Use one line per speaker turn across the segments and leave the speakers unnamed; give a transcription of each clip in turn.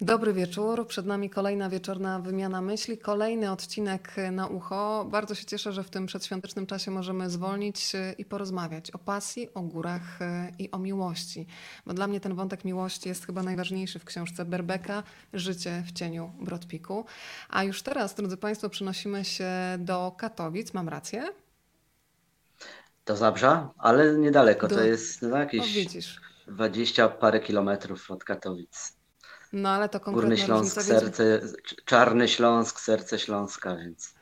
Dobry wieczór. Przed nami kolejna wieczorna wymiana myśli, kolejny odcinek na ucho. Bardzo się cieszę, że w tym przedświątecznym czasie możemy zwolnić i porozmawiać o pasji, o górach i o miłości. Bo dla mnie ten wątek miłości jest chyba najważniejszy w książce Berbeka Życie w cieniu Brodpiku. A już teraz, drodzy Państwo, przenosimy się do Katowic. Mam rację?
Do Zabrza, ale niedaleko. Do... To jest no, jakieś
o, widzisz.
20 parę kilometrów od Katowic.
No ale to konkretnie.
Górny Śląsk, serce, Czarny Śląsk, serce Śląska, więc.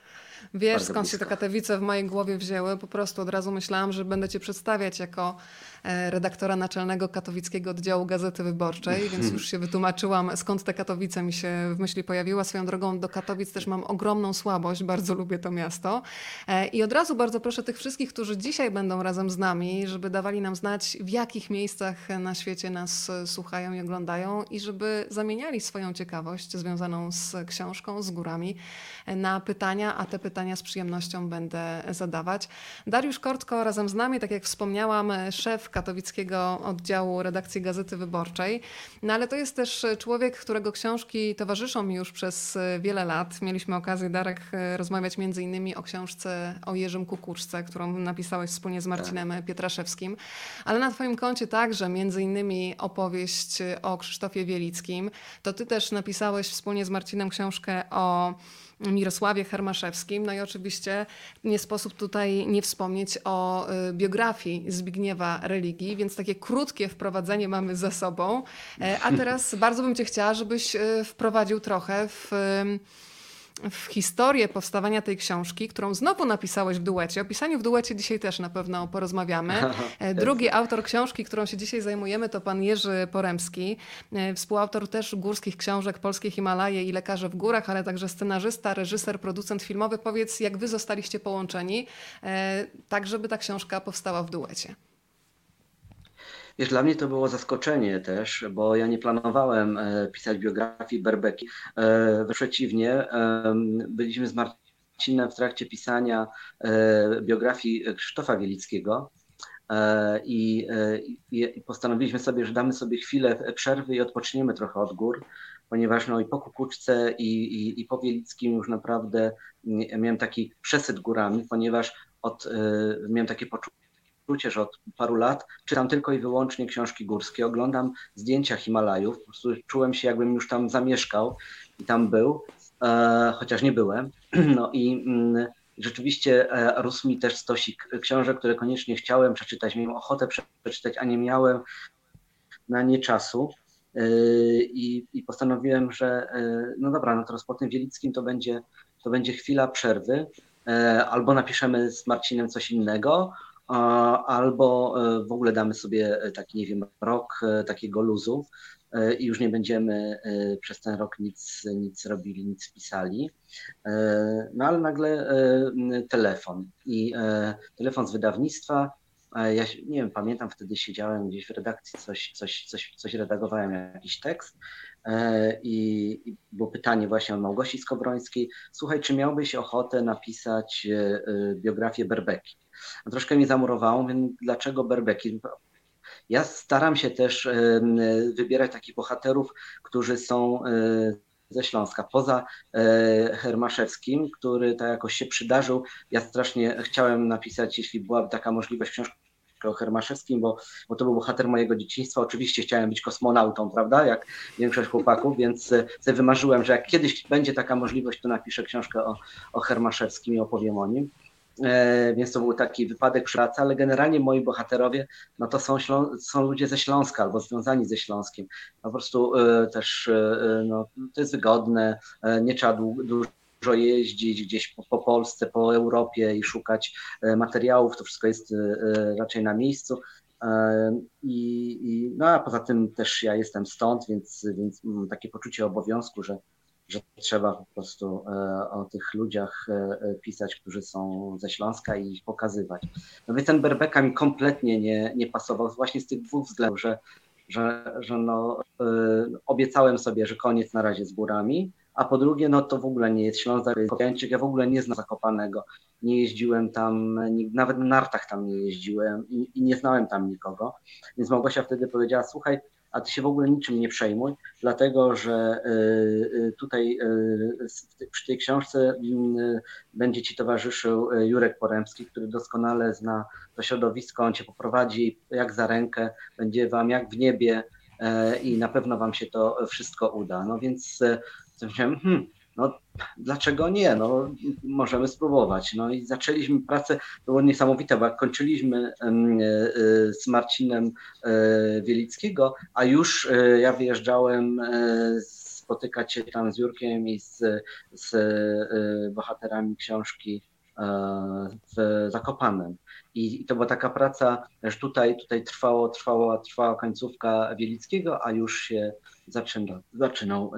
Wiesz, skąd się te Katowice w mojej głowie wzięły? Po prostu od razu myślałam, że będę cię przedstawiać jako redaktora naczelnego katowickiego oddziału Gazety Wyborczej, więc już się wytłumaczyłam, skąd te Katowice mi się w myśli pojawiła. Swoją drogą do Katowic też mam ogromną słabość, bardzo lubię to miasto. E, I od razu bardzo proszę tych wszystkich, którzy dzisiaj będą razem z nami, żeby dawali nam znać, w jakich miejscach na świecie nas słuchają i oglądają i żeby zamieniali swoją ciekawość związaną z książką, z górami e, na pytania, a te pytania z przyjemnością będę zadawać. Dariusz Kortko razem z nami, tak jak wspomniałam, szef katowickiego oddziału redakcji Gazety Wyborczej. No ale to jest też człowiek, którego książki towarzyszą mi już przez wiele lat. Mieliśmy okazję, Darek, rozmawiać między innymi o książce o Jerzym Kukuczce, którą napisałeś wspólnie z Marcinem tak. Pietraszewskim. Ale na twoim koncie także między innymi opowieść o Krzysztofie Wielickim. To ty też napisałeś wspólnie z Marcinem książkę o Mirosławie Hermaszewskim. No i oczywiście nie sposób tutaj nie wspomnieć o y, biografii Zbigniewa Religii, więc takie krótkie wprowadzenie mamy za sobą. E, a teraz bardzo bym Cię chciała, żebyś y, wprowadził trochę w w historię powstawania tej książki, którą znowu napisałeś w duecie. O pisaniu w duecie dzisiaj też na pewno porozmawiamy. E, drugi autor książki, którą się dzisiaj zajmujemy, to pan Jerzy Poremski, e, współautor też górskich książek Polskie Himalaje i Lekarze w górach, ale także scenarzysta, reżyser, producent filmowy. Powiedz, jak wy zostaliście połączeni, e, tak żeby ta książka powstała w duecie.
Wiesz, dla mnie to było zaskoczenie też, bo ja nie planowałem e, pisać biografii Berbeki. E, przeciwnie, byliśmy z Marcinem w trakcie pisania e, biografii Krzysztofa Wielickiego. I, postanowiliśmy sobie, że damy sobie chwilę przerwy i odpoczniemy trochę od gór, ponieważ no i po Kukuczce i, i, i po Wielickim już naprawdę miałem taki przesyt górami, ponieważ od, miałem takie poczucie, że od paru lat czytam tylko i wyłącznie książki górskie, oglądam zdjęcia Himalajów, po prostu czułem się jakbym już tam zamieszkał i tam był, e, chociaż nie byłem. No i mm, rzeczywiście e, rósł mi też stosik książek, które koniecznie chciałem przeczytać, miałem ochotę przeczytać, a nie miałem na nie czasu. E, I, I, postanowiłem, że e, no dobra, no teraz po tym Wielickim to będzie, to będzie chwila przerwy, e, albo napiszemy z Marcinem coś innego, albo e, w ogóle damy sobie e, taki, nie wiem, rok e, takiego luzu i już nie będziemy przez ten rok nic, nic robili, nic pisali. No ale nagle telefon i telefon z wydawnictwa. Ja nie wiem, pamiętam wtedy siedziałem gdzieś w redakcji, coś, coś, coś, coś redagowałem, jakiś tekst i, było pytanie właśnie o Małgosi Skowrońskiej. Słuchaj, czy miałbyś ochotę napisać biografię Berbeki? Troszkę mi zamurowało, więc dlaczego Berbeki? Ja staram się też wybierać takich bohaterów, którzy są e, ze Śląska. Poza e, Hermaszewskim, który tak jakoś się przydarzył, ja strasznie chciałem napisać, jeśli byłaby taka możliwość, książkę o Hermaszewskim, bo, bo to był bohater mojego dzieciństwa. Oczywiście chciałem być kosmonautą, prawda, jak większość chłopaków, więc e, sobie wymarzyłem, że jak kiedyś będzie taka możliwość, to napiszę książkę o, o Hermaszewskim i opowiem o nim. E, więc to był taki wypadek pracy, ale generalnie moi bohaterowie, no to są, są ludzie ze Śląska albo związani ze Śląskiem. Po prostu e, też e, no, to jest wygodne, nie trzeba dużo jeździć gdzieś po, po, Polsce, po Europie i szukać materiałów, to wszystko jest raczej na miejscu. I, i, no a poza tym też ja jestem stąd, więc, więc takie poczucie obowiązku, że, że trzeba po prostu e, o tych ludziach e, e, pisać, którzy są ze Śląska i ich pokazywać. No więc ten Berbeka mi kompletnie nie, nie pasował właśnie z tych dwóch względów, że, że, że no, obiecałem sobie, że koniec na razie z górami, a po drugie, no to w ogóle nie jest Śląsk, ja w ogóle nie znam Zakopanego, nie jeździłem tam, nawet na nartach tam nie jeździłem i, i nie znałem tam nikogo, więc Małgosia wtedy powiedziała, słuchaj, a ty się w ogóle niczym nie przejmuj, dlatego że tutaj przy tej książce będzie ci towarzyszył Jurek Poremski, który doskonale zna to środowisko, on cię poprowadzi jak za rękę, będzie wam jak w niebie i na pewno wam się to wszystko uda. No więc hmm, no dlaczego nie? No, możemy spróbować. No i zaczęliśmy pracę, było niesamowite, bo jak kończyliśmy e, e, z Marcinem e, Wielickiego, a już ja wyjeżdżałem spotykać się tam z Jurkiem i z, z bohaterami książki w Zakopanem. I, to była taka praca, że tutaj, tutaj trwało, trwała, trwała końcówka Wielickiego, a już się zaczynał, zaczynał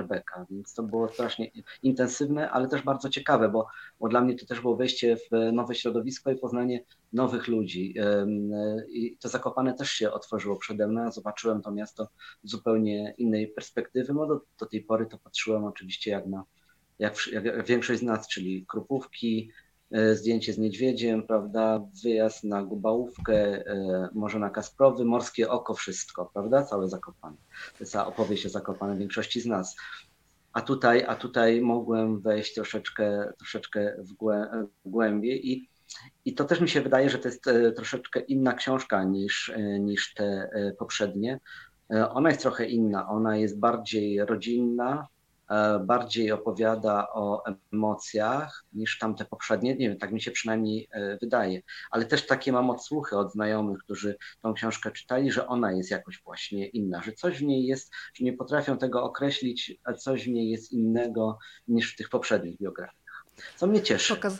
Rebeka, więc to było strasznie intensywne, ale też bardzo ciekawe, bo, bo dla mnie to też było wejście w nowe środowisko i poznanie nowych ludzi. I to Zakopane też się otworzyło przede mną, zobaczyłem to miasto z zupełnie innej perspektywy, no do, do tej pory to patrzyłem oczywiście jak na jak, jak większość z nas, czyli Krupówki, zdjęcie z niedźwiedziem, prawda, wyjazd na Gubałówkę, e, może na Kasprowy, Morskie Oko, wszystko, prawda, całe Zakopane. To jest opowieść o Zakopane większości z nas. A tutaj, a tutaj mogłem wejść troszeczkę, troszeczkę w, głę, w głębie i, i to też mi się wydaje, że to jest e, troszeczkę inna książka niż, niż te poprzednie. Ona jest trochę inna, ona jest bardziej rodzinna, E, bardziej opowiada o emocjach niż tamte poprzednie. Nie wiem, tak mi się przynajmniej e, wydaje. Ale też takie mam odsłuchy od znajomych, którzy tą książkę czytali, że ona jest jakoś właśnie inna, że coś w niej jest, że nie potrafią tego określić, a coś w niej jest innego niż w tych poprzednich biografiach. Co mnie cieszy. Pokaz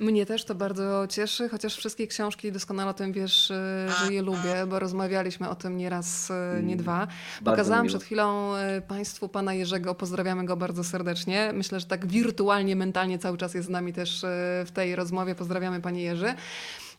mnie też to bardzo cieszy, chociaż wszystkie książki doskonale o tym wiesz, e, że je lubię, bo rozmawialiśmy o tym nie raz, nie mm, dwa. Pokazałam przed chwilą e, Państwu pana Jerzego, pozdrawiamy go bardzo serdecznie. Myślę, że tak wirtualnie, mentalnie cały czas jest z nami też w tej rozmowie. Pozdrawiamy panie Jerzy.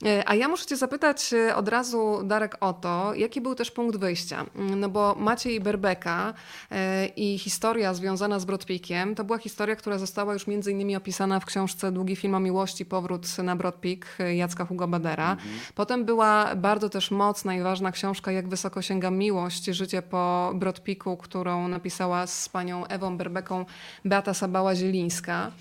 E, a ja muszę Cię zapytać e, od razu, Darek, o to, jaki był też punkt wyjścia? Mm, no bo Maciej Berbeka e, i historia związana z Brodpikiem to była historia, która została już między innymi opisana w książce Długi film o miłości, Powrót na Brodpik Jacka Hugo Badera. Mhm. Potem była bardzo też mocna i ważna książka Jak wysoko sięga miłość, życie po Brodpiku, którą napisała z panią Ewą Berbeką Beata Sabała-Zielińska.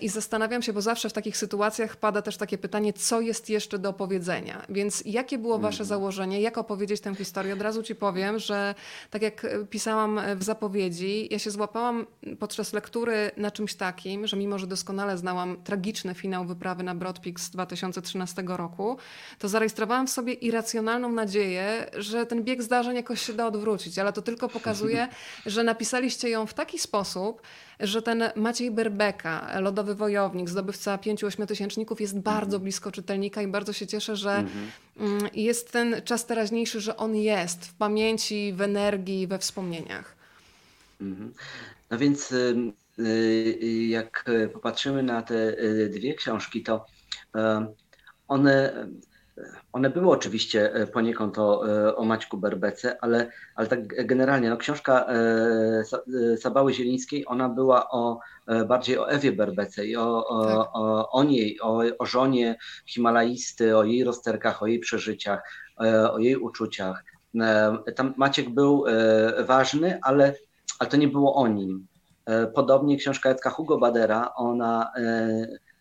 I zastanawiam się, bo zawsze w takich sytuacjach pada też takie pytanie, co jest jeszcze do opowiedzenia. Więc jakie było wasze mhm. założenie? Jak opowiedzieć tę historię? Od razu ci powiem, że tak jak pisałam w zapowiedzi, ja się złapałam podczas lektury na czymś takim, że mimo, że doskonale znałam tragiczny finał wyprawy na Broadpeak z 2013 roku, to zarejestrowałam w sobie irracjonalną nadzieję, że ten bieg zdarzeń jakoś się da odwrócić, ale to tylko pokazuje, że napisaliście ją w taki sposób, że ten Maciej Berbeka, lodowy wojownik, zdobywca pięciu ośmiotysięczników, jest bardzo mhm. blisko czytelnika i bardzo się cieszę, że mhm. mm, jest ten czas teraźniejszy, że on jest w pamięci, w energii, we wspomnieniach.
Mhm. No więc y, y, jak popatrzymy na te y, dwie książki, to one one były oczywiście e, poniekąd o, e, o Maćku Berbece, ale, ale tak generalnie, no książka e, Sabały Zielińskiej, ona była o, bardziej o Ewie Berbece i o, o, tak. o, o niej, o, o żonie Himalaisty, o jej rozterkach, o jej przeżyciach, o jej uczuciach. Tam Maciek był ważny, ale, ale to nie było o nim. Podobnie książka Jacka Hugo Badera, ona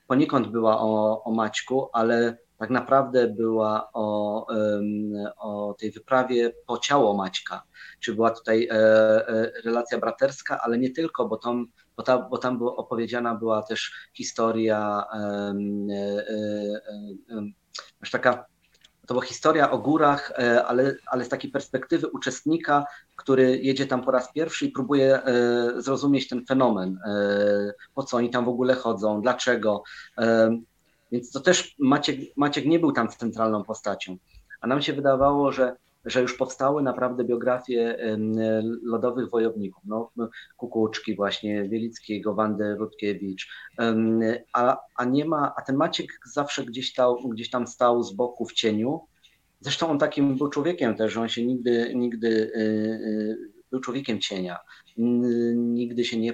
poniekąd była o, o Maćku, ale tak naprawdę była o, o tej wyprawie po ciało Maćka. Czy była tutaj e, e, relacja braterska, ale nie tylko, bo tam, bo tam, bo tam była opowiedziana była też historia, e, taka to była historia o górach, ale, ale z takiej perspektywy uczestnika, który jedzie tam po raz pierwszy i próbuje zrozumieć ten fenomen, po co oni tam w ogóle chodzą, dlaczego. Więc to też Maciek, Maciek nie był tam centralną postacią. A nam się wydawało, że, że już powstały naprawdę biografie lodowych wojowników. No, Kukuczki właśnie, Wielickiego, Wandy Rutkiewicz. A, a nie ma, a ten Maciek zawsze gdzieś, stał, gdzieś tam stał z boku w cieniu. Zresztą on takim był człowiekiem też, on się nigdy, nigdy y, y, był człowiekiem cienia. Nigdy się nie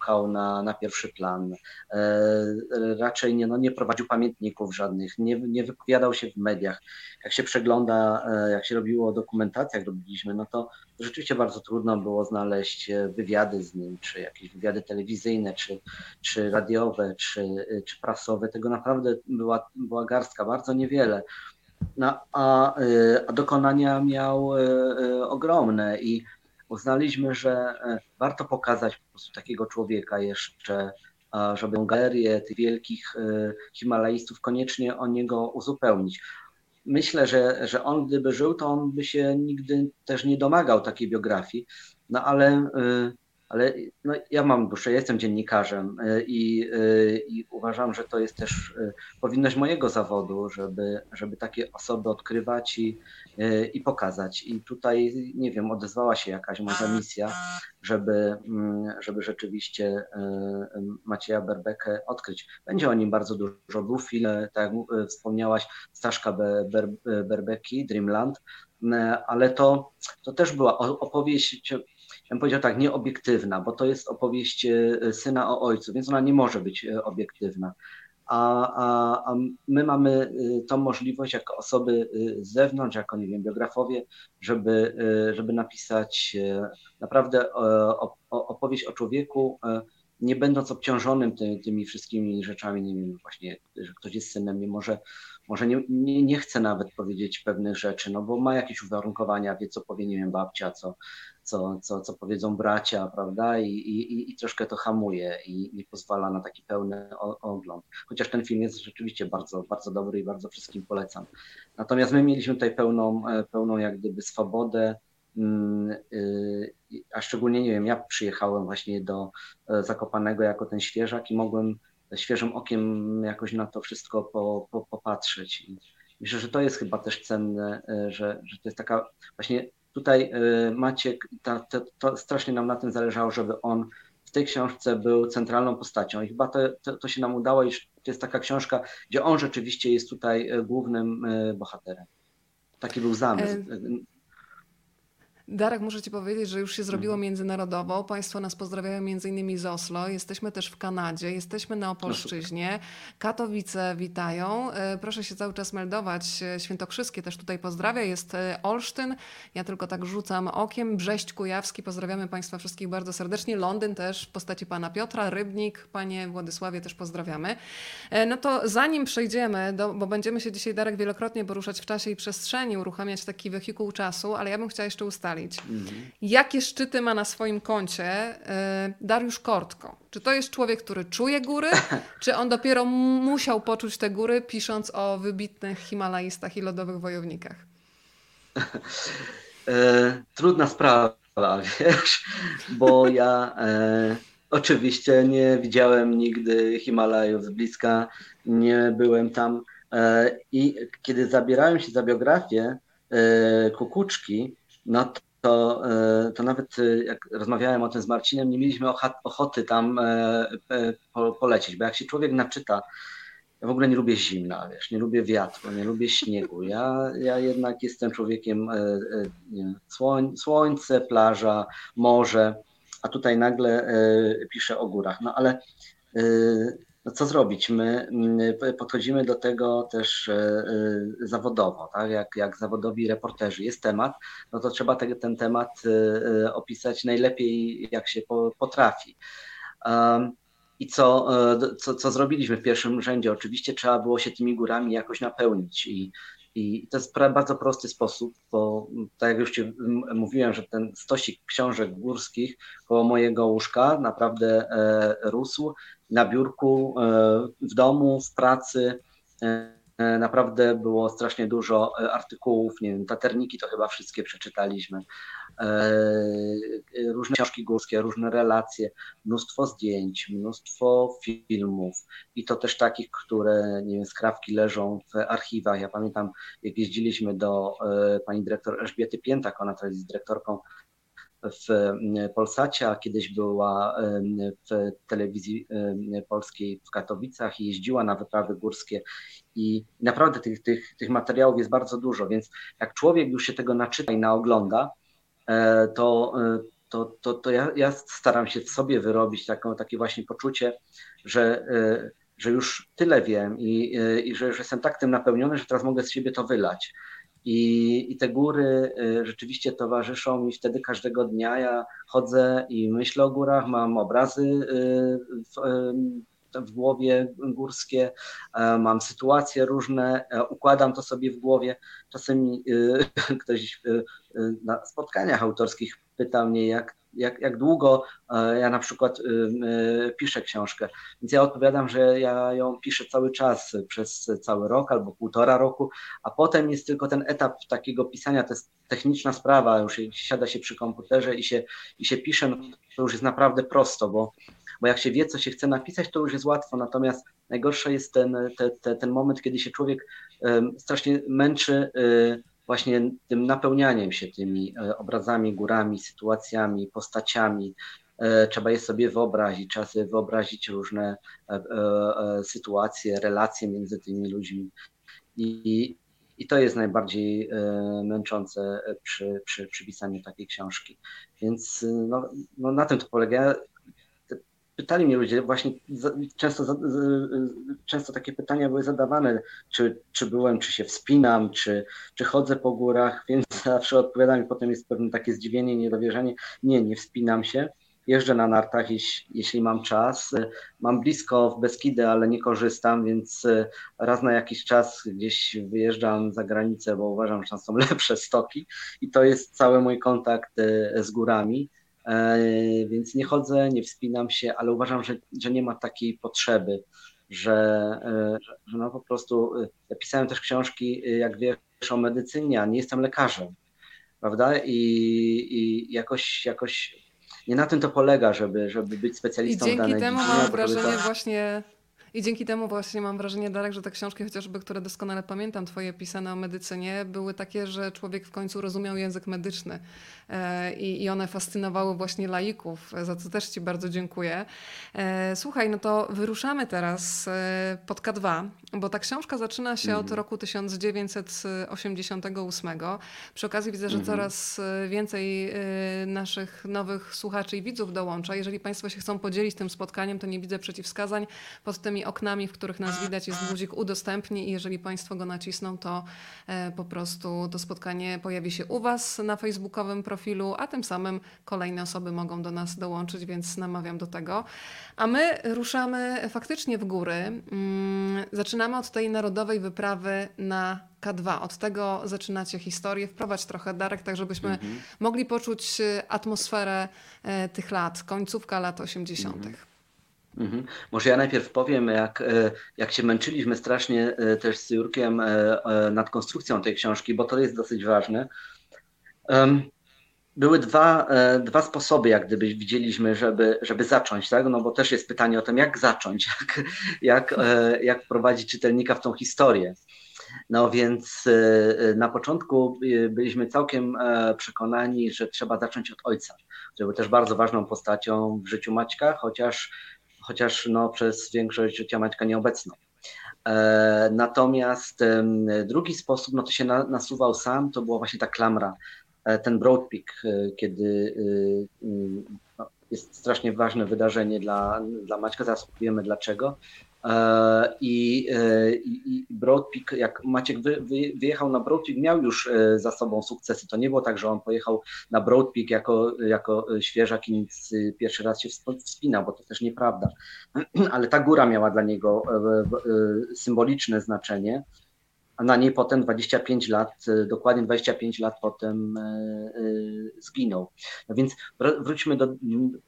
wypychał na, na pierwszy plan. Raczej nie, no, nie prowadził pamiętników żadnych, nie, nie wypowiadał się w mediach. Jak się przegląda, jak się robiło dokumentację, jak robiliśmy, no to rzeczywiście bardzo trudno było znaleźć wywiady z nim, czy jakieś wywiady telewizyjne, czy, czy radiowe, czy, czy prasowe. Tego naprawdę była, była garstka, bardzo niewiele. No, a, a dokonania miał ogromne i uznaliśmy, że e, warto pokazać po prostu takiego człowieka jeszcze, żeby galerię tych wielkich e, Himalajstów koniecznie o niego uzupełnić. Myślę, że, że on gdyby żył, to on by się nigdy też nie domagał takiej biografii, no ale e, ale no, ja mam duszę, jestem dziennikarzem e, i, e, i, uważam, że to jest też e, powinność mojego zawodu, żeby, żeby takie osoby odkrywać i, i pokazać. I tutaj, nie wiem, odezwała się jakaś może misja, żeby, mm, żeby rzeczywiście Macieja Berbekę odkryć. Będzie o nim bardzo dużo. Był film, tak jak wspomniałaś, Staszka Berbeki, Dreamland, ale to, to też była opowieść bym powiedział tak, nieobiektywna, bo to jest opowieść e, syna o ojcu, więc ona nie może być e, obiektywna. A, a, a my mamy e, tą możliwość jako osoby z zewnątrz, jako nie wiem, biografowie, żeby, żeby napisać naprawdę opowieść o człowieku, nie będąc obciążonym ty, tymi wszystkimi rzeczami, nie wiem, właśnie, że ktoś jest synem, nie może, może nie, nie, nie chce nawet powiedzieć pewnych rzeczy, no bo ma jakieś uwarunkowania, wie co powie, nie wiem, babcia, co, co, co, co powiedzą bracia, prawda? I, i, I troszkę to hamuje i nie pozwala na taki pełny ogląd. Chociaż ten film jest rzeczywiście bardzo, bardzo dobry i bardzo wszystkim polecam. Natomiast my mieliśmy tutaj pełną, e, pełną jak gdyby swobodę, mm, y, a szczególnie, nie wiem, ja przyjechałem właśnie do e, Zakopanego jako ten świeżak i mogłem świeżym okiem jakoś na to wszystko po, po, popatrzeć. I myślę, że to jest chyba też cenne, e, że, że to jest taka właśnie Tutaj y, Maciek, ta, ta, to strasznie nam na tym zależało, żeby on w tej książce był centralną postacią i chyba to, to, to się nam udało, iż to jest taka książka, gdzie on rzeczywiście jest tutaj y, głównym y, bohaterem. Taki był zamysł.
Darek, muszę Ci powiedzieć, że już się zrobiło mhm. międzynarodowo. Państwo nas pozdrawiają między innymi z Oslo. Jesteśmy też w Kanadzie, jesteśmy na Opolszczyźnie. Katowice witają. E, proszę się cały czas meldować. E, Świętokrzyskie też tutaj pozdrawia. Jest e, Olsztyn. Ja tylko tak rzucam okiem. Brześć Kujawski. Pozdrawiamy Państwa wszystkich bardzo serdecznie. Londyn też w postaci Pana Piotra. Rybnik, Panie Władysławie też pozdrawiamy. No to zanim przejdziemy, do, bo będziemy się dzisiaj, Darek, wielokrotnie poruszać w czasie i przestrzeni, uruchamiać taki wehikuł czasu, ale ja bym chciała jeszcze ustalić, ustalić, jakie szczyty ma na swoim koncie e, Dariusz Kortko. Czy to jest człowiek, który czuje góry, czy on dopiero musiał poczuć te góry, pisząc o wybitnych Himalajstach i lodowych wojownikach?
E, trudna sprawa, wiesz, bo ja e, oczywiście nie widziałem nigdy Himalajów z bliska, nie byłem tam. E, I kiedy zabierałem się za biografię e, Kukuczki, no to, e, to nawet e, jak rozmawiałem o tym z Marcinem, nie mieliśmy ochoty tam e, polecieć, bo jak się człowiek naczyta, ja w ogóle nie lubię zimna, wiesz, nie lubię wiatru, nie lubię śniegu. Ja, ja jednak jestem człowiekiem nie, słoń, słońce, plaża, morze, a tutaj nagle piszę o górach. No ale no co zrobić? My mm, podchodzimy do tego też e, e, zawodowo, tak? jak, jak zawodowi reporterzy. Jest temat, no to trzeba te, ten temat e, opisać najlepiej, jak się potrafi. I co, co, co zrobiliśmy w pierwszym rzędzie? Oczywiście trzeba było się tymi górami jakoś napełnić i i to jest bardzo prosty sposób, bo tak jak już Ci mówiłem, że ten stosik książek górskich koło mojego łóżka naprawdę rósł na biurku, e, w domu, w pracy. E, naprawdę było strasznie dużo e, artykułów, nie wiem, taterniki to chyba wszystkie przeczytaliśmy, różne książki górskie, różne relacje, mnóstwo zdjęć, mnóstwo filmów i to też takich, które, nie wiem, skrawki leżą w archiwach. Ja pamiętam, jak jeździliśmy do pani dyrektor Elżbiety Piętak, ona teraz jest dyrektorką w e, Polsacie, a kiedyś była e, w telewizji e, polskiej w Katowicach i jeździła na wyprawy górskie. I naprawdę tych, tych, tych materiałów jest bardzo dużo, więc jak człowiek już się tego naczyta i naogląda, to to, to, to ja, ja staram się w sobie wyrobić taką, takie właśnie poczucie, że, że już tyle wiem i, i że już jestem tak tym napełniony, że teraz mogę z siebie to wylać. I, I te góry rzeczywiście towarzyszą mi wtedy każdego dnia. Ja chodzę i myślę o górach, mam obrazy w, w głowie górskie, e, mam sytuacje różne, e, układam to sobie w głowie. Czasem ktoś na spotkaniach autorskich pyta mnie, jak, jak, jak długo ja na przykład piszę książkę. Więc ja odpowiadam, że ja ją piszę cały czas, przez cały rok albo półtora roku, a potem jest tylko ten etap takiego pisania, to jest techniczna sprawa, już siada się przy komputerze i się, i się pisze, no to już jest naprawdę prosto, bo bo jak się wie, co się chce napisać, to już jest łatwo, natomiast najgorsze jest ten, te, te, ten moment, kiedy się człowiek strasznie męczy y, właśnie tym napełnianiem się tymi e, obrazami, górami, sytuacjami, postaciami. E, trzeba je sobie wyobrazić, trzeba sobie wyobrazić różne e, sytuacje, relacje między tymi ludźmi. I, i to jest najbardziej męczące przy, przy, przy pisaniu takiej książki. Więc no, no na tym to polega pytali mnie ludzie, właśnie często, często takie pytania były zadawane, czy, czy byłem, czy się wspinam, czy, czy chodzę po górach, więc zawsze odpowiadam i potem jest pewne takie zdziwienie, niedowierzanie. Nie, nie wspinam się. Jeżdżę na nartach, jeśli, jeśli mam czas. Mam blisko w Beskidy, ale nie korzystam, więc raz na jakiś czas gdzieś wyjeżdżam za granicę, bo uważam, że tam są lepsze stoki i to jest cały mój kontakt z górami. E, więc nie chodzę, nie wspinam się, ale uważam, że, że nie ma takiej potrzeby, że, e, że no po prostu, e, ja pisałem też książki, jak wiesz, o medycynie, a nie jestem lekarzem, prawda? I, i jakoś, jakoś nie na tym to polega, żeby, żeby być specjalistą
I dzięki
danej
temu mam wrażenie
to...
właśnie i dzięki temu właśnie mam wrażenie, Darek, że te książki, chociażby, które doskonale pamiętam, twoje pisane o medycynie, były takie, że człowiek w końcu rozumiał język medyczny e, i, i one fascynowały właśnie laików, za co też ci bardzo dziękuję. E, słuchaj, no to wyruszamy teraz e, pod K2, bo ta książka zaczyna się mm. od mhm. roku 1988. Przy okazji widzę, że mm. coraz więcej naszych nowych słuchaczy i widzów dołącza. Jeżeli Państwo się chcą podzielić tym spotkaniem, to nie widzę przeciwwskazań pod tymi oknami, w których nas widać, jest guzik udostępnij i jeżeli Państwo go nacisną, to e, po prostu to spotkanie pojawi się u Was na facebookowym profilu, a tym samym kolejne osoby mogą do nas dołączyć, więc namawiam do tego. A my ruszamy faktycznie w góry. Mm, zaczynamy od tej narodowej wyprawy na K2. Od tego zaczynacie historię. Wprowadź trochę, Darek, tak żebyśmy mhm. mogli poczuć e, atmosferę e, tych lat, końcówka lat 80. Mhm.
Mhm. Może ja najpierw powiem, jak, e, jak się męczyliśmy strasznie e, też z Jurkiem e, nad konstrukcją tej książki, bo to jest dosyć ważne. Były dwa, dwa sposoby, jak gdyby widzieliśmy, żeby, żeby zacząć, tak? No bo też jest pytanie o tym, jak zacząć, jak, jak, jak prowadzić czytelnika w tą historię. No więc na początku byliśmy całkiem przekonani, że trzeba zacząć od ojca, który był też bardzo ważną postacią w życiu Maćka, chociaż chociaż no, przez większość życia Maćka nieobecną. E, natomiast drugi sposób, no to się nasuwał sam, to była właśnie ta klamra, e, ten Broad Peak, e, kiedy no, jest strasznie ważne wydarzenie dla, dla Maćka, zaraz powiemy dlaczego. E, I, e, i, i Broadpeak, jak Maciek wy, wy, wyjechał na Broadpeak, miał już e, za sobą sukcesy. To nie było tak, że on pojechał na Broadpeak jako, jako świeżak i nic pierwszy raz się wspinał, bo to też nieprawda. Ale ta góra miała dla niego symboliczne znaczenie. A na niej potem 25 lat, dokładnie 25 lat potem zginął. No więc wróćmy do,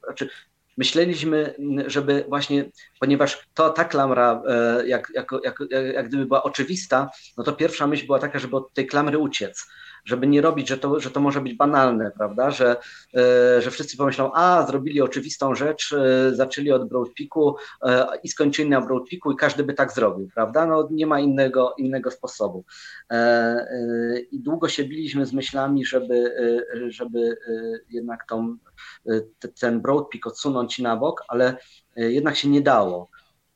znaczy myśleliśmy, żeby właśnie, ponieważ to ta klamra, e, jak, jak, jak, jak gdyby była oczywista, no to pierwsza myśl była taka, żeby od tej klamry uciec żeby nie robić, że to, że to może być banalne, prawda, że, e, że wszyscy pomyślą, a zrobili oczywistą rzecz, e, zaczęli od Broadpeaku e, i skończyli na Broadpeaku i każdy by tak zrobił, prawda, no nie ma innego, innego sposobu. I długo się biliśmy z myślami, żeby, żeby jednak tą, ten Broadpeak odsunąć na bok, ale jednak się nie dało.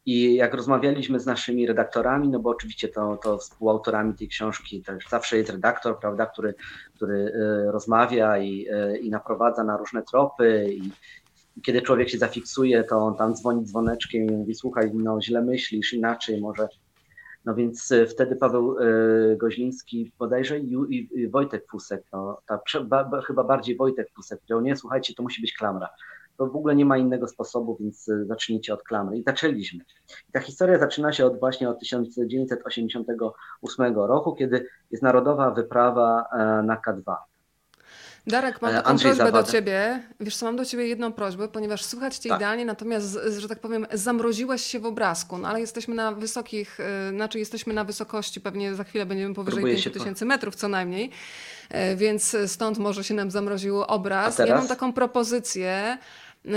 I jak rozmawialiśmy z naszymi redaktorami, no bo oczywiście to, to współautorami tej książki też zawsze jest redaktor, prawda, który, który rozmawia i, i naprowadza na różne tropy i, kiedy człowiek się zafiksuje, to on tam dzwoni dzwoneczkiem i mówi, słuchaj, no źle myślisz, inaczej może. No więc e, wtedy Paweł e, Goźliński bodajże i, Wojtek Fusek, no, ta, ba, chyba bardziej Wojtek Fusek powiedział, nie, słuchajcie, to musi być klamra. To w ogóle nie ma innego sposobu, więc e, zacznijcie od klamry. I zaczęliśmy. I ta historia zaczyna się od właśnie od 1988 roku, kiedy jest narodowa wyprawa na K2.
Darek, mam taką Andrzej prośbę Zawada. do ciebie. Wiesz co, mam do ciebie jedną prośbę, ponieważ słychać cię tak. idealnie, natomiast, że tak powiem, zamroziłeś się w obrazku, no ale jesteśmy na wysokich, y, znaczy jesteśmy na wysokości, pewnie za chwilę będziemy powyżej 5000 metrów co najmniej, y, więc stąd może się nam zamroził obraz. Ja mam taką propozycję,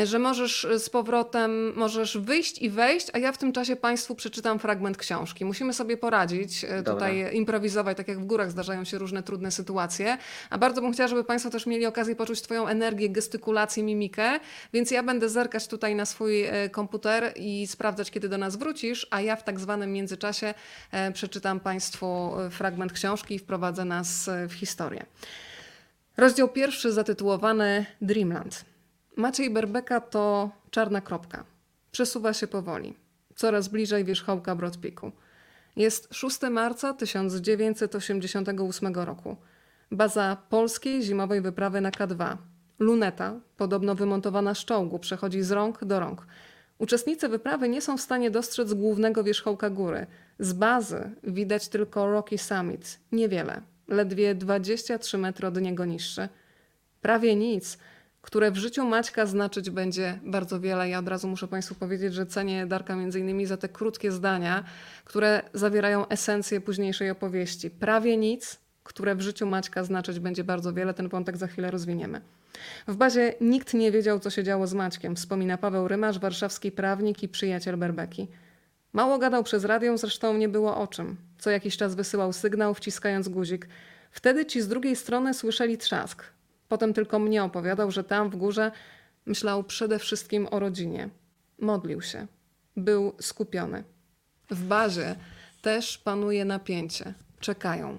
że możesz z powrotem, możesz wyjść i wejść, a ja w tym czasie Państwu przeczytam fragment książki. Musimy sobie poradzić, e, Dobra. tutaj improwizować, tak jak w górach zdarzają się różne trudne sytuacje, a bardzo bym chciała, żeby Państwo też mieli okazję poczuć Twoją energię, gestykulację, mimikę, więc ja będę zerkać tutaj na swój e, komputer i sprawdzać, kiedy do nas wrócisz, a ja w tak zwanym międzyczasie e, przeczytam Państwu fragment książki i wprowadzę nas w historię. Rozdział pierwszy zatytułowany Dreamland. Maciej Berbeka to czarna kropka. Przesuwa się powoli. Coraz bliżej wierzchołka Brodpiku. Jest 6 marca 1988 roku. Baza polskiej zimowej wyprawy na K2. Luneta, podobno wymontowana z czołgu, przechodzi z rąk do rąk. Uczestnicy wyprawy nie są w stanie dostrzec głównego wierzchołka góry. Z bazy widać tylko Rocky Summit. Niewiele. Ledwie 23 metry od niego niższy. Prawie nic – które w życiu Maćka znaczyć będzie bardzo wiele. Ja od razu muszę Państwu powiedzieć, że cenię Darka między innymi za te krótkie zdania, które zawierają esencję późniejszej opowieści. Prawie nic, które w życiu Maćka znaczyć będzie bardzo wiele. Ten wątek za chwilę rozwiniemy. W bazie nikt nie wiedział, co się działo z Maćkiem, wspomina Paweł Rymasz, warszawski prawnik i przyjaciel Berbeki. Mało gadał przez radio, zresztą nie było o czym. Co jakiś czas wysyłał sygnał, wciskając guzik. Wtedy ci z drugiej strony słyszeli trzask. Potem tylko mnie opowiadał, że tam w górze myślał przede wszystkim o rodzinie. Modlił się. Był skupiony. W bazie też panuje napięcie. Czekają.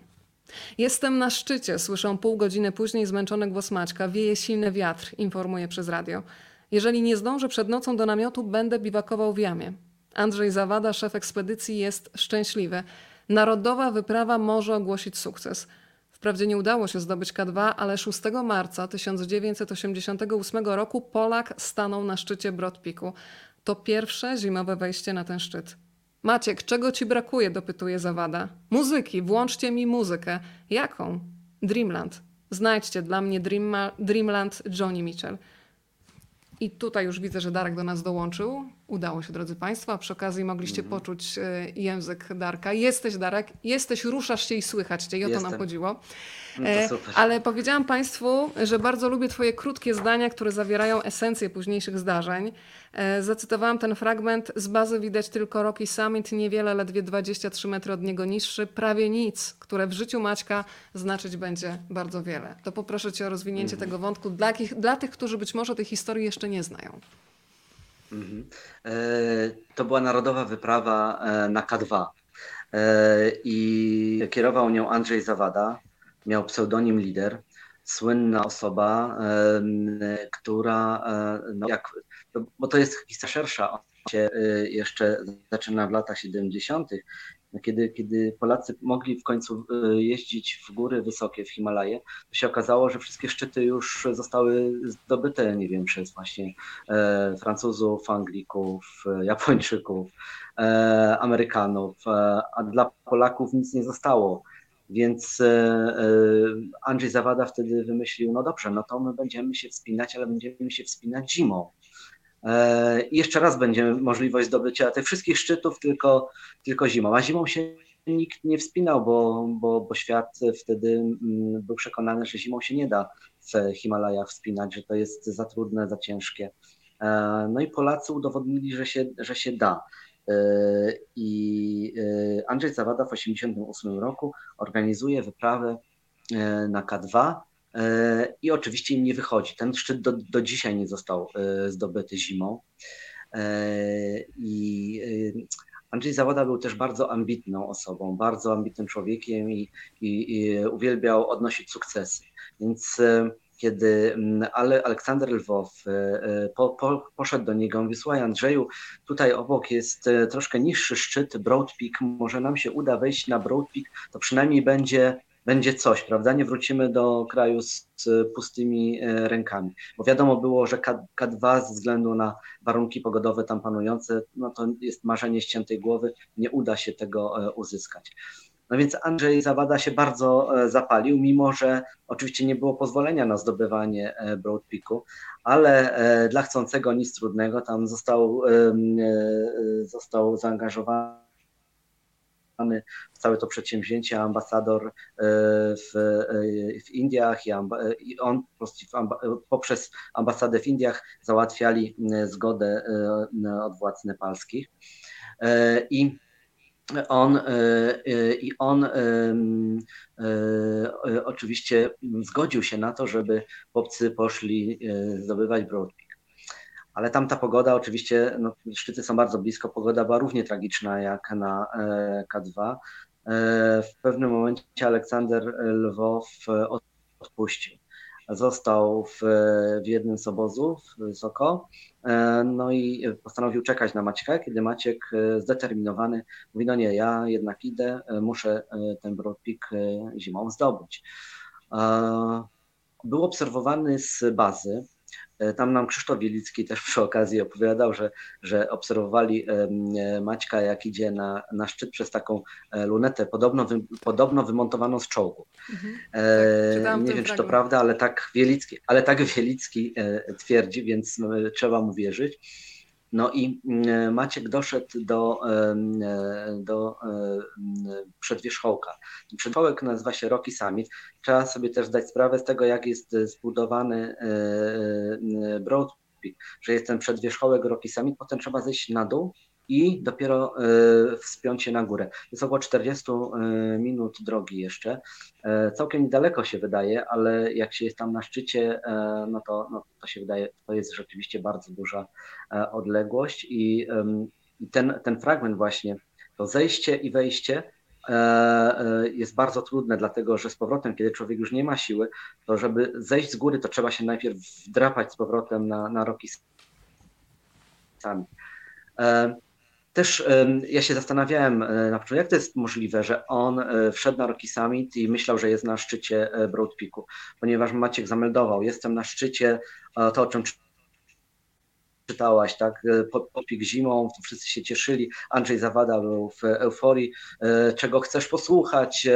Jestem na szczycie, słyszą pół godziny później zmęczony głos Maćka. Wieje silny wiatr, informuje przez radio. Jeżeli nie zdążę przed nocą do namiotu, będę biwakował w jamie. Andrzej Zawada, szef ekspedycji, jest szczęśliwy. Narodowa wyprawa może ogłosić sukces. Wprawdzie nie udało się zdobyć K2, ale 6 marca 1988 roku Polak stanął na szczycie Brodpiku. To pierwsze zimowe wejście na ten szczyt. Maciek, czego ci brakuje? dopytuje Zawada. Muzyki, włączcie mi muzykę. Jaką? Dreamland. Znajdźcie dla mnie Dream Dreamland Johnny Mitchell. I tutaj już widzę, że Darek do nas dołączył. Udało się, drodzy Państwo. A przy okazji mogliście mm. poczuć e, język Darka. Jesteś, Darek, jesteś, ruszasz się i słychać cię. I o to nam chodziło. No e, ale powiedziałam Państwu, że bardzo lubię Twoje krótkie zdania, które zawierają esencję późniejszych zdarzeń. E, zacytowałam ten fragment. Z bazy widać tylko Rocky Summit, niewiele, ledwie 23 metry od niego niższy, prawie nic, które w życiu Maćka znaczyć będzie bardzo wiele. To poproszę Cię o rozwinięcie mm. tego wątku dla, dla tych, którzy być może tej historii jeszcze nie znają.
Mhm. To była narodowa wyprawa na K2 i kierował nią Andrzej Zawada, miał pseudonim Lider, słynna osoba, która, e, no jak, bo to jest historia szersza, się e, jeszcze zaczyna w latach 70., kiedy, kiedy Polacy mogli w końcu e, jeździć w góry wysokie, w Himalaje, to się okazało, że wszystkie szczyty już zostały zdobyte, nie wiem, przez właśnie e, Francuzów, Anglików, Japończyków, e, Amerykanów, a dla Polaków nic nie zostało. Więc e, e, Andrzej Zawada wtedy wymyślił, no dobrze, no to my będziemy się wspinać, ale będziemy się wspinać zimą. E, I jeszcze raz będzie możliwość zdobycia tych wszystkich szczytów tylko, tylko zimą. A zimą się nikt nie wspinał, bo, bo, bo świat wtedy mm, był przekonany, że zimą się nie da w Himalajach wspinać, że to jest za trudne, za ciężkie. No i Polacy udowodnili, że się, że się da. E, I e, Andrzej Zawada w 1988 roku organizuje wyprawę e, na K2 i oczywiście im nie wychodzi. Ten szczyt do, do dzisiaj nie został zdobyty zimą. I Andrzej Zawoda był też bardzo ambitną osobą, bardzo ambitnym człowiekiem i, i, i uwielbiał odnosić sukcesy. Więc kiedy ale Aleksander Lwow e, e, po, po, poszedł do niego, mówi, Andrzeju, tutaj obok jest e, troszkę niższy szczyt, Broad Peak, może nam się uda wejść na Broad Peak, to przynajmniej będzie, będzie coś, prawda? Nie wrócimy do kraju z, pustymi rękami. Bo wiadomo było, że K, K2 ze względu na warunki pogodowe tam panujące, no to jest marzenie ściętej głowy, nie uda się tego uzyskać. No więc Andrzej Zawada się bardzo e, zapalił, mimo że oczywiście nie było pozwolenia na zdobywanie e, Broad Peaku, ale e, dla chcącego nic trudnego tam został, został zaangażowany w całe to przedsięwzięcie ambasador w, w Indiach i, amba, i on poprzez ambasadę w Indiach załatwiali zgodę od władz nepalskich. I on, e, e, I on e, oczywiście zgodził się na to, żeby chłopcy poszli zdobywać Broadpeak. Ale tamta pogoda, oczywiście, no, szczyty są bardzo blisko, pogoda była równie tragiczna jak na K2. W pewnym momencie Aleksander Lwow odpuścił. Został w, w jednym z obozów wysoko, e, no i postanowił czekać na Maćka, kiedy Maciek e, zdeterminowany mówi, no nie, ja jednak idę, e, muszę ten Broadpeak zimą zdobyć. Był obserwowany z bazy, E, tam nam Krzysztof Wielicki też przy okazji opowiadał, że, że obserwowali e, Maćka, jak idzie na, na szczyt przez taką e, lunetę, podobno, wy, podobno wymontowaną z czołgu. Mhm. Tak, nie wiem, czy to prawda, ale tak Wielicki, ale tak Wielicki twierdzi, więc trzeba mu wierzyć. No i mm, Maciek doszedł do, do przedwierzchołka. Przedwierzchołek nazywa się Rocky Summit. Trzeba sobie też zdać sprawę z tego, jak jest zbudowany e, e, Broad że jest ten przedwierzchołek Rocky Summit, potem trzeba zejść na dół i dopiero e, wspiąć się na górę. Jest około 40 minut drogi jeszcze. Całkiem niedaleko się wydaje, ale jak się jest tam na szczycie, no to, no to się wydaje, to jest rzeczywiście bardzo duża odległość i ten, ten fragment właśnie, to zejście i wejście jest bardzo trudne, dlatego że z powrotem, kiedy człowiek już nie ma siły, to żeby zejść z góry, to trzeba się najpierw wdrapać z powrotem na, na roki sami. Też ja się zastanawiałem e, na początku, jak to jest możliwe, że on e, wszedł na Rocky Summit i myślał, że jest na szczycie e, Broad Peaku, ponieważ Maciek zameldował, jestem na szczycie, to o czym czytałaś, tak? Popik zimą, wszyscy się cieszyli. Andrzej Zawada był w euforii. Czego chcesz posłuchać,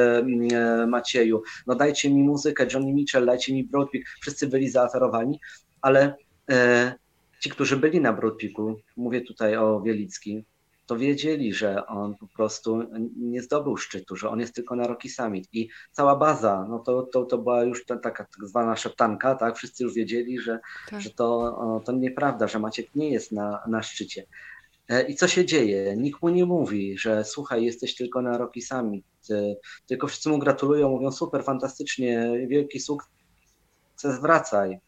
Macieju? No dajcie mi muzykę, Johnny Mitchell, dajcie mi Broad Peak. Wszyscy byli zaaferowani, ale ci, którzy byli na Broad Peaku, mówię tutaj o Wielickim, to wiedzieli, że on po prostu nie zdobył szczytu, że on jest tylko na Rocky Summit i cała baza, no to, to, to była już ta, taka tak zwana szeptanka, tak? Wszyscy już wiedzieli, że, tak. że to, to nieprawda, że Maciek nie jest na, na szczycie. E, I co się dzieje? Nikt mu nie mówi, że słuchaj, jesteś tylko na Rocky Summit, e, tylko wszyscy mu gratulują, mówią super, fantastycznie, wielki sukces, wracaj.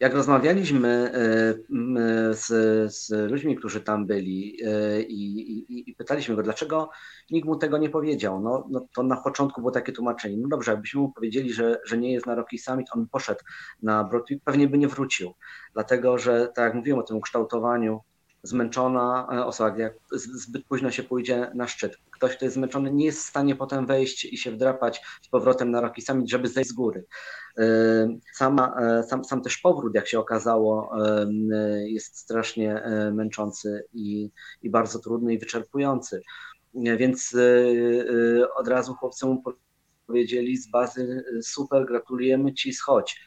Jak rozmawialiśmy e, z, z ludźmi, którzy tam byli e, i, i, i, pytaliśmy go, dlaczego nikt mu tego nie powiedział, no, no, to na początku było takie tłumaczenie. No dobrze, jakbyśmy mu powiedzieli, że, że nie jest na Rocky Summit, on poszedł na Broadway, pewnie by nie wrócił, dlatego że, tak jak mówiłem o tym ukształtowaniu, zmęczona e, osoba, jak zbyt późno się pójdzie na szczyt. Ktoś, kto jest zmęczony, nie jest w stanie potem wejść i się wdrapać z powrotem na Rocky Summit, żeby zejść z góry. E, sama, e, sam, sam też powrót, jak się okazało, jest strasznie męczący i, i bardzo trudny i wyczerpujący. Więc od razu chłopcom powiedzieli z bazy super, gratulujemy Ci, schodź.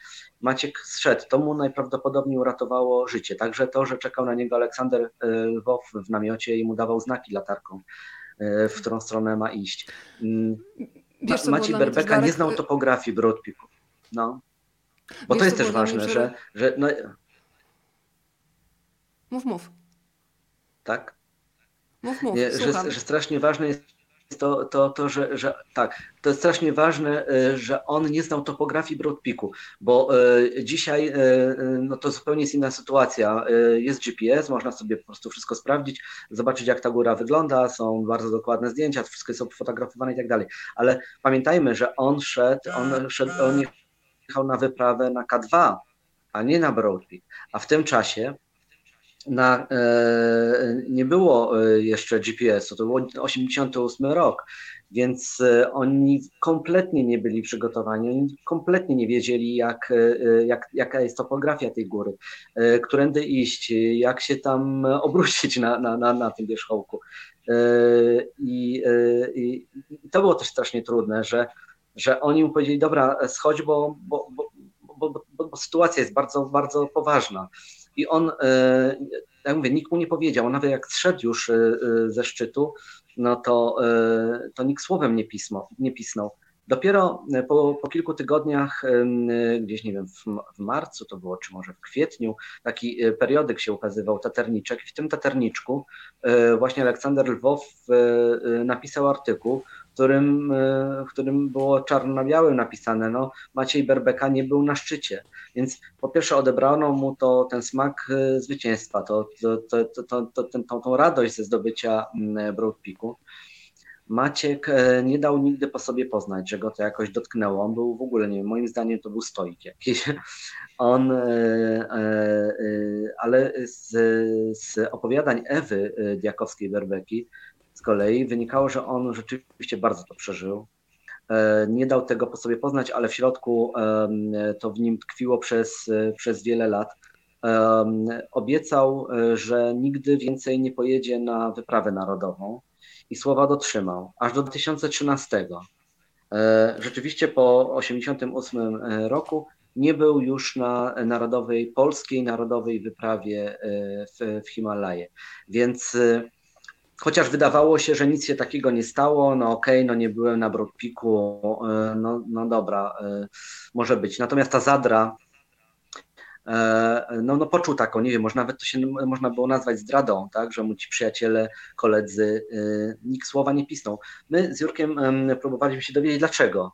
Maciek zszedł. To mu najprawdopodobniej uratowało życie. Także to, że czekał na niego Aleksander e, Lwow w namiocie i mu dawał znaki latarką, e, w którą stronę ma iść. Mm, Maciej Berbeka nie znał topografii Broadpeaku. No. Bo Wiesz, to jest też ważne, że... że no...
Mów, mów.
Tak?
Mów, mów,
że, że strasznie ważne jest to, to, to że, że tak, to jest strasznie ważne, że on nie znał topografii Broad Peaku, bo dzisiaj no to zupełnie jest inna sytuacja. Jest GPS, można sobie po prostu wszystko sprawdzić, zobaczyć jak ta góra wygląda, są bardzo dokładne zdjęcia, wszystko jest fotografowane i tak dalej. Ale pamiętajmy, że on szedł, on szedł, on jechał na wyprawę na K2, a nie na Broad Peak. A w tym czasie na, e, nie było e, jeszcze GPS-u, to był 88 rok, więc e, oni kompletnie nie byli przygotowani, oni kompletnie nie wiedzieli, jak, jak, jaka jest topografia tej góry, którędy iść, jak się tam obrócić na, na, na, na tym wierzchołku. I, I, to było też strasznie trudne, że, że oni mu powiedzieli, dobra, schodź, bo, bo, bo, bo, bo, sytuacja jest bardzo, bardzo poważna. I on, e, jak mówię, nikt mu nie powiedział, nawet jak zszedł już e, e, ze szczytu, no to, to nikt słowem nie, pismo, nie pisnął. Dopiero po, po kilku tygodniach, gdzieś nie wiem, w, w, marcu to było, czy może w kwietniu, taki periodyk się ukazywał, Taterniczek. I w tym Taterniczku właśnie Aleksander Lwow napisał artykuł, którym, e, w którym było czarno na białym napisane, no Maciej Berbeka nie był na szczycie. Więc po pierwsze odebrano mu to ten smak e, zwycięstwa, to, to, to, to, to, ten, tą, tą radość ze zdobycia mm, Broad Peaku. Maciek e, nie dał nigdy po sobie poznać, że go to jakoś dotknęło. On był w ogóle, nie wiem, moim zdaniem to był stoik jakiś. On, ale z, z opowiadań Ewy Diakowskiej-Berbeki z kolei wynikało, że on rzeczywiście bardzo to przeżył. E, nie dał tego po sobie poznać, ale w środku to w nim tkwiło przez, przez wiele lat. Obiecał, e, że nigdy więcej nie pojedzie na wyprawę narodową i słowa dotrzymał, aż do 2013. E, rzeczywiście po 1988 roku nie był już na narodowej, polskiej narodowej wyprawie w, w Himalaje. Więc chociaż wydawało się, że nic się takiego nie stało, no okej, okay, no nie byłem na Broadpiku, e, no, no dobra, e, może być. Natomiast ta Zadra, e, no, no poczuł taką, nie wiem, może nawet to się można było nazwać zdradą, tak, że mu ci przyjaciele, koledzy, nikt słowa nie pisnął. My z Jurkiem próbowaliśmy się dowiedzieć, dlaczego.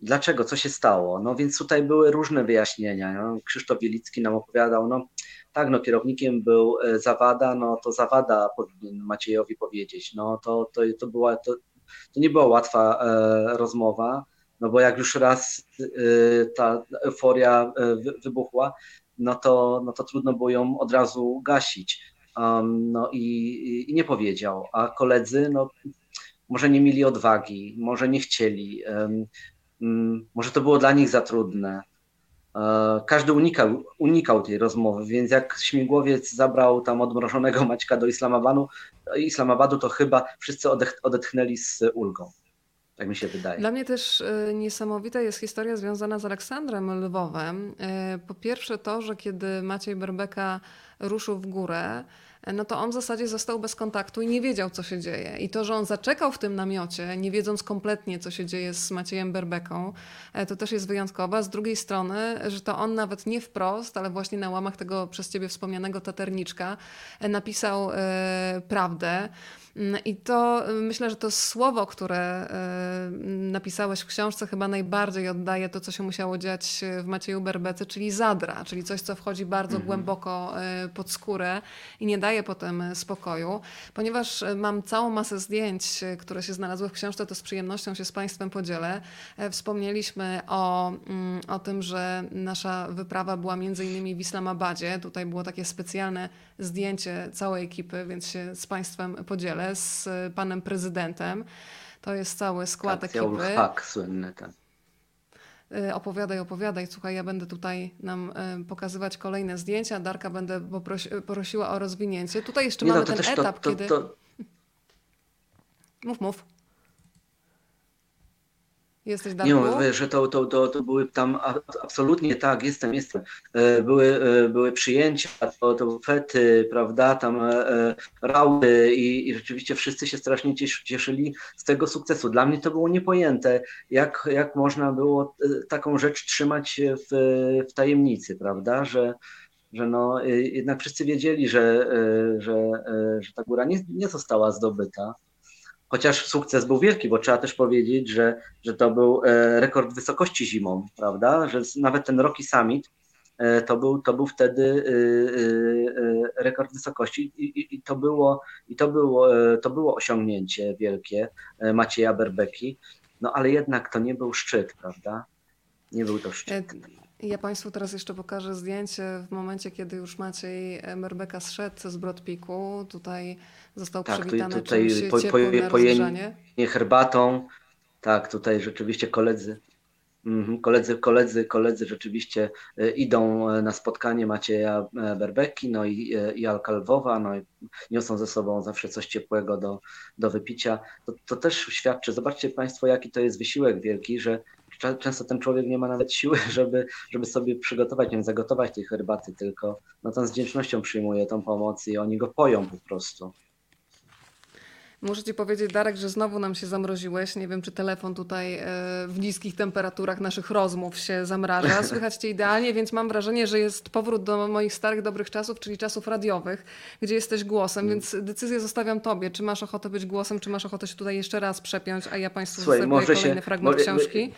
Dlaczego, co się stało? No więc tutaj były różne wyjaśnienia. No, Krzysztof Wielicki nam opowiadał, no tak, no kierownikiem był e, Zawada, no to Zawada powinien Maciejowi powiedzieć. No to, to, to, była, to, to nie była łatwa e, rozmowa, no bo jak już raz e, ta euforia e, wybuchła, no to, no to trudno było ją od razu gasić. Um, no i, i, nie powiedział, a koledzy, no może nie mieli odwagi, może nie chcieli, um, może to było dla nich za trudne. E, każdy unikał, unikał tej rozmowy, więc jak śmigłowiec zabrał tam odmrożonego Maćka do Islamabadu, Islamabadu to chyba wszyscy odetchnęli z ulgą. Tak mi się wydaje.
Dla mnie też e, niesamowita jest historia związana z Aleksandrem Lwowem. E, po pierwsze to, że kiedy Maciej Berbeka ruszył w górę, no to on w zasadzie został bez kontaktu i nie wiedział, co się dzieje. I to, że on zaczekał w tym namiocie, nie wiedząc kompletnie, co się dzieje z Maciejem Berbeką, e, to też jest wyjątkowe. Z drugiej strony, że to on nawet nie wprost, ale właśnie na łamach tego przez ciebie wspomnianego taterniczka e, napisał e, prawdę. Mm, I to y, myślę, że to słowo, które y, napisałeś w książce, chyba najbardziej oddaje to, co się musiało dziać y, w Macieju Berbece, czyli zadra, czyli coś, co wchodzi bardzo mhm. głęboko pod skórę i nie daje potem spokoju. Ponieważ mam całą masę zdjęć, które się znalazły w książce, to z przyjemnością się z Państwem podzielę. E, wspomnieliśmy o, mm, o tym, że nasza wyprawa była między innymi w Islamabadzie. Tutaj było takie specjalne zdjęcie całej ekipy, więc się z Państwem podzielę, z panem prezydentem. To jest cały skład
tak,
ekipy.
Hak, słynny ten.
Y, opowiadaj, opowiadaj. Słuchaj, ja będę tutaj nam y, pokazywać kolejne zdjęcia. Darka będę poprosi, prosiła o rozwinięcie. Tutaj jeszcze Nie mamy no, ten etap, to, to, kiedy... To... Mów, mów. Jesteś Darku?
Nie, że to, to, to, to były tam absolutnie tak, jestem, jestem. E, były, e, były przyjęcia, to, to fety, prawda, tam e, raudy i, i rzeczywiście wszyscy się strasznie cieszyli z tego sukcesu. Dla mnie to było niepojęte, jak, jak można było taką rzecz trzymać w, w tajemnicy, prawda, że, że no, jednak wszyscy wiedzieli, że, że, że ta góra nie, nie została zdobyta chociaż sukces był wielki, bo trzeba też powiedzieć, że, że to był e, rekord wysokości zimą, prawda? Że nawet ten Rocky Summit e, to był, to był wtedy rekord wysokości i, i, to było, i to było, to było osiągnięcie wielkie Macieja Berbeki, no ale jednak to nie był szczyt, prawda? Nie był to szczyt.
Ja Państwu teraz jeszcze pokażę zdjęcie w momencie, kiedy już Maciej Merbeka zszedł z Brodpiku. Tutaj został tak, przywitany tutaj po, po,
pojenie herbatą. Tak, tutaj rzeczywiście koledzy, mhm, koledzy, koledzy, koledzy rzeczywiście e, idą e, na spotkanie Macieja e, Berbeki, no i, i Alkalwowa, no i niosą ze sobą zawsze coś ciepłego do, do wypicia. To, to też świadczy, zobaczcie Państwo, jaki to jest wysiłek wielki, że często ten człowiek nie ma nawet siły, żeby, żeby sobie przygotować, nie zagotować tej herbaty, tylko no to z wdzięcznością przyjmuje tą pomoc i oni go poją po prostu.
Muszę Ci powiedzieć, Darek, że znowu nam się zamroziłeś. Nie wiem, czy telefon tutaj e, w niskich temperaturach naszych rozmów się zamraża. Słychać Cię idealnie, więc mam wrażenie, że jest powrót do moich starych, dobrych czasów, czyli czasów radiowych, gdzie jesteś głosem, mm. więc decyzję zostawiam Tobie. Czy masz ochotę być głosem, czy masz ochotę się tutaj jeszcze raz przepiąć, a ja Państwu Słuchaj, kolejny się, fragment może, książki.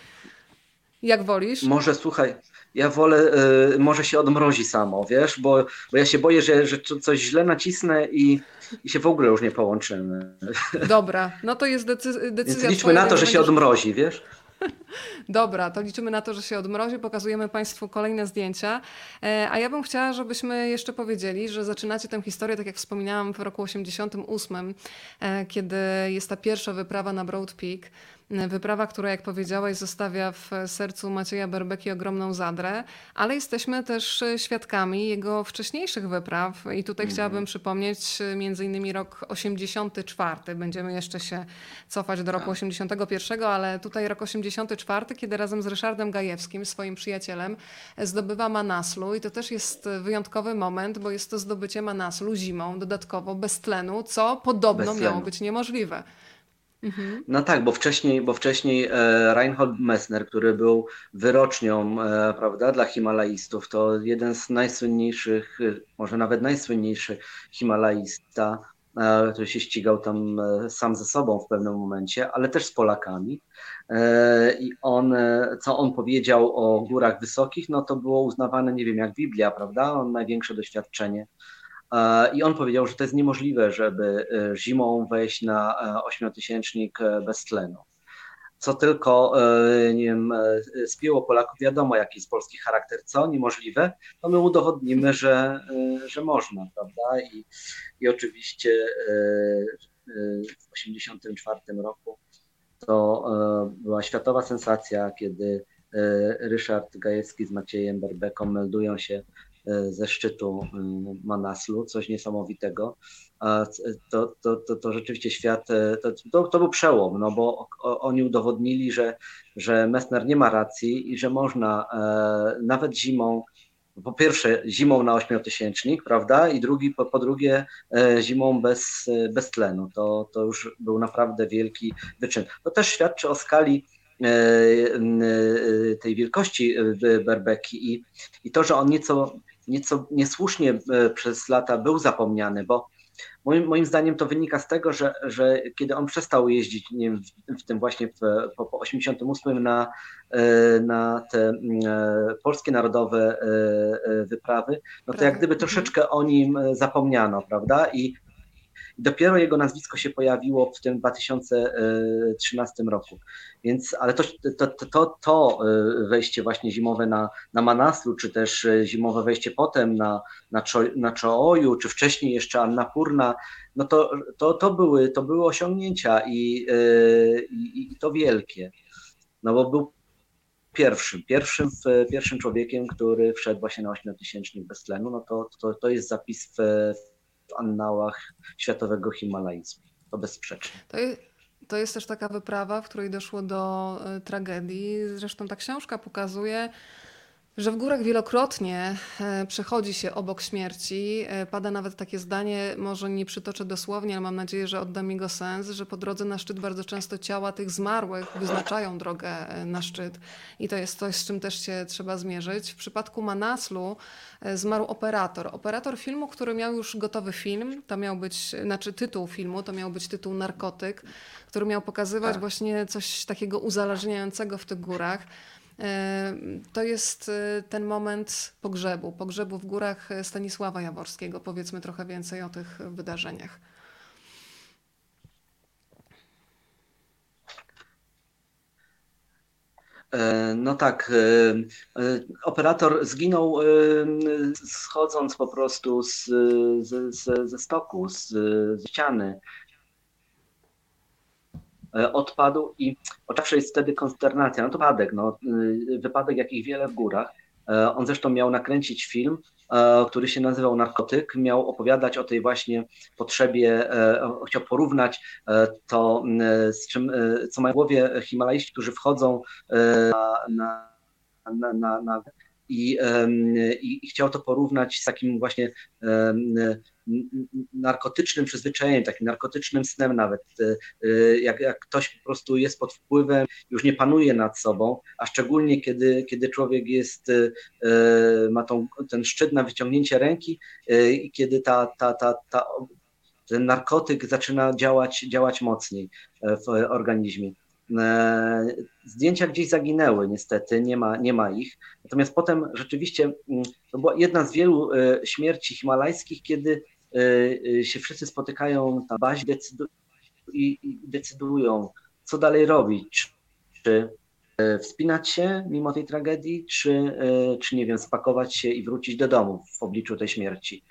Jak wolisz?
Może słuchaj, ja wolę, y, może się odmrozi samo, wiesz, bo, bo ja się boję, że, że coś źle nacisnę i, i się w ogóle już nie połączymy.
Dobra, no to jest decyzja. Więc
liczmy twoja, na to, że się odmrozi, wiesz?
Dobra, to liczymy na to, że się odmrozi. Pokazujemy Państwu kolejne zdjęcia. E, a ja bym chciała, żebyśmy jeszcze powiedzieli, że zaczynacie tę historię, tak jak wspominałam, w roku 88, e, kiedy jest ta pierwsza wyprawa na Broad Peak. Wyprawa, która, jak powiedziałeś, zostawia w sercu Macieja Berbeki ogromną zadrę, ale jesteśmy też świadkami jego wcześniejszych wypraw. I tutaj mm. chciałabym przypomnieć między innymi rok 84. Będziemy jeszcze się cofać do roku 81, tak. ale tutaj rok 84, kiedy razem z Ryszardem Gajewskim, swoim przyjacielem, zdobywa Manaslu. I to też jest wyjątkowy moment, bo jest to zdobycie Manaslu zimą, dodatkowo bez tlenu, co podobno miało być niemożliwe.
Mhm. No tak, bo wcześniej, bo wcześniej e, Reinhold Messner, który był wyrocznią e, prawda, dla Himalajstów, to jeden z najsłynniejszych, e, może nawet najsłynniejszy Himalajsta, e, który się ścigał tam sam ze sobą w pewnym momencie, ale też z Polakami. I on, co on powiedział o górach wysokich, no to było uznawane, nie wiem, jak Biblia, prawda? On największe doświadczenie I on powiedział, że to jest niemożliwe, żeby e, zimą wejść na e, ośmiotysięcznik bez tlenu. Co tylko, nie wiem, spięło Polaków, wiadomo jaki jest polski charakter, co niemożliwe, to my udowodnimy, że, że można, prawda? I, i oczywiście w 1984 roku to była światowa sensacja, kiedy Ryszard Gajewski z Maciejem Berbeką meldują się E, ze szczytu e, Manaslu, coś niesamowitego. To, to, to, to rzeczywiście świat, e, to, to, był przełom, no bo oni udowodnili, że, że Messner nie ma racji i że można nawet zimą, po pierwsze zimą na ośmiotysięcznik, prawda, i drugi, po, po drugie zimą bez, bez tlenu. To, to już był naprawdę wielki wyczyn. To też świadczy o skali tej wielkości Berbeki i, i to, że on nieco nieco niesłusznie e, przez lata był zapomniany, bo moim, moim zdaniem to wynika z tego, że, że kiedy on przestał jeździć nie wiem, w, w tym właśnie w, po, po 88 na, e, na te e, polskie narodowe wyprawy, no to jak gdyby mhm. troszeczkę o nim zapomniano, prawda? I Dopiero jego nazwisko się pojawiło w tym 2013 roku. Więc, ale to, to, to, to e, wejście właśnie zimowe na, na Manaslu, czy też e, zimowe wejście potem na, na, Czo, na Czooju, czy wcześniej jeszcze Annapurna, no to, to, to, były, to były osiągnięcia i, e, i, i to wielkie. No bo był pierwszym, pierwszym, pierwszym człowiekiem, który wszedł właśnie na 8000 bez tlenu, no to, to, to jest zapis w, w annałach światowego himalaizmu. To bezsprzecznie.
To to jest też taka wyprawa, w której doszło do y, tragedii. Zresztą ta książka pokazuje, że w górach wielokrotnie e, przechodzi się obok śmierci. E, pada nawet takie zdanie, może nie przytoczę dosłownie, ale mam nadzieję, że oddam jego sens, że po drodze na szczyt bardzo często ciała tych zmarłych wyznaczają drogę e, na szczyt. I to jest coś, z czym też się trzeba zmierzyć. W przypadku Manaslu zmarł operator. Operator filmu, który miał już gotowy film, to miał być, znaczy tytuł filmu, to miał być tytuł Narkotyk, który miał pokazywać tak. właśnie coś takiego uzależniającego w tych górach. E, to jest e, ten moment pogrzebu, pogrzebu w górach Stanisława Jaworskiego. Powiedzmy trochę więcej o tych wydarzeniach.
E, no tak, operator zginął schodząc po prostu z, z, ze stoku, z, z ściany. E, odpadł i oczywiście jest wtedy konsternacja. No to wypadek, no, y, wypadek jakich wiele w górach. E, on zresztą miał nakręcić film, e, który się nazywał Narkotyk. Miał opowiadać o tej właśnie potrzebie, chciał porównać to, z czym, co mają w głowie Himalaiści, którzy wchodzą na, na, na, na i, i, i, chciał to porównać z takim właśnie narkotycznym przyzwyczajeniem, takim narkotycznym snem nawet. E, e, jak, jak ktoś po prostu jest pod wpływem, już nie panuje nad sobą, a szczególnie kiedy, kiedy człowiek jest, e, ma tą, ten szczyt na wyciągnięcie ręki i kiedy ta, ta, ta, ta, ten narkotyk zaczyna działać, działać mocniej w organizmie. Zdjęcia gdzieś zaginęły, niestety, nie ma, nie ma ich. Natomiast potem rzeczywiście mm, to była jedna z wielu śmierci himalajskich, kiedy y, się wszyscy spotykają na bazie i decydują, co dalej robić. Czy wspinać się mimo tej tragedii, czy, czy nie wiem, spakować się i wrócić do domu w obliczu tej śmierci.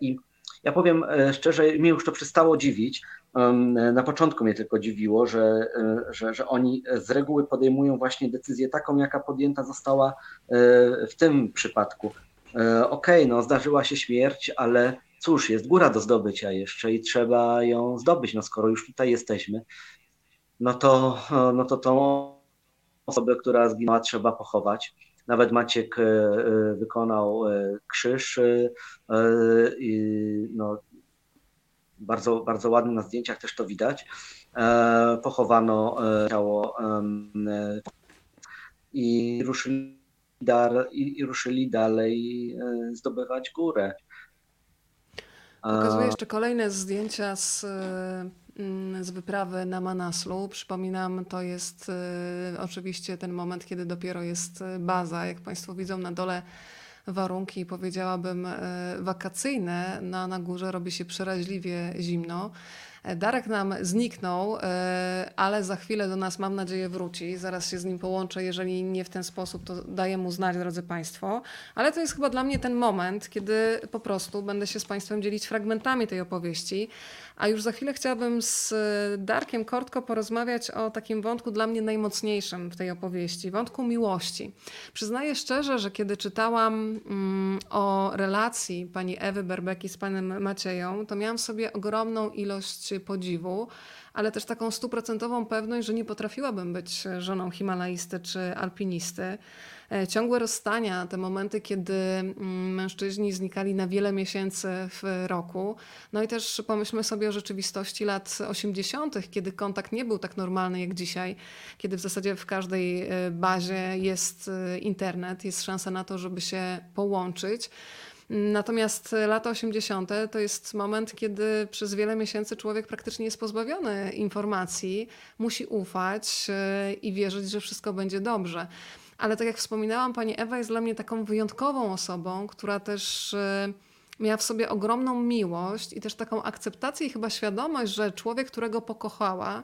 I ja powiem szczerze, mnie już to przestało dziwić. Na początku mnie tylko dziwiło, że, że, że oni z reguły podejmują właśnie decyzję taką, jaka podjęta została w tym przypadku. Okej, okay, no zdarzyła się śmierć, ale cóż, jest góra do zdobycia jeszcze i trzeba ją zdobyć. No skoro już tutaj jesteśmy, no to, no to tą osobę, która zginęła, trzeba pochować. Nawet Maciek e, e, wykonał e, krzyż. No, bardzo, bardzo ładny na zdjęciach też to widać. Pochowano ciało i ruszyli, i ruszyli dalej zdobywać górę.
Pokazuję jeszcze kolejne zdjęcia z, mm, z wyprawy na Manaslu. Przypominam, to jest oczywiście ten moment, kiedy dopiero jest baza. Jak Państwo widzą na dole warunki, powiedziałabym, y, wakacyjne. Na, na górze robi się przeraźliwie zimno. Darek nam zniknął, e, ale za chwilę do nas, mam nadzieję, wróci. Zaraz się z nim połączę. Jeżeli nie w ten sposób, to daję mu znać, drodzy Państwo. Ale to jest chyba dla mnie ten moment, kiedy po prostu będę się z Państwem dzielić fragmentami tej opowieści. A już za chwilę chciałabym z Darkiem Kortko porozmawiać o takim wątku dla mnie najmocniejszym w tej opowieści wątku miłości. Przyznaję szczerze, że kiedy czytałam mm, o relacji pani Ewy Berbeki z panem Macieją, to miałam sobie ogromną ilość podziwu ale też taką stuprocentową pewność, że nie potrafiłabym być żoną himalaisty czy alpinisty. E, ciągłe rozstania, te momenty, kiedy mm, mężczyźni znikali na wiele miesięcy w roku. No i też pomyślmy sobie o rzeczywistości lat 80., kiedy kontakt nie był tak normalny jak dzisiaj, kiedy w zasadzie w każdej e, bazie jest e, internet, jest szansa na to, żeby się połączyć. Natomiast lata 80. to jest moment, kiedy przez wiele miesięcy człowiek praktycznie jest pozbawiony informacji, musi ufać i wierzyć, że wszystko będzie dobrze. Ale tak jak wspominałam, pani Ewa jest dla mnie taką wyjątkową osobą, która też y, miała w sobie ogromną miłość i też taką akceptację i chyba świadomość, że człowiek, którego pokochała, e,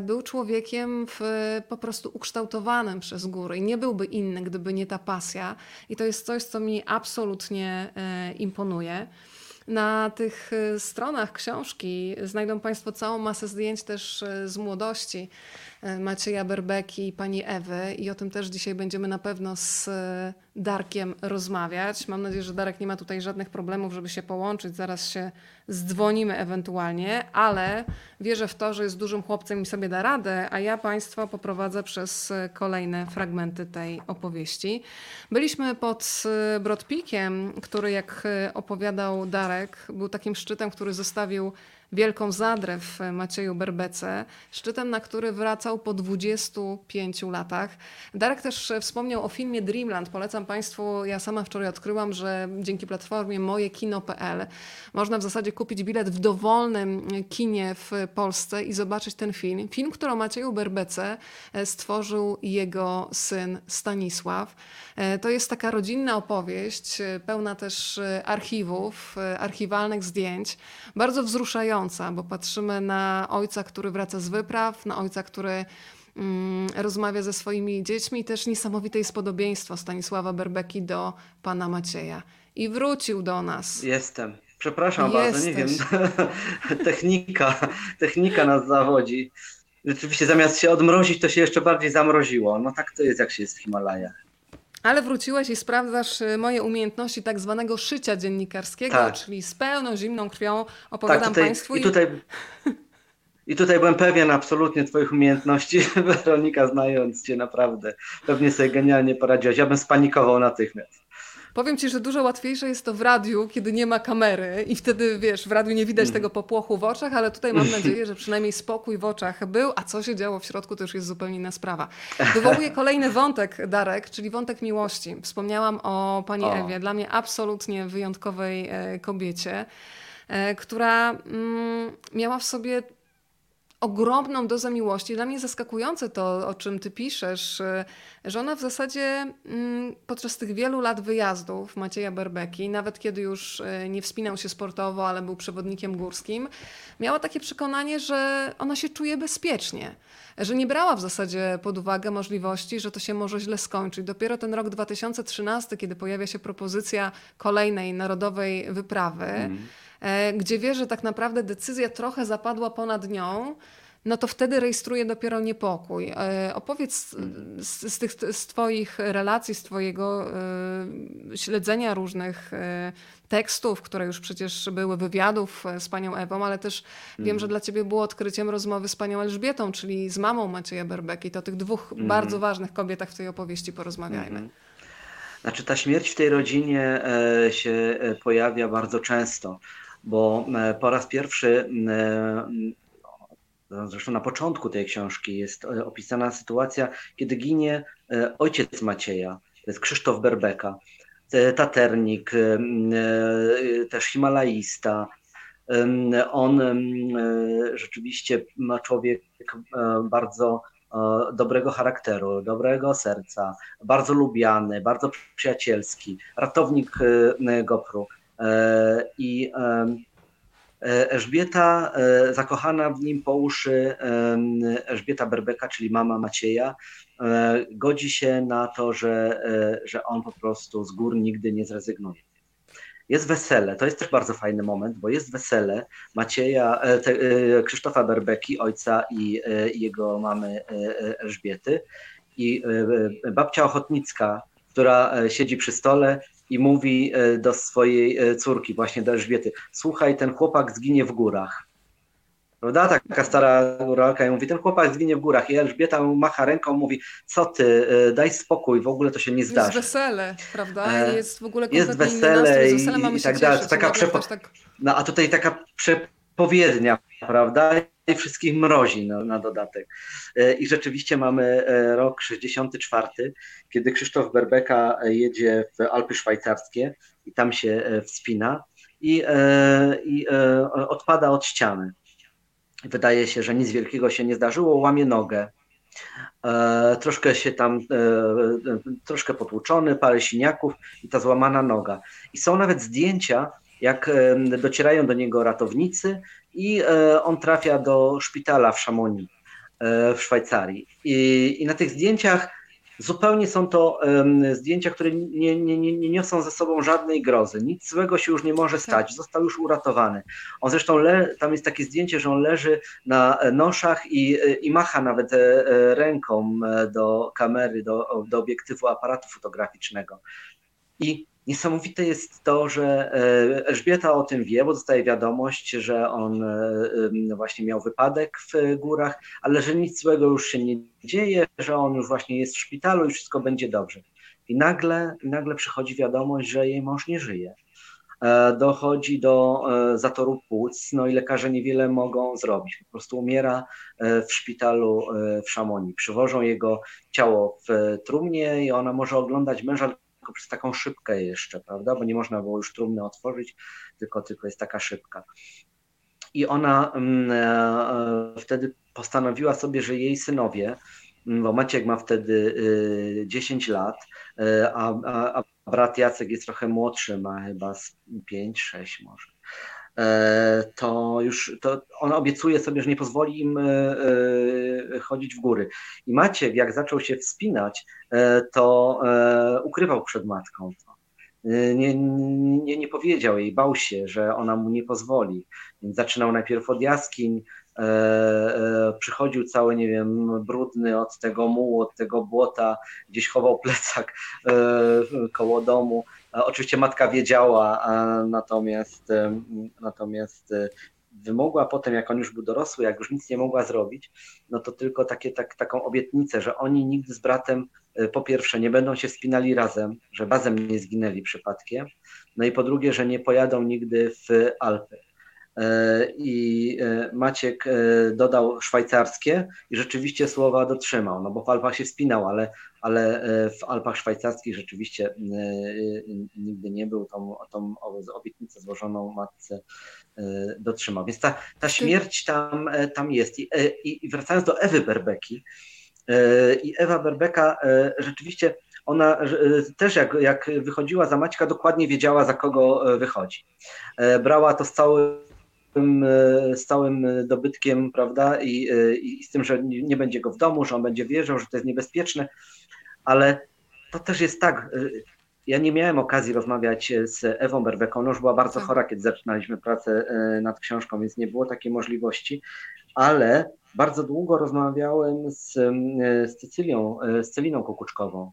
był człowiekiem w, po prostu ukształtowanym przez góry i nie byłby inny, gdyby nie ta pasja. I to jest coś, co mi absolutnie e, imponuje. Na tych e, stronach książki znajdą Państwo całą masę zdjęć też z młodości e, Macieja Berbeki i pani Ewy i o tym też dzisiaj będziemy na pewno z e, Darkiem rozmawiać. Mam nadzieję, że Darek nie ma tutaj żadnych problemów, żeby się połączyć. Zaraz się zdzwonimy ewentualnie, ale wierzę w to, że jest dużym chłopcem i sobie da radę, a ja Państwa poprowadzę przez e, kolejne fragmenty tej opowieści. Byliśmy pod Brodpikiem, który jak opowiadał Darek, był takim szczytem, który zostawił Wielką Zadrę w Macieju Berbece, szczytem, na który wracał po 25 latach. Darek też wspomniał o filmie Dreamland. Polecam Państwu, ja sama wczoraj odkryłam, że dzięki platformie mojekino.pl można w zasadzie kupić bilet w dowolnym kinie w Polsce i zobaczyć ten film. Film, który o Macieju Berbece stworzył jego syn Stanisław. E, to jest taka rodzinna opowieść, e, pełna też e, archiwów, archiwalnych zdjęć, bardzo wzruszająca, bo patrzymy na ojca, który wraca z wypraw, na ojca, który mm, rozmawia ze swoimi dziećmi też niesamowite jest podobieństwo Stanisława Berbeki do pana Macieja. I wrócił do nas.
Jestem. Przepraszam Jesteś. bardzo, nie wiem. technika, technika nas zawodzi. Rzeczywiście zamiast się odmrozić, to się jeszcze bardziej zamroziło. No tak to jest, jak się jest w Himalajach.
Ale wróciłeś i sprawdzasz y, moje umiejętności tak zwanego szycia dziennikarskiego, tak. czyli z pełną zimną krwią opowiadam tak, tutaj, Państwu.
I, tutaj, I tutaj byłem pewien absolutnie Twoich umiejętności, Weronika, znając Cię naprawdę. Pewnie sobie genialnie poradziłaś. Ja bym spanikował natychmiast.
Powiem ci, że dużo łatwiejsze jest to w radiu, kiedy nie ma kamery i wtedy, wiesz, w radiu nie widać mm. tego popłochu w oczach, ale tutaj mam nadzieję, że przynajmniej spokój w oczach był, a co się działo w środku, to już jest zupełnie inna sprawa. Wywołuje kolejny wątek, Darek, czyli wątek miłości. Wspomniałam o pani o. Ewie, dla mnie absolutnie wyjątkowej e, kobiecie, e, która mm, miała w sobie ogromną dozę miłości. Dla mnie zaskakujące to, o czym ty piszesz, y, że ona w zasadzie mm, podczas tych wielu lat wyjazdów Macieja Berbeki, nawet kiedy już y, nie wspinał się sportowo, ale był przewodnikiem górskim, miała takie przekonanie, że ona się czuje bezpiecznie, że nie brała w zasadzie pod uwagę możliwości, że to się może źle skończyć. Dopiero ten rok 2013, kiedy pojawia się propozycja kolejnej narodowej wyprawy, mm gdzie wie, że tak naprawdę decyzja trochę zapadła ponad nią, no to wtedy rejestruje dopiero niepokój. E, opowiedz z, z, tych, z Twoich relacji, z Twojego y, śledzenia różnych tekstów, które już przecież były wywiadów z panią Ewą, ale też mm. wiem, że mhm. dla Ciebie było odkryciem rozmowy z panią Elżbietą, czyli z mamą Macieja Berbeki. To tych dwóch mm. bardzo ważnych kobietach w tej opowieści porozmawiajmy. Mm.
Znaczy ta śmierć w tej rodzinie e, się pojawia bardzo często bo e, po raz pierwszy, e, no, zresztą na początku tej książki jest e, opisana sytuacja, kiedy ginie ojciec Macieja, to jest Krzysztof Berbeka, taternik, też himalaista. On rzeczywiście ma człowiek bardzo dobrego charakteru, dobrego serca, bardzo lubiany, bardzo przyjacielski, ratownik Gopru. E, I e, Elżbieta, e, zakochana w nim po uszy, Elżbieta Berbeka, czyli mama Macieja, godzi się na to, że, że on po prostu z gór nigdy nie zrezygnuje. Jest wesele, to jest też bardzo fajny moment, bo jest wesele Macieja, te, Krzysztofa Berbeki, ojca i, i jego mamy Elżbiety. I babcia Ochotnicka, która siedzi przy stole, i mówi e, do swojej e, córki, właśnie do Elżbiety, słuchaj, ten chłopak zginie w górach. Prawda? Taka stara góralka i mówi, ten chłopak zginie w górach. I Elżbieta macha ręką, mówi, co ty, e, daj spokój, w ogóle to się nie zdarzy.
Jest wesele, prawda? Jest w ogóle
Jest wesele i, i tak dalej. Taka przepo... tak... No a tutaj taka przepowiednia, prawda? Wszystkich mrozi na, na, dodatek. E, I rzeczywiście mamy e, rok 64, kiedy Krzysztof Berbeka jedzie w Alpy Szwajcarskie i tam się e, wspina i, i odpada od ściany. Wydaje się, że nic wielkiego się nie zdarzyło, łamie nogę. troszkę się tam, troszkę potłuczony, parę siniaków i ta złamana noga. I są nawet zdjęcia, jak docierają do niego ratownicy i e, on trafia do szpitala w Chamonix e, w Szwajcarii. I, i na tych zdjęciach Zupełnie są to zdjęcia, które nie, nie, nie, nie niosą ze sobą żadnej grozy. Nic złego się już nie może stać. Tak. Został już uratowany. On zresztą, le, tam jest takie zdjęcie, że on leży na noszach i, i macha nawet e, e, ręką e, do kamery, do, do obiektywu aparatu fotograficznego. I Niesamowite jest to, że Elżbieta o tym wie, bo dostaje wiadomość, że on właśnie miał wypadek w górach, ale że nic złego już się nie dzieje, że on już właśnie jest w szpitalu i wszystko będzie dobrze. I nagle, nagle przychodzi wiadomość, że jej mąż nie żyje. E, dochodzi do e, zatoru płuc, no i lekarze niewiele mogą zrobić. Po prostu umiera e, w szpitalu w Szamonii. Przywożą jego ciało w trumnie i ona może oglądać męża tylko przez taką szybkę jeszcze, prawda? Bo nie można było już trumny otworzyć, tylko, tylko jest taka szybka. I ona mm, wtedy postanowiła sobie, że jej synowie, mm, bo Maciek ma wtedy 10 lat, a, a, a brat Jacek jest trochę młodszy, ma chyba 5-6 może. E, to już to on obiecuje sobie, że nie pozwoli im e, e, chodzić w góry. I Maciek, jak zaczął się wspinać, to ukrywał przed matką. Nie, nie, nie powiedział jej, bał się, że ona mu nie pozwoli. Więc zaczynał najpierw od jaskiń, E, e, przychodził cały, nie wiem, brudny od tego mułu, od tego błota, gdzieś chował plecak e, koło domu. Oczywiście matka wiedziała, natomiast, natomiast wymogła potem, jak on już był dorosły, jak już nic nie mogła zrobić, no to tylko takie, tak, taką obietnicę, że oni nigdy z bratem po pierwsze nie będą się wspinali razem, że razem nie zginęli przypadkiem, no i po drugie, że nie pojadą nigdy w Alpy. E, i e, Maciek e, dodał szwajcarskie i rzeczywiście słowa dotrzymał, no bo w Alpach się wspinał, ale, ale w Alpach szwajcarskich rzeczywiście nigdy nie był, tą, tą obietnicę złożoną matce dotrzymał. Więc ta, ta śmierć tam, tam jest. I, I wracając do Ewy Berbeki, i Ewa Berbeka rzeczywiście ona też jak, jak wychodziła za Maćka, dokładnie wiedziała, za kogo wychodzi. Brała to z całym E, stałym dobytkiem, prawda, I, e, i, z tym, że nie będzie go w domu, że on będzie wierzył, że to jest niebezpieczne, ale to też jest tak. E, ja nie miałem okazji rozmawiać z Ewą Berbeką, ona już była bardzo tak. chora, kiedy zaczynaliśmy pracę nad książką, więc nie było takiej możliwości, ale bardzo długo rozmawiałem z, z Cecylią, z Celiną Kukuczkową.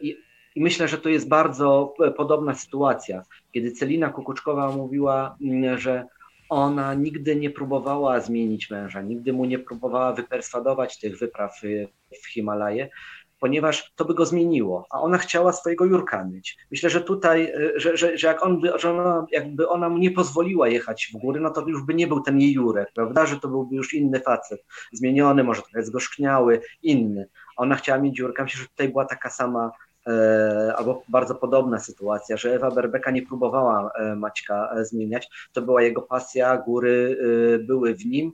I i myślę, że to jest bardzo e, podobna sytuacja, kiedy Celina Kukuczkowa mówiła, mm, że ona nigdy nie próbowała zmienić męża, nigdy mu nie próbowała wyperswadować tych wypraw y, w Himalaje, ponieważ to by go zmieniło, a ona chciała swojego Jurka mieć. Myślę, że tutaj, y, że, że, że jak on by, że ona, jakby ona mu nie pozwoliła jechać w góry, no to już by nie był ten jej Jurek, prawda, że to byłby już inny facet, zmieniony, może trochę zgorzkniały, inny. Ona chciała mieć Jurka, myślę, że tutaj była taka sama E, albo bardzo podobna sytuacja, że Ewa Berbeka nie próbowała e, Maćka e, zmieniać. To była jego pasja, góry były w nim.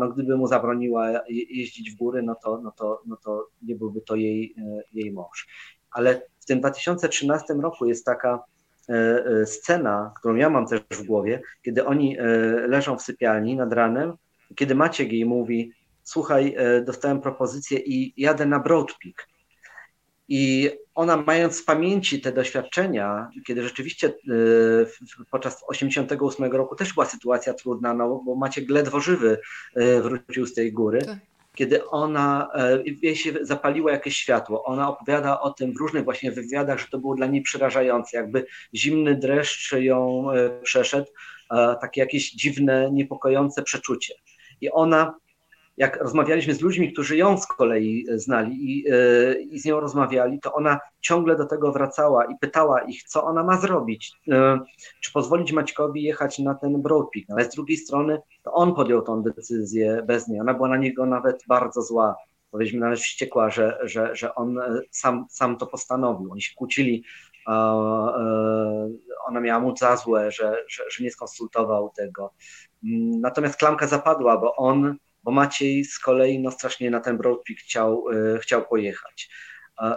No, gdyby mu zabroniła jeździć w góry, no to, no to, no to nie byłby to jej, jej mąż. Ale w tym 2013 roku jest taka scena, którą ja mam też w głowie, kiedy oni leżą w sypialni nad ranem, kiedy Maciek jej mówi: Słuchaj, dostałem propozycję i jadę na Broad Peak i ona, mając w pamięci te doświadczenia, kiedy rzeczywiście e, podczas 88 roku też była sytuacja trudna, no, bo Maciek ledwo żywy e, wrócił z tej góry, tak. kiedy ona, e, jej się zapaliło jakieś światło, ona opowiada o tym w różnych właśnie wywiadach, że to było dla niej przerażające, jakby zimny dreszcz ją przeszedł, takie jakieś dziwne, niepokojące przeczucie. I ona jak rozmawialiśmy z ludźmi, którzy ją z kolei znali i, e, i, z nią rozmawiali, to ona ciągle do tego wracała i pytała ich, co ona ma zrobić. E, czy pozwolić Maćkowi jechać na ten Broad Peak. No, ale z drugiej strony to on podjął tą decyzję bez niej. Ona była na niego nawet bardzo zła. Powiedzmy nawet wściekła, że, że, że on e, sam, sam to postanowił. Oni się kłócili. Ona miała mu za złe, że, że, że nie skonsultował tego. Mm, natomiast klamka zapadła, bo on bo Maciej z kolei no, strasznie na ten Broad Peak chciał, e, chciał pojechać.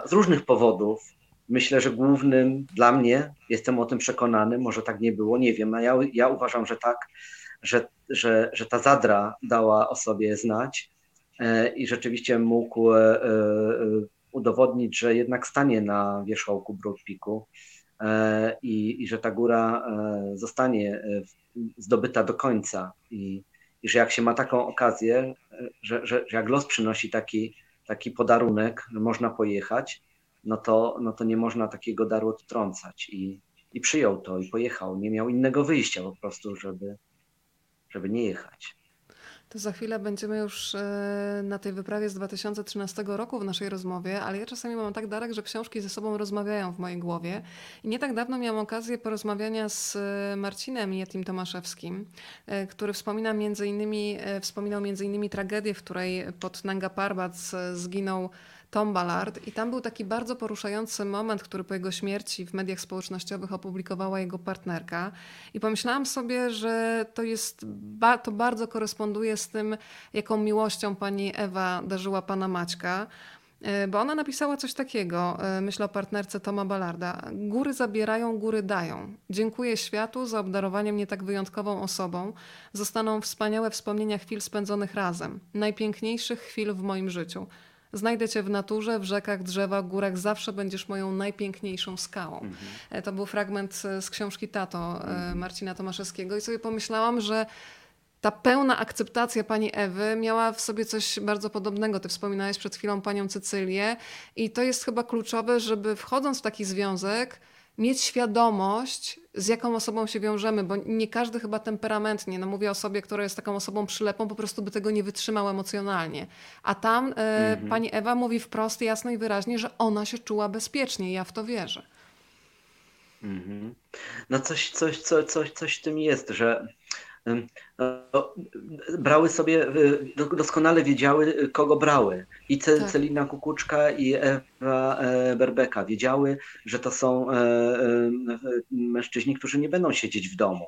Z różnych powodów. Myślę, że głównym dla mnie, jestem o tym przekonany, może tak nie było, nie wiem, a ja, ja uważam, że tak, że, że, że ta zadra dała o sobie znać i rzeczywiście mógł udowodnić, że jednak stanie na wierzchołku Broadpeaku i, i że ta góra zostanie zdobyta do końca i, i że jak się ma taką okazję, że, że, że jak los przynosi taki, taki podarunek, że można pojechać, no to, no to nie można takiego daru odtrącać. I, I przyjął to i pojechał. Nie miał innego wyjścia po prostu, żeby, żeby nie jechać.
To za chwilę będziemy już e, na tej wyprawie z 2013 roku w naszej rozmowie, ale ja czasami mam tak, Darek, że książki ze sobą rozmawiają w mojej głowie. I nie tak dawno miałam okazję porozmawiania z e, Marcinem Jetim Tomaszewskim, e, który wspomina między innymi, wspominał między innymi tragedię, w której pod Nanga Parbat zginął Tom Ballard i tam był taki bardzo poruszający moment, który po jego śmierci w mediach społecznościowych opublikowała jego partnerka i pomyślałam sobie, że to jest, to bardzo koresponduje z tym, jaką miłością pani Ewa darzyła pana Maćka. E, bo ona napisała coś takiego, e, myślę o partnerce Toma Ballarda. Góry zabierają, góry dają. Dziękuję światu za obdarowanie mnie tak wyjątkową osobą. Zostaną wspaniałe wspomnienia chwil spędzonych razem. Najpiękniejszych chwil w moim życiu. Znajdę cię w naturze, w rzekach, drzewach, górach, zawsze będziesz moją najpiękniejszą skałą. Mhm. To był fragment z książki Tato mhm. Marcina Tomaszewskiego i sobie pomyślałam, że ta pełna akceptacja pani Ewy miała w sobie coś bardzo podobnego. Ty wspominałeś przed chwilą panią Cecylię i to jest chyba kluczowe, żeby wchodząc w taki związek, mieć świadomość, z jaką osobą się wiążemy, bo nie każdy chyba temperamentnie, no mówię o sobie, która jest taką osobą przylepą, po prostu by tego nie wytrzymał emocjonalnie. A tam e, mhm. pani Ewa mówi wprost, jasno i wyraźnie, że ona się czuła bezpiecznie. Ja w to wierzę.
Mhm. No coś, coś, coś, coś, coś w tym jest, że brały sobie, doskonale wiedziały, kogo brały. I tak. Celina Kukuczka i Ewa e, Berbeka wiedziały, że to są e, e, mężczyźni, którzy nie będą siedzieć w domu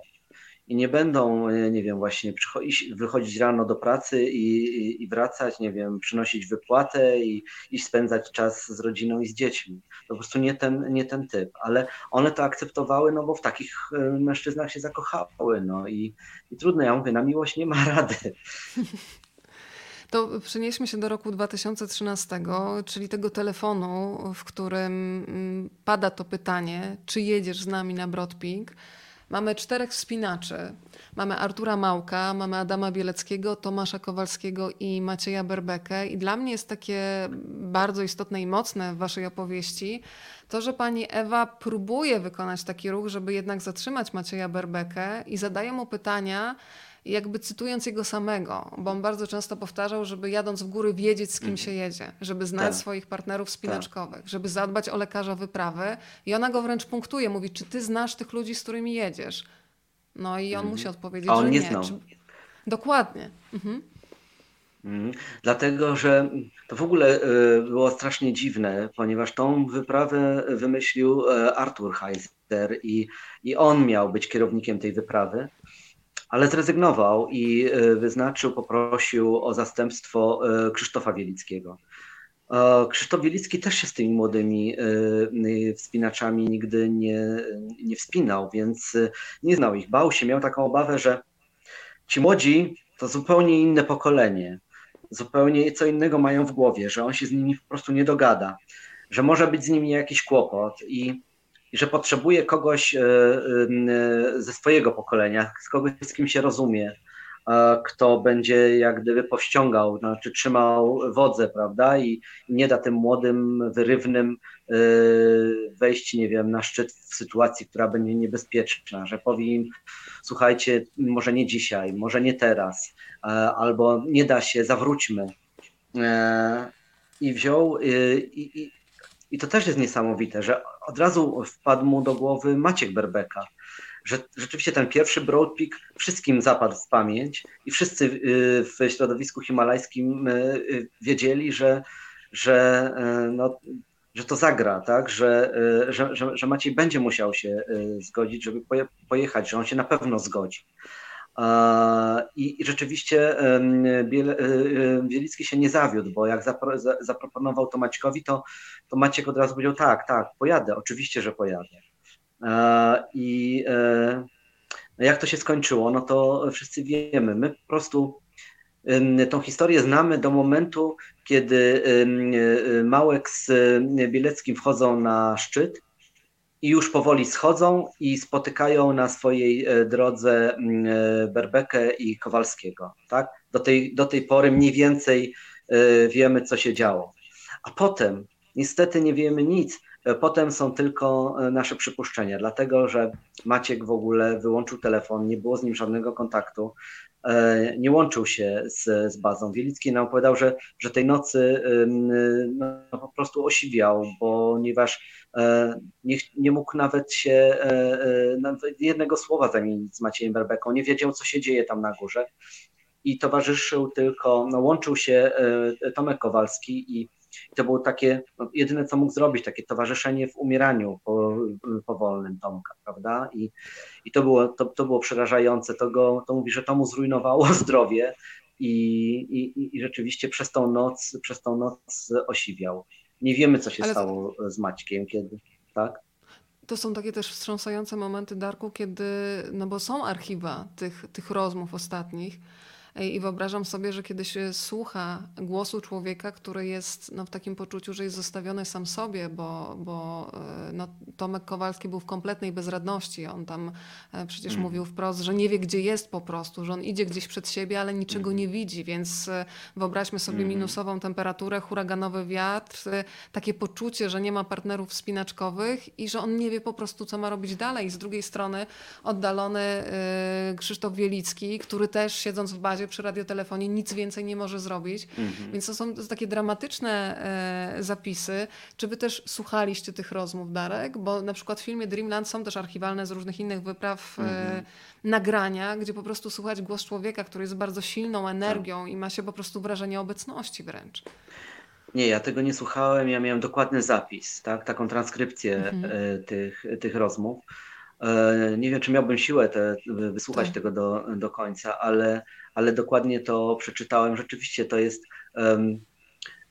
i nie będą, nie wiem, właśnie wychodzić rano do pracy i, i, i, wracać, nie wiem, przynosić wypłatę i, i spędzać czas z rodziną i z dziećmi. Po prostu nie ten, nie ten typ, ale one to akceptowały, no bo w takich e, mężczyznach się zakochały, no i, i trudno, ja mówię, na miłość nie ma rady.
To przenieśmy się do roku 2013, czyli tego telefonu, w którym mm, pada to pytanie, czy jedziesz z nami na Broadpeak. Mamy czterech wspinaczy. Mamy Artura Małka, mamy Adama Bieleckiego, Tomasza Kowalskiego i Macieja Berbekę. I dla mnie jest takie bardzo istotne i mocne w waszej opowieści to, że pani Ewa próbuje wykonać taki ruch, żeby jednak zatrzymać Macieja Berbekę i zadaje mu pytania, jakby cytując jego samego, bo on bardzo często powtarzał, żeby jadąc w góry wiedzieć, z kim mhm. się jedzie, żeby znać tak. swoich partnerów spinaczkowych, tak. żeby zadbać o lekarza wyprawy. I ona go wręcz punktuje, mówi, czy ty znasz tych ludzi, z którymi jedziesz? No i on mhm. musi odpowiedzieć,
A on
że
nie.
nie.
Znał.
Czy... Dokładnie. Mhm.
Mhm. Dlatego, że to w ogóle e, było strasznie dziwne, ponieważ tą wyprawę wymyślił e, Arthur Heiser i, i on miał być kierownikiem tej wyprawy ale zrezygnował i e, wyznaczył, poprosił o zastępstwo e, Krzysztofa Wielickiego. E, Krzysztof Wielicki też się z tymi młodymi wspinaczami nigdy nie, nie wspinał, więc nie znał ich. Bał się, miał taką obawę, że ci młodzi to zupełnie inne pokolenie, zupełnie co innego mają w głowie, że on się z nimi po prostu nie dogada, że może być z nimi jakiś kłopot i i że potrzebuje kogoś e, e, ze swojego pokolenia, z kogoś, z kim się rozumie, kto będzie jak gdyby powściągał, znaczy trzymał wodze, prawda, i nie da tym młodym, wyrywnym e, wejść, nie wiem, na szczyt w sytuacji, która będzie niebezpieczna, że powie im, słuchajcie, może nie dzisiaj, może nie teraz, albo nie da się, zawróćmy. I wziął i, i, i to też jest niesamowite, że od razu wpadł mu do głowy Maciek Berbeka, że rzeczywiście ten pierwszy Broadpeak wszystkim zapadł w pamięć i wszyscy y, w środowisku himalajskim y, wiedzieli, że, że, y, no, że to zagra, tak? że, że, że, że Maciej będzie musiał się zgodzić, żeby pojechać, że on się na pewno zgodzi. I, rzeczywiście e, e, Bielicki się nie zawiódł, bo jak zapro, zaproponował to Maćkowi, to, to Maciek od razu powiedział tak, tak, pojadę, oczywiście, że pojadę. I e, no jak to się skończyło, no to wszyscy wiemy. My po prostu tą historię znamy do momentu, kiedy Małek z Bieleckim wchodzą na szczyt i już powoli schodzą i spotykają na swojej e, drodze mm, e, Berbekę i Kowalskiego. Tak? Do, tej, do tej pory mniej więcej e, wiemy, co się działo. A potem niestety nie wiemy nic. Potem są tylko nasze przypuszczenia, dlatego że Maciek w ogóle wyłączył telefon, nie było z nim żadnego kontaktu. E, nie łączył się z, z bazą. Wielicki nam opowiadał, że, że tej nocy no, po prostu osiwiał, ponieważ e, nie, nie mógł nawet się e, nawet jednego słowa zamienić z Maciejem Berbeką, nie wiedział, co się dzieje tam na górze. I towarzyszył tylko, no, łączył się Tomek Kowalski i to było takie, no, jedyne co mógł zrobić, takie towarzyszenie w umieraniu po, powolnym Tomka, prawda? I, i to, było, to, to było przerażające. To, go, to mówi, że to mu zrujnowało zdrowie i, i, i rzeczywiście przez tą noc, przez tą noc osiwiał. Nie wiemy, co się Ale... stało z Maćkiem, kiedy, tak?
To są takie też wstrząsające momenty, Darku, kiedy, no bo są archiwa tych, tych rozmów ostatnich, i wyobrażam sobie, że kiedy się słucha głosu człowieka, który jest no, w takim poczuciu, że jest zostawiony sam sobie, bo, bo e, no, Tomek Kowalski był w kompletnej bezradności. On tam e, przecież mm. mówił wprost, że nie wie, gdzie jest po prostu, że on idzie gdzieś przed siebie, ale niczego mm. nie widzi, więc e, wyobraźmy sobie mm. minusową temperaturę, huraganowy wiatr, takie poczucie, że nie ma partnerów wspinaczkowych i że on nie wie po prostu, co ma robić dalej. Z drugiej strony oddalony Krzysztof Wielicki, który też siedząc w bazie razie przy radiotelefonie nic więcej nie może zrobić. Mhm. Więc to są takie dramatyczne e, zapisy. Czy wy też słuchaliście tych rozmów, Darek? Bo na przykład w filmie Dreamland są też archiwalne z różnych innych wypraw e, mhm. nagrania, gdzie po prostu słuchać głos człowieka, który jest bardzo silną energią tak. i ma się po prostu wrażenie obecności wręcz.
Nie, ja tego nie słuchałem, ja miałem dokładny zapis, tak, taką transkrypcję mhm. E, tych, tych rozmów. E, nie wiem, czy miałbym siłę te, wysłuchać tak. tego do, do końca, ale, ale dokładnie to przeczytałem. Rzeczywiście to jest,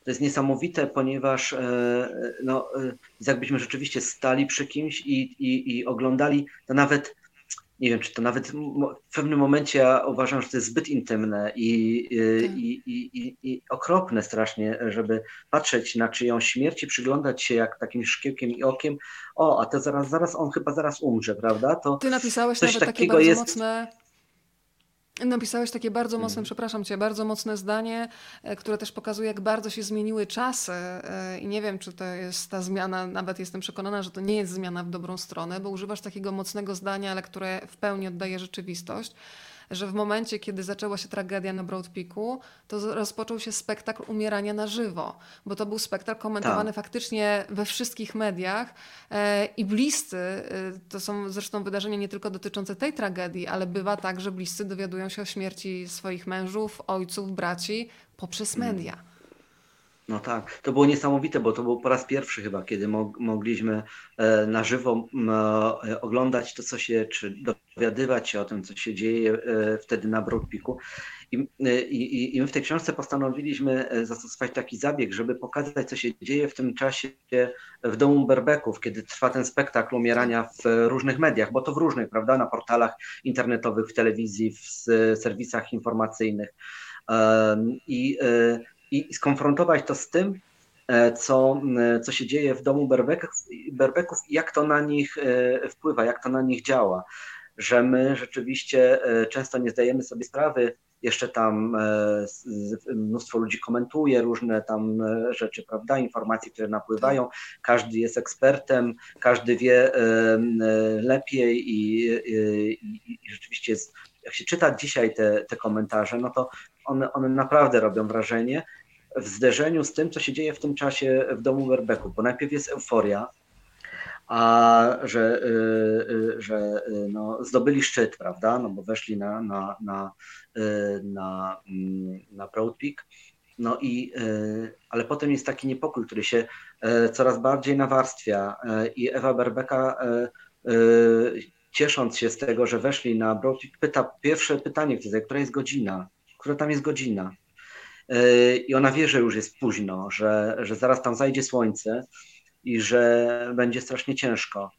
to jest niesamowite, ponieważ e, no, e, jakbyśmy rzeczywiście stali przy kimś i, i, i oglądali, to nawet nie wiem, czy to nawet w pewnym momencie ja uważam, że to jest zbyt intymne i, tak. i, i, i, okropne strasznie, żeby patrzeć na czyjąś śmierć i przyglądać się jak takim szkiełkiem i okiem. O, a to zaraz, zaraz on chyba zaraz umrze, prawda? To
Ty napisałeś coś nawet takie bardzo jest... mocne Napisałeś takie bardzo mocne, mm. przepraszam cię, bardzo mocne zdanie, e, które też pokazuje, jak bardzo się zmieniły czasy. E, I nie wiem, czy to jest ta zmiana, nawet jestem przekonana, że to nie jest zmiana w dobrą stronę, bo używasz takiego mocnego zdania, ale które w pełni oddaje rzeczywistość że w momencie, kiedy zaczęła się tragedia na Broad Peaku, to rozpoczął się spektakl umierania na żywo, bo to był spektakl komentowany tak. faktycznie we wszystkich mediach e, i bliscy, e, to są zresztą wydarzenia nie tylko dotyczące tej tragedii, ale bywa tak, że bliscy dowiadują się o śmierci swoich mężów, ojców, braci poprzez mm. media.
No tak, to było niesamowite, bo to był po raz pierwszy chyba, kiedy mogliśmy e, na żywo e, oglądać to, co się, czy dowiadywać się o tym, co się dzieje e, wtedy na Broadpeaku. I, i, I my w tej książce postanowiliśmy zastosować taki zabieg, żeby pokazać, co się dzieje w tym czasie w domu Berbeków, kiedy trwa ten spektakl umierania w różnych mediach, bo to w różnych, prawda, na portalach internetowych, w telewizji, w serwisach informacyjnych. I i skonfrontować to z tym, e, co, e, co się dzieje w domu Berbeków, i jak to na nich e, wpływa, jak to na nich działa. Że my rzeczywiście często nie zdajemy sobie sprawy, jeszcze tam mnóstwo ludzi komentuje różne tam rzeczy, prawda, informacje, które napływają, każdy jest ekspertem, każdy wie lepiej i, i, i rzeczywiście jest, jak się czyta dzisiaj te, te komentarze, no to one, one naprawdę robią wrażenie w zderzeniu z tym, co się dzieje w tym czasie w domu Werbeku, bo najpierw jest euforia, a że, y, y, że y, no, zdobyli szczyt, prawda, no bo weszli na, na, na, na, mm, na Proud Peak, no i, ale potem jest taki niepokój, który się coraz bardziej nawarstwia i Ewa Berbeka ciesząc się z tego, że weszli na Broad Peak, pyta pierwsze pytanie, która jest godzina, która tam jest godzina. I ona wie, że już jest późno, że, że zaraz tam zajdzie słońce i że będzie strasznie ciężko.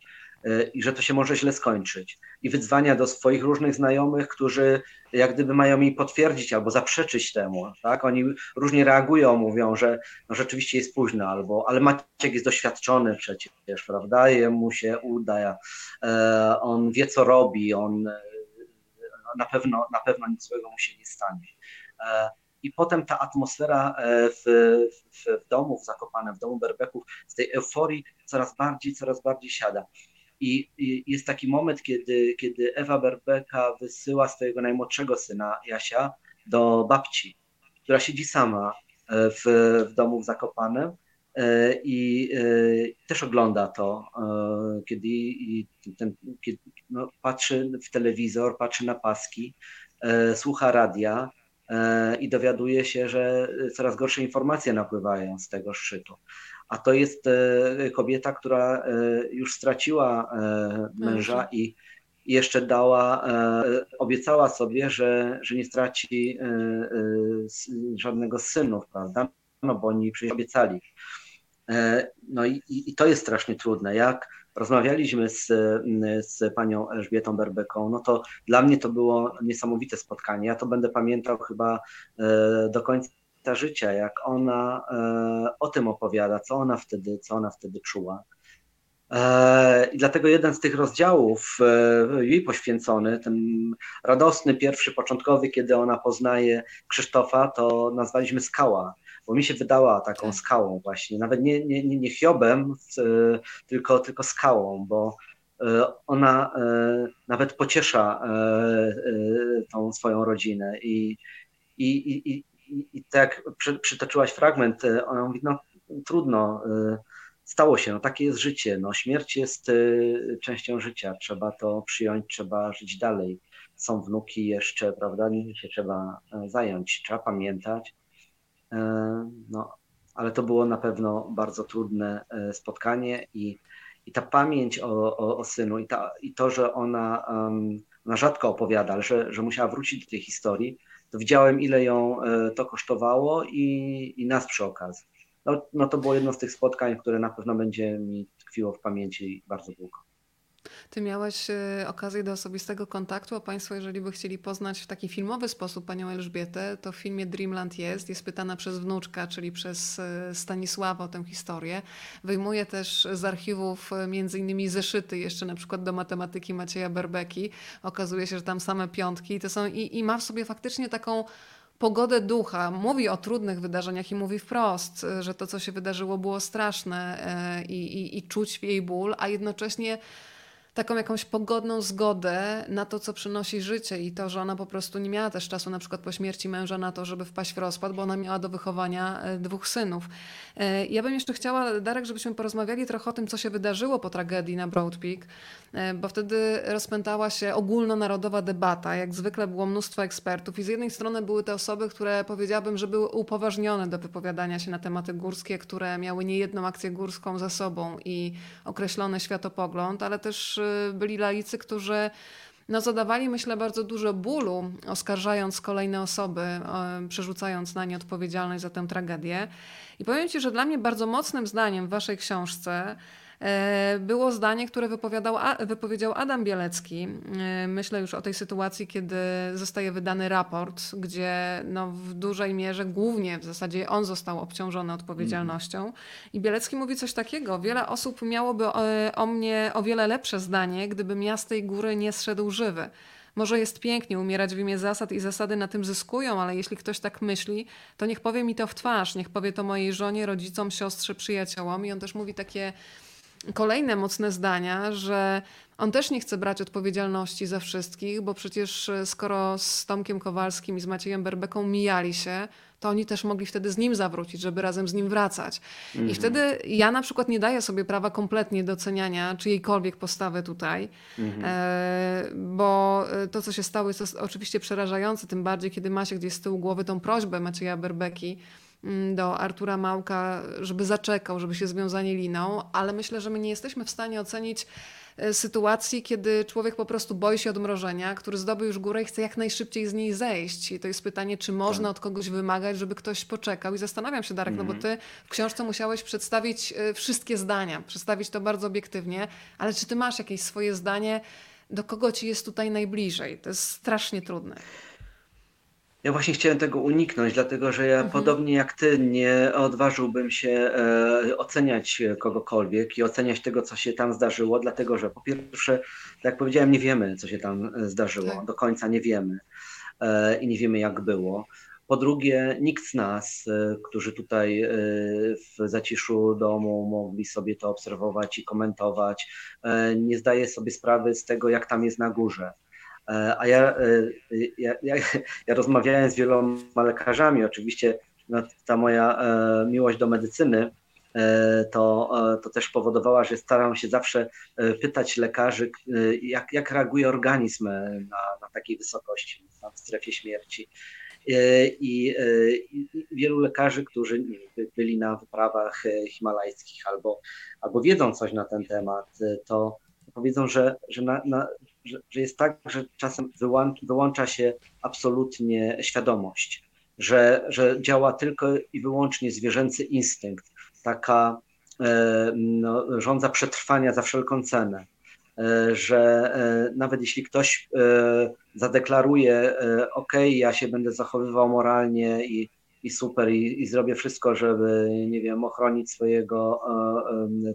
i że to się może źle skończyć. I wydzwania do swoich różnych znajomych, którzy jak gdyby mają mi potwierdzić albo zaprzeczyć temu. Tak? Oni różnie reagują, mówią, że no rzeczywiście jest późno, albo ale Maciek jest doświadczony przecież, prawda? Jemu się uda, e, on wie co robi, on e, na pewno, na pewno nic złego mu się nie stanie. E, I potem ta atmosfera w, w, w domu, w Zakopane, w domu Berbeków, z tej euforii coraz bardziej, coraz bardziej siada. I, I, jest taki moment, kiedy, kiedy Ewa Berbeka wysyła swojego najmłodszego syna, Jasia, do babci, która siedzi sama e, w, w domu w Zakopanem e, i e, też ogląda to, kiedy, ten, kiedy no, patrzy w telewizor, patrzy na paski, słucha radia i dowiaduje się, że coraz gorsze informacje napływają z tego szczytu a to jest e, kobieta, która e, już straciła e, męża i jeszcze dała, obiecała sobie, że, że nie straci żadnego z synów, prawda? No bo oni przecież obiecali. No i, i to jest strasznie trudne. Jak rozmawialiśmy z, z panią Elżbietą Berbeką, no to dla mnie to było niesamowite spotkanie. Ja to będę pamiętał chyba do końca życia, jak ona e, o tym opowiada, co ona wtedy, co ona wtedy czuła. E, I dlatego jeden z tych rozdziałów e, jej poświęcony, ten radosny, pierwszy, początkowy, kiedy ona poznaje Krzysztofa, to nazwaliśmy skała, bo mi się wydała taką tak. skałą właśnie, nawet nie, nie, nie, nie Hiobem, tylko, tylko skałą, bo ona nawet pociesza tą swoją rodzinę i, i, i, i, tak jak przy, przytoczyłaś fragment, e, ona mówi, no trudno, e, stało się, no takie jest życie, no śmierć jest e, częścią życia, trzeba to przyjąć, trzeba żyć dalej. Są wnuki jeszcze, prawda, nimi się trzeba zająć, trzeba pamiętać. No, ale to było na pewno bardzo trudne spotkanie i, i ta pamięć o, o, o synu i, ta, i to, że ona, ona rzadko opowiada, że, że musiała wrócić do tej historii, to widziałem, ile ją e, to kosztowało i, i nas przy okazji. No, no to było jedno z tych spotkań, które na pewno będzie mi tkwiło w pamięci bardzo długo.
Ty miałeś e, okazję do osobistego kontaktu, a Państwo, jeżeli by chcieli poznać w taki filmowy sposób panią Elżbietę, to w filmie Dreamland jest, jest pytana przez wnuczka, czyli przez e, Stanisława o tę historię. Wyjmuje też z archiwów e, między innymi zeszyty jeszcze na przykład do matematyki Macieja Berbeki. Okazuje się, że tam same piątki to są i, i ma w sobie faktycznie taką pogodę ducha, mówi o trudnych wydarzeniach i mówi wprost, że to, co się wydarzyło, było straszne i, i, i czuć jej ból, a jednocześnie taką jakąś pogodną zgodę na to, co przynosi życie i to, że ona po prostu nie miała też czasu na przykład po śmierci męża na to, żeby wpaść w rozpad, bo ona miała do wychowania e, dwóch synów. E, ja bym jeszcze chciała, Darek, żebyśmy porozmawiali trochę o tym, co się wydarzyło po tragedii na Broad Peak, e, bo wtedy rozpętała się ogólnonarodowa debata. Jak zwykle było mnóstwo ekspertów i z jednej strony były te osoby, które powiedziałabym, że były upoważnione do wypowiadania się na tematy górskie, które miały niejedną akcję górską za sobą i określony światopogląd, ale też byli laicy, którzy no, zadawali, myślę, bardzo dużo bólu, oskarżając kolejne osoby, e, przerzucając na nie odpowiedzialność za tę tragedię. I powiem Ci, że dla mnie bardzo mocnym zdaniem w Waszej książce było zdanie, które wypowiadał, wypowiedział Adam Bielecki. E, myślę już o tej sytuacji, kiedy zostaje wydany raport, gdzie no w dużej mierze, głównie w zasadzie on został obciążony odpowiedzialnością. I Bielecki mówi coś takiego. Wiele osób miałoby o, o mnie o wiele lepsze zdanie, gdyby ja z tej góry nie zszedł żywy. Może jest pięknie umierać w imię zasad i zasady na tym zyskują, ale jeśli ktoś tak myśli, to niech powie mi to w twarz, niech powie to mojej żonie, rodzicom, siostrze, przyjaciołom. I on też mówi takie kolejne mocne zdania, że on też nie chce brać odpowiedzialności za wszystkich, bo przecież e, skoro z Tomkiem Kowalskim i z Maciejem Berbeką mijali się, to oni też mogli wtedy z nim zawrócić, żeby razem z nim wracać. Mhm. I wtedy ja na przykład nie daję sobie prawa kompletnie doceniania czyjejkolwiek postawy tutaj, mhm. e, bo e, to, co się stało, jest oczywiście przerażające, tym bardziej, kiedy ma się gdzieś z tyłu głowy tą prośbę Macieja Berbeki, do Artura Małka, żeby zaczekał, żeby się związali liną, ale myślę, że my nie jesteśmy w stanie ocenić e, sytuacji, kiedy człowiek po prostu boi się odmrożenia, który zdobył już górę i chce jak najszybciej z niej zejść. I to jest pytanie, czy można tak. od kogoś wymagać, żeby ktoś poczekał. I zastanawiam się, Darek, no bo mhm. ty w książce musiałeś przedstawić e, wszystkie zdania, przedstawić to bardzo obiektywnie, ale czy ty masz jakieś swoje zdanie, do kogo ci jest tutaj najbliżej? To jest strasznie trudne.
Ja właśnie chciałem tego uniknąć, dlatego że ja mhm. podobnie jak ty nie odważyłbym się e, oceniać kogokolwiek i oceniać tego, co się tam zdarzyło, dlatego że po pierwsze, tak jak powiedziałem, nie wiemy, co się tam zdarzyło. Tak. Do końca nie wiemy e, i nie wiemy, jak było. Po drugie, nikt z nas, e, którzy tutaj e, w zaciszu domu mogli sobie to obserwować i komentować, e, nie zdaje sobie sprawy z tego, jak tam jest na górze. A ja, ja, ja, ja rozmawiałem z wieloma lekarzami, oczywiście no, ta moja miłość do medycyny to, to też powodowała, że staram się zawsze pytać lekarzy, jak, jak reaguje organizm na, na takiej wysokości, w strefie śmierci. E, I, e, i wielu lekarzy, którzy byli na wyprawach e, himalajskich albo, albo wiedzą coś na ten temat, to powiedzą, że, że, na, na, że, że jest tak, że czasem wyłącza, wyłącza się absolutnie świadomość, że, że działa tylko i wyłącznie zwierzęcy instynkt, taka no, rządza przetrwania za wszelką cenę. E, że e, nawet jeśli ktoś e, zadeklaruje, OK, ja się będę zachowywał moralnie i, i super, i, i zrobię wszystko, żeby, nie wiem, ochronić swojego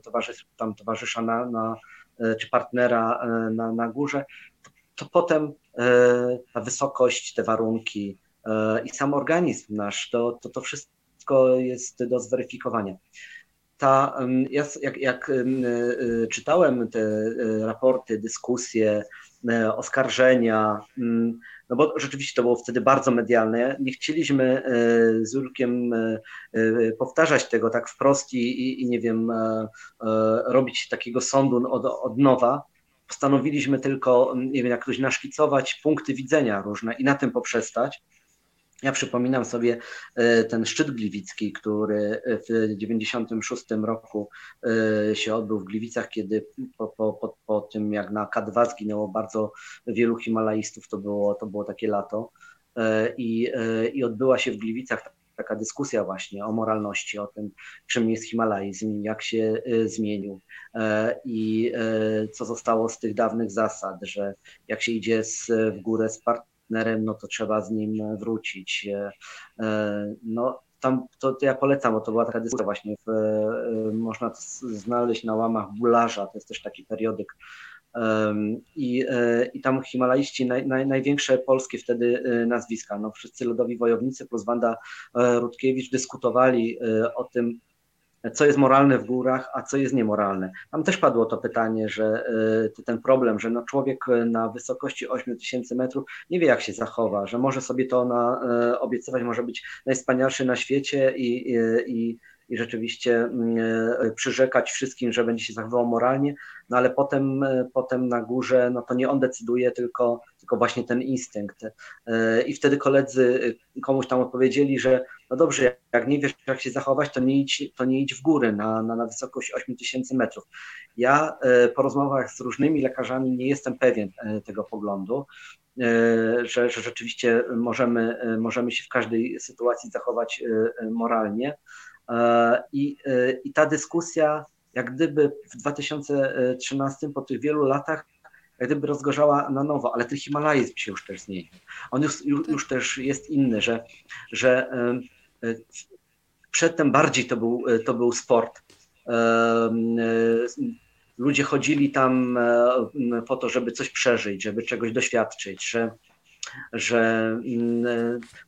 towarzysza, tam towarzysza na, na, czy partnera na, na górze, to, to potem ta wysokość, te warunki i sam organizm nasz, to, to, to wszystko jest do zweryfikowania. Ta, ja, jak, jak e, e, czytałem te e, raporty, dyskusje, oskarżenia, no bo rzeczywiście to było wtedy bardzo medialne, nie chcieliśmy z Jurkiem powtarzać tego tak wprost i, i, i nie wiem, robić takiego sądu od, od nowa. Postanowiliśmy tylko, nie wiem, jak ktoś naszkicować punkty widzenia różne i na tym poprzestać. Ja przypominam sobie e, ten szczyt gliwicki, który w 1996 roku e, się odbył w Gliwicach, kiedy po, po, po, tym jak na K2 zginęło bardzo wielu Himalajstów, to było, to było takie lato. E, i, i odbyła się w Gliwicach taka dyskusja właśnie o moralności, o tym, czym jest Himalajzm, jak się zmienił. I co zostało z tych dawnych zasad, że jak się idzie z, w górę z, part, partnerem, no to trzeba z nim wrócić. E, e, no, tam to, to, ja polecam, bo to była taka dyskusja właśnie, w, e, można znaleźć na łamach Bularza, to jest też taki periodyk. I, i tam Himalaiści, naj, naj, największe polskie wtedy nazwiska, no wszyscy lodowi wojownicy plus Wanda Rutkiewicz dyskutowali o tym, co jest moralne w górach, a co jest niemoralne. Tam też padło to pytanie, że y, ten problem, że no człowiek na wysokości 8000 metrów nie wie, jak się zachowa, że może sobie to na, y, obiecywać, może być najwspanialszy na świecie i, i, i rzeczywiście mm, e, przyrzekać wszystkim, że będzie się zachowywał moralnie, no ale potem, e, potem na górze, no to nie on decyduje, tylko, tylko właśnie ten instynkt. E, I wtedy koledzy komuś tam odpowiedzieli, że no dobrze, jak nie wiesz, jak się zachować, to nie idź, to nie idź w góry na, na, na wysokość 8000 metrów. Ja po rozmowach z różnymi lekarzami nie jestem pewien tego poglądu, że, że rzeczywiście możemy, możemy się w każdej sytuacji zachować moralnie. E, I, e, I ta dyskusja, jak gdyby w 2013, po tych wielu latach, jak gdyby rozgorzała na nowo, ale ten Himalajzm się już też zmienił. On już, już, już też jest inny, że, że e, przedtem bardziej to był, to był sport. Ludzie chodzili tam po to, żeby coś przeżyć, żeby czegoś doświadczyć, że że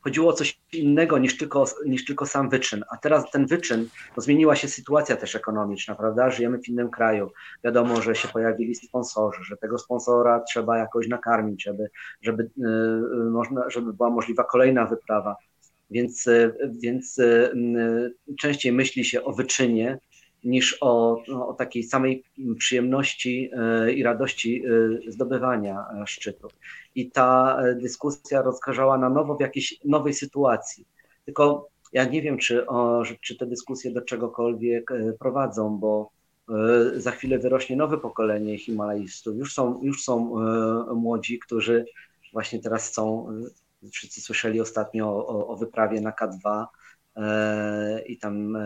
chodziło o coś innego niż tylko, niż tylko sam wyczyn. A teraz ten wyczyn, bo zmieniła się sytuacja też ekonomiczna, prawda? Żyjemy w innym kraju. Wiadomo, że się pojawili sponsorzy, że tego sponsora trzeba jakoś nakarmić, żeby, żeby, e, można, żeby była możliwa kolejna wyprawa. Więc, e, więc częściej myśli się o wyczynie niż o, no, o takiej samej przyjemności i radości zdobywania szczytu i ta e, dyskusja rozgorzała na nowo w jakiejś nowej sytuacji. Tylko ja nie wiem, czy, o, czy te dyskusje do czegokolwiek e, prowadzą, bo za chwilę wyrośnie nowe pokolenie Himalajstów. Już są, już są młodzi, którzy właśnie teraz chcą, wszyscy słyszeli ostatnio o, o wyprawie na K2 i tam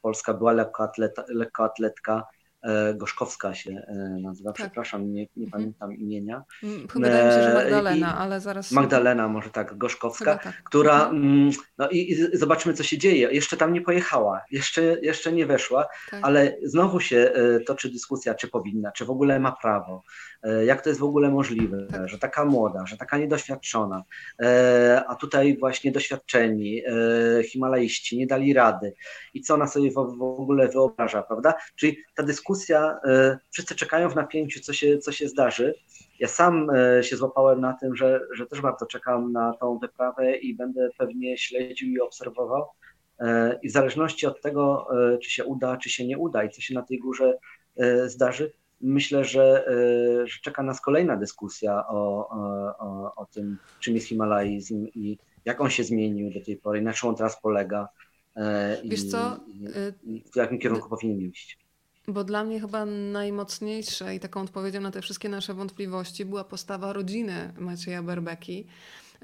Polska była lekkoatleta, lekkoatletka. E, Gorzkowska się e, nazywa, tak. przepraszam, nie, nie mhm. pamiętam imienia.
Mm, chyba wydaje mi się, że Magdalena, I ale zaraz...
Magdalena, może tak, Gorzkowska, tak. która, mhm. Mm, no i, i, zobaczmy co się dzieje, jeszcze tam nie pojechała, jeszcze, jeszcze nie weszła, tak. ale znowu się e, toczy dyskusja, czy powinna, czy w ogóle ma prawo. E, jak to jest w ogóle możliwe, tak. że taka młoda, że taka niedoświadczona, e, a tutaj właśnie doświadczeni e, Himalaiści nie dali rady i co ona sobie w ogóle wyobraża, prawda? Czyli ta dyskusja, wszyscy czekają w napięciu, co się, co się zdarzy. Ja sam się złapałem na tym, że, że też bardzo czekam na tą wyprawę i będę pewnie śledził i obserwował. I w zależności od tego, czy się uda, czy się nie uda i co się na tej górze zdarzy, myślę, że, e, że czeka nas kolejna dyskusja o, o, o tym, czym jest himalaizm i jak on się zmienił do tej pory, na czym on teraz polega
e, Wiesz i, co?
i w jakim kierunku powinien iść.
Bo dla mnie chyba najmocniejsze i taką odpowiedzią na te wszystkie nasze wątpliwości była postawa rodziny Macieja Berbeki,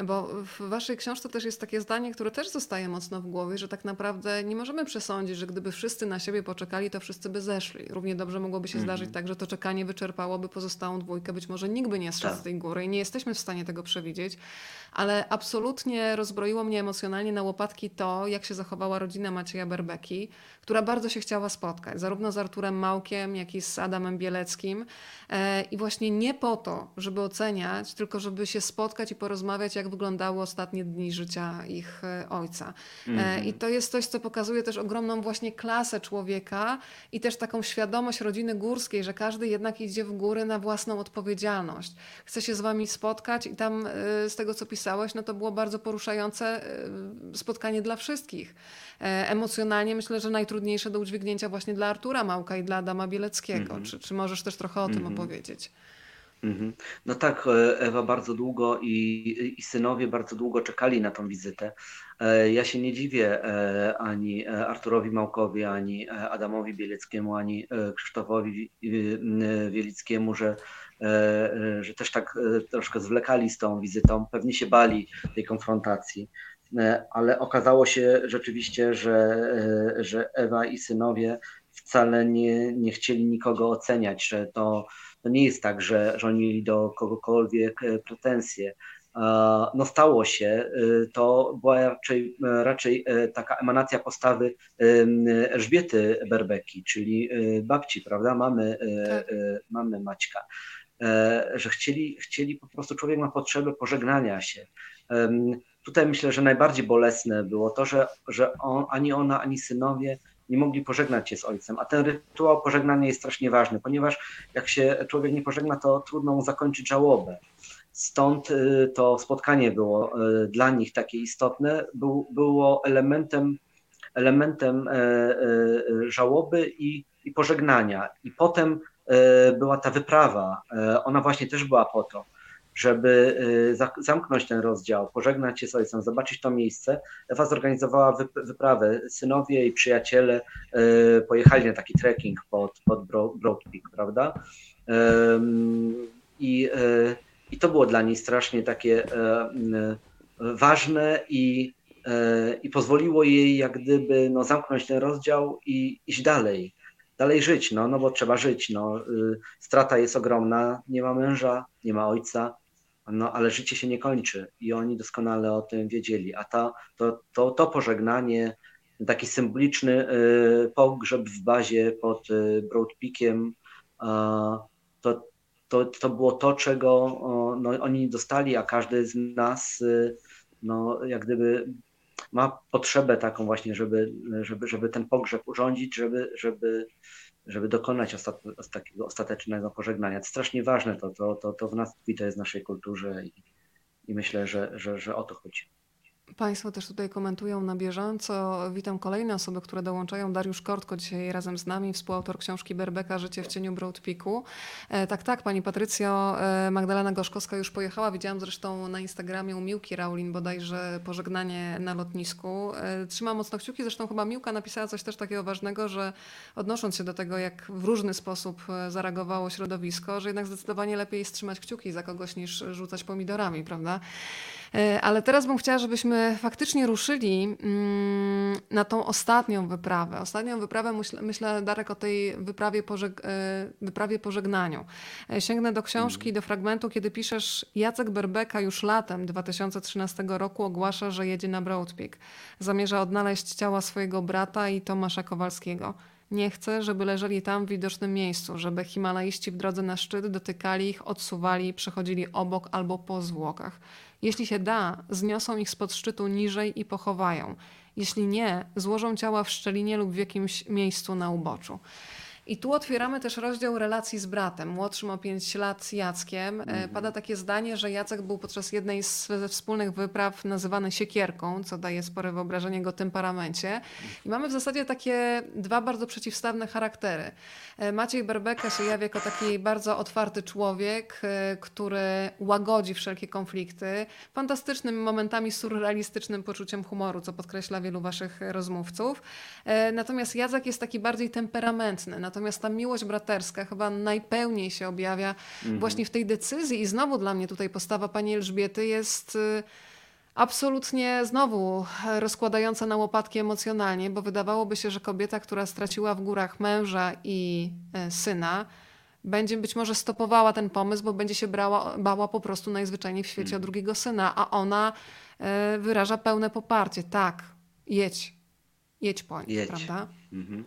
bo w waszej książce też jest takie zdanie, które też zostaje mocno w głowie, że tak naprawdę nie możemy przesądzić, że gdyby wszyscy na siebie poczekali, to wszyscy by zeszli. Równie dobrze mogłoby się mm -hmm. zdarzyć tak, że to czekanie wyczerpałoby pozostałą dwójkę. Być może nikt by nie zszedł tak. z tej góry i nie jesteśmy w stanie tego przewidzieć ale absolutnie rozbroiło mnie emocjonalnie na łopatki to, jak się zachowała rodzina Macieja Berbeki, która bardzo się chciała spotkać, zarówno z Arturem Małkiem, jak i z Adamem Bieleckim. E, I właśnie nie po to, żeby oceniać, tylko żeby się spotkać i porozmawiać, jak wyglądały ostatnie dni życia ich e, ojca. Mm. I to jest coś, co pokazuje też ogromną właśnie klasę człowieka i też taką świadomość rodziny górskiej, że każdy jednak idzie w góry na własną odpowiedzialność. Chce się z wami spotkać i tam z tego, co opisałeś, no to było bardzo poruszające spotkanie dla wszystkich. E, emocjonalnie myślę, że najtrudniejsze do udźwignięcia właśnie dla Artura Małka i dla Adama Bieleckiego. Mm -hmm. czy, czy możesz też trochę o mm tym mhm. opowiedzieć?
Mhm. No tak, e, Ewa bardzo długo i, i synowie bardzo długo czekali na tą wizytę. E, ja się nie dziwię ani Arturowi Małkowi, ani Adamowi Bieleckiemu, ani Krzysztofowi Wielickiemu, że E, e, że też tak e, troszkę zwlekali z tą wizytą, pewnie się bali tej konfrontacji, ale okazało się rzeczywiście, że, że Ewa i synowie wcale nie, nie chcieli nikogo oceniać, że to, to nie jest tak, że, że oni mieli do kogokolwiek pretensje. No stało się, to była raczej, raczej taka emanacja postawy Elżbiety Berbeki, czyli babci, prawda, mamy, tak. mamy Maćka. E, że chcieli, chcieli po prostu, człowiek ma potrzebę pożegnania się. Tutaj myślę, że najbardziej bolesne było to, że, że on, ani ona, ani synowie nie mogli pożegnać się z ojcem. A ten rytuał pożegnania jest strasznie ważny, ponieważ jak się człowiek nie pożegna, to trudno mu zakończyć żałobę. Stąd y, to spotkanie było y, dla nich takie istotne, był, było elementem, elementem e, e, żałoby i, i pożegnania. I potem E, była ta wyprawa. Ona właśnie też była po to, żeby e, zamknąć ten rozdział, pożegnać się z ojcem, zobaczyć to miejsce. Ewa zorganizowała wyprawę. Synowie i przyjaciele pojechali na taki trekking pod, pod Broad Peak, prawda? I, I to było dla niej strasznie takie ważne i, i pozwoliło jej jak gdyby no, zamknąć ten rozdział i iść dalej dalej żyć, no, no bo trzeba żyć. No. Y, strata jest ogromna, nie ma męża, nie ma ojca, no ale życie się nie kończy i oni doskonale o tym wiedzieli. A ta, to, to, to pożegnanie, taki symboliczny y, pogrzeb w bazie pod y, Broad Peakiem, to, to, to było to, czego no, oni dostali, a każdy z nas no, jak gdyby ma potrzebę taką właśnie, żeby, żeby, żeby ten pogrzeb urządzić, żeby, żeby, żeby dokonać takiego ostatecznego pożegnania. To strasznie ważne, to, to, to, to w nas tkwi, to jest w naszej kulturze i, i myślę, że, że, że o to chodzi.
Państwo też tutaj komentują na bieżąco. Witam kolejne osoby, które dołączają. Dariusz Kortko dzisiaj razem z nami, współautor książki Berbeka Życie w cieniu Broad Peaku. E, tak, tak, pani Patrycjo, e, Magdalena Gorzkowska już pojechała. Widziałam zresztą na Instagramie u Miłki Raulin bodajże pożegnanie na lotnisku. E, trzymam mocno kciuki, zresztą chyba Miłka napisała coś też takiego ważnego, że odnosząc się do tego, jak w różny sposób e, zareagowało środowisko, że jednak zdecydowanie lepiej jest trzymać kciuki za kogoś niż rzucać pomidorami, prawda? E, ale teraz bym chciała, żebyśmy faktycznie ruszyli mm, na tą ostatnią wyprawę. Ostatnią wyprawę, myślę, myślę Darek, o tej wyprawie, pożeg e, wyprawie pożegnaniu. E, sięgnę do książki, do fragmentu, kiedy piszesz Jacek Berbeka już latem 2013 roku ogłasza, że jedzie na Broad Peak. Zamierza odnaleźć ciała swojego brata i Tomasza Kowalskiego. Nie chce, żeby leżeli tam w widocznym miejscu, żeby Himalaiści w drodze na szczyt dotykali ich, odsuwali, przechodzili obok albo po zwłokach. Jeśli się da, zniosą ich spod szczytu niżej i pochowają. Jeśli nie, złożą ciała w szczelinie lub w jakimś miejscu na uboczu. I tu otwieramy też rozdział relacji z bratem, młodszym o 5 lat Jackiem. Mm. Pada takie zdanie, że Jacek był podczas jednej z, ze wspólnych wypraw nazywany siekierką, co daje spore wyobrażenie jego temperamencie. I mamy w zasadzie takie dwa bardzo przeciwstawne charaktery. E, Maciej Berbeka się jawi jako taki bardzo otwarty człowiek, e, który łagodzi wszelkie konflikty, fantastycznym momentami surrealistycznym poczuciem humoru, co podkreśla wielu waszych rozmówców. Natomiast Jacek jest taki bardziej temperamentny. Natomiast ta miłość braterska chyba najpełniej się objawia mhm. właśnie w tej decyzji. I znowu dla mnie tutaj postawa pani Elżbiety jest y, absolutnie znowu rozkładająca na łopatki emocjonalnie, bo wydawałoby się, że kobieta, która straciła w górach męża i y, syna, będzie być może stopowała ten pomysł, bo będzie się brała, bała po prostu najzwyczajniej w świecie o mhm. drugiego syna, a ona y, wyraża pełne poparcie. Tak, jedź, jedź po jedź. prawda? Mhm.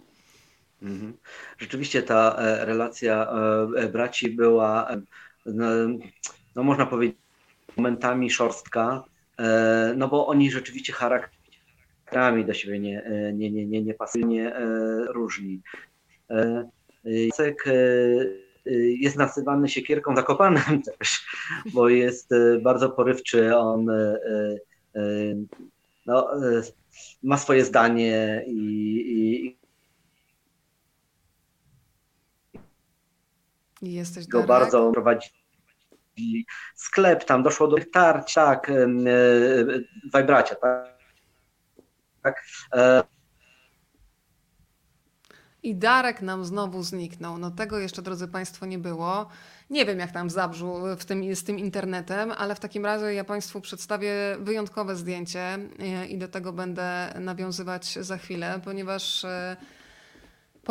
Mhm. Rzeczywiście ta e, relacja e, e, braci była, no, no można powiedzieć, momentami szorstka, no bo oni rzeczywiście charakterami do siebie nie, nie, nie, nie, nie pasują, nie różni. Jacek jest nazywany siekierką zakopanem też, bo jest bardzo porywczy, on no, ma swoje zdanie i, i
Jesteś
go bardzo prowadzi sklep, tam doszło do tarć, tak, e, dwaj bracia, tak. tak. E,
I Darek nam znowu zniknął. No tego jeszcze, drodzy Państwo, nie było. Nie wiem, jak tam zabrzu w tym, z tym internetem, ale w takim razie ja Państwu przedstawię wyjątkowe zdjęcie e, i do tego będę nawiązywać za chwilę, ponieważ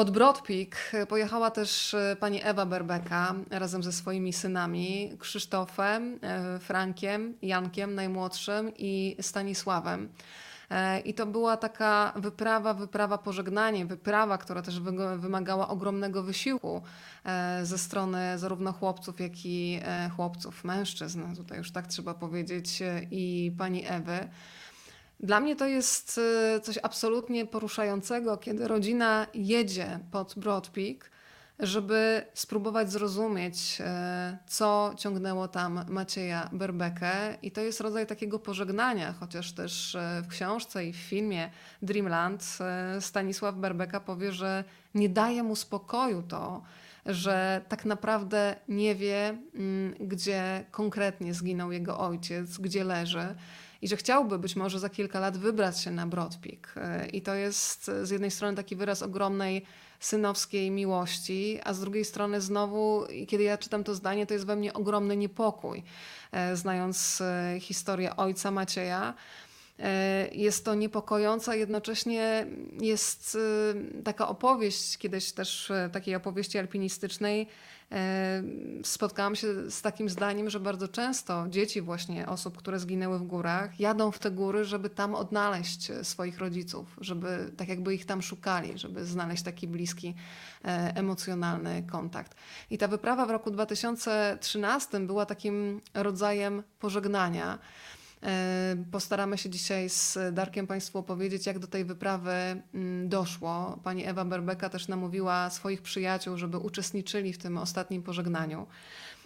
pod Brodpik pojechała też e, pani Ewa Berbeka razem ze swoimi synami Krzysztofem, e, Frankiem, Jankiem najmłodszym i Stanisławem. E, I to była taka wyprawa, wyprawa pożegnanie, wyprawa, która też wymagała ogromnego wysiłku ze strony zarówno chłopców, jak i chłopców, mężczyzn, tutaj już tak trzeba powiedzieć, i pani Ewy. Dla mnie to jest y, coś absolutnie poruszającego, kiedy rodzina jedzie pod Broad Peak, żeby spróbować zrozumieć, y, co ciągnęło tam Macieja Berbekę. I to jest rodzaj takiego pożegnania, chociaż też y, w książce i w filmie Dreamland Stanisław Berbeka powie, że nie daje mu spokoju to, że tak naprawdę nie wie, mm, gdzie konkretnie zginął jego ojciec, gdzie leży i że chciałby być może za kilka lat wybrać się na Broad Peak. E, I to jest z jednej strony taki wyraz ogromnej synowskiej miłości, a z drugiej strony znowu, kiedy ja czytam to zdanie, to jest we mnie ogromny niepokój, e, znając e, historię ojca Macieja. Jest to niepokojące, jednocześnie jest taka opowieść, kiedyś też takiej opowieści alpinistycznej, spotkałam się z takim zdaniem, że bardzo często dzieci właśnie osób, które zginęły w górach, jadą w te góry, żeby tam odnaleźć e, swoich rodziców, żeby tak jakby ich tam szukali, żeby znaleźć taki bliski e, emocjonalny kontakt. I ta wyprawa w roku 2013 była takim rodzajem pożegnania. Postaramy się dzisiaj z Darkiem Państwu opowiedzieć, jak do tej wyprawy mm, doszło. Pani Ewa Berbeka też namówiła swoich przyjaciół, żeby uczestniczyli w tym ostatnim pożegnaniu.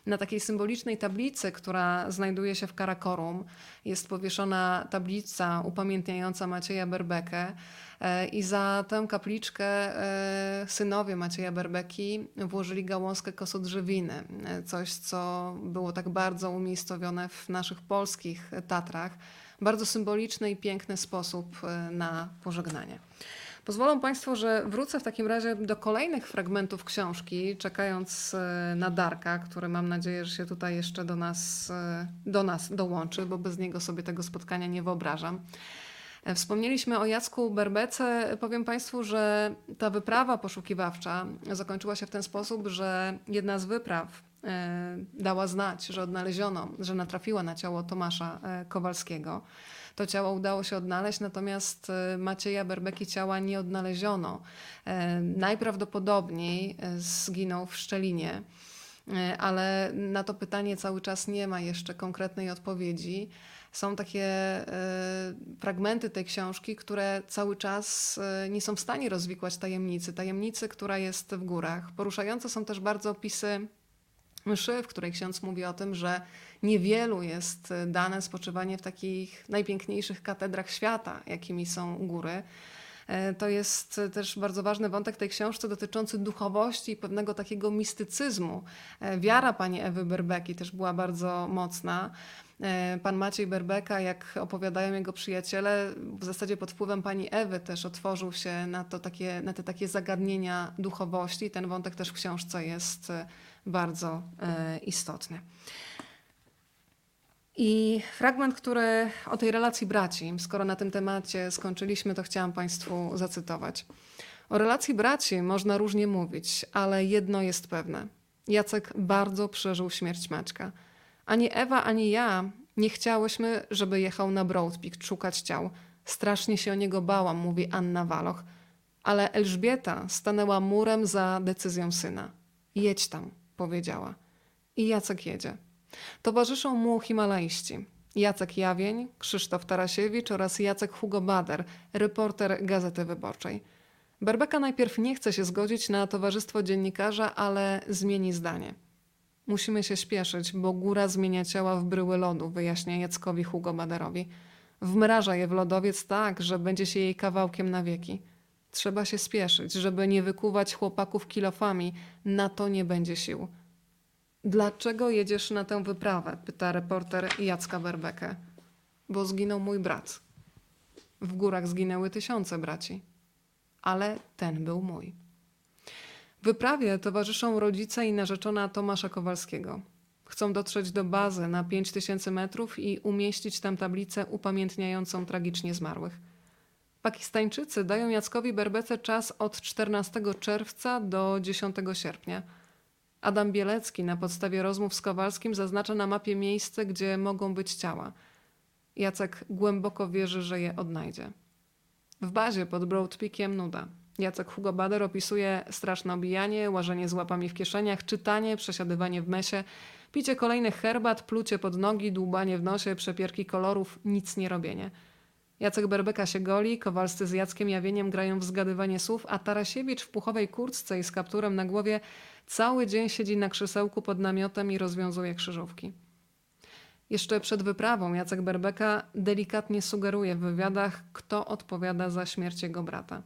Na takiej symbolicznej tablicy, która znajduje się w Karakorum, jest powieszona tablica upamiętniająca Macieja Berbekę. E, I za tę kapliczkę e, synowie Macieja Berbeki włożyli gałązkę kosodrzewiny. E, coś, co było tak bardzo umiejscowione w naszych polskich Tatrach. Bardzo symboliczny i piękny sposób na pożegnanie. Pozwolą Państwo, że wrócę w takim razie do kolejnych fragmentów książki, czekając na Darka, który mam nadzieję, że się tutaj jeszcze do nas, do nas dołączy, bo bez niego sobie tego spotkania nie wyobrażam. Wspomnieliśmy o Jacku Berbece. Powiem Państwu, że ta wyprawa poszukiwawcza zakończyła się w ten sposób, że jedna z wypraw e, dała znać, że odnaleziono, że natrafiła na ciało Tomasza e, Kowalskiego. To ciało udało się odnaleźć, natomiast e, Macieja Berbeki ciała nie odnaleziono. Najprawdopodobniej zginął w Szczelinie ale na to pytanie cały czas nie ma jeszcze konkretnej odpowiedzi są takie e, fragmenty tej książki, które cały czas e, nie są w stanie rozwikłać tajemnicy, tajemnicy, która jest w górach. Poruszające są też bardzo opisy mszy, w której ksiądz mówi o tym, że niewielu jest dane spoczywanie w takich najpiękniejszych katedrach świata, jakimi są góry. E, to jest też bardzo ważny wątek tej książce dotyczący duchowości i pewnego takiego mistycyzmu. Wiara pani Ewy Berbeki też była bardzo mocna. E, pan Maciej Berbeka, jak opowiadają jego przyjaciele, w zasadzie pod wpływem pani Ewy też otworzył się na, to takie, na te takie zagadnienia duchowości. Ten wątek też w książce jest e, bardzo e, istotny. I fragment, który o tej relacji braci, skoro na tym temacie skończyliśmy, to chciałam Państwu zacytować. O relacji braci można różnie mówić, ale jedno jest pewne. Jacek bardzo przeżył śmierć Maćka. Ani Ewa, ani ja nie chciałyśmy, żeby jechał na Broadpeak szukać ciał. Strasznie się o niego bałam, mówi Anna Waloch. Ale Elżbieta stanęła murem za decyzją syna. Jedź tam, powiedziała. I Jacek jedzie. Towarzyszą mu himalaiści. Jacek Jawień, Krzysztof Tarasiewicz oraz Jacek Hugo Bader, reporter Gazety Wyborczej. Berbeka najpierw nie chce się zgodzić na towarzystwo dziennikarza, ale zmieni zdanie. Musimy się śpieszyć, bo góra zmienia ciała w bryły lodu, wyjaśnia Jackowi Hugo Baderowi. Wmraża je w lodowiec tak, że będzie się jej kawałkiem na wieki. Trzeba się spieszyć, żeby nie wykuwać chłopaków kilofami. Na to nie będzie sił. Dlaczego jedziesz na tę wyprawę? pyta reporter Jacka Berbekę. Bo zginął mój brat. W górach zginęły tysiące braci, ale ten był mój. Wyprawie towarzyszą rodzice i narzeczona Tomasza Kowalskiego. Chcą dotrzeć do bazy na 5000 metrów i umieścić tam tablicę upamiętniającą tragicznie zmarłych. Pakistańczycy dają Jackowi Berbece czas od 14 czerwca do 10 sierpnia. Adam Bielecki na podstawie rozmów z Kowalskim zaznacza na mapie miejsce, gdzie mogą być ciała. Jacek głęboko wierzy, że je odnajdzie. W bazie pod Broad Peakiem nuda. Jacek Hugo Bader opisuje straszne obijanie, łażenie z łapami w kieszeniach, czytanie, przesiadywanie w mesie, picie kolejnych herbat, plucie pod nogi, dłubanie w nosie, przepierki kolorów, nic nie robienie. Jacek Berbeka się goli, Kowalscy z Jackiem Jawieniem grają w zgadywanie słów, a Tarasiewicz w puchowej kurtce i z kapturem na głowie cały dzień siedzi na krzesełku pod namiotem i rozwiązuje krzyżówki. Jeszcze przed wyprawą Jacek Berbeka delikatnie sugeruje w wywiadach, kto odpowiada za śmierć jego brata.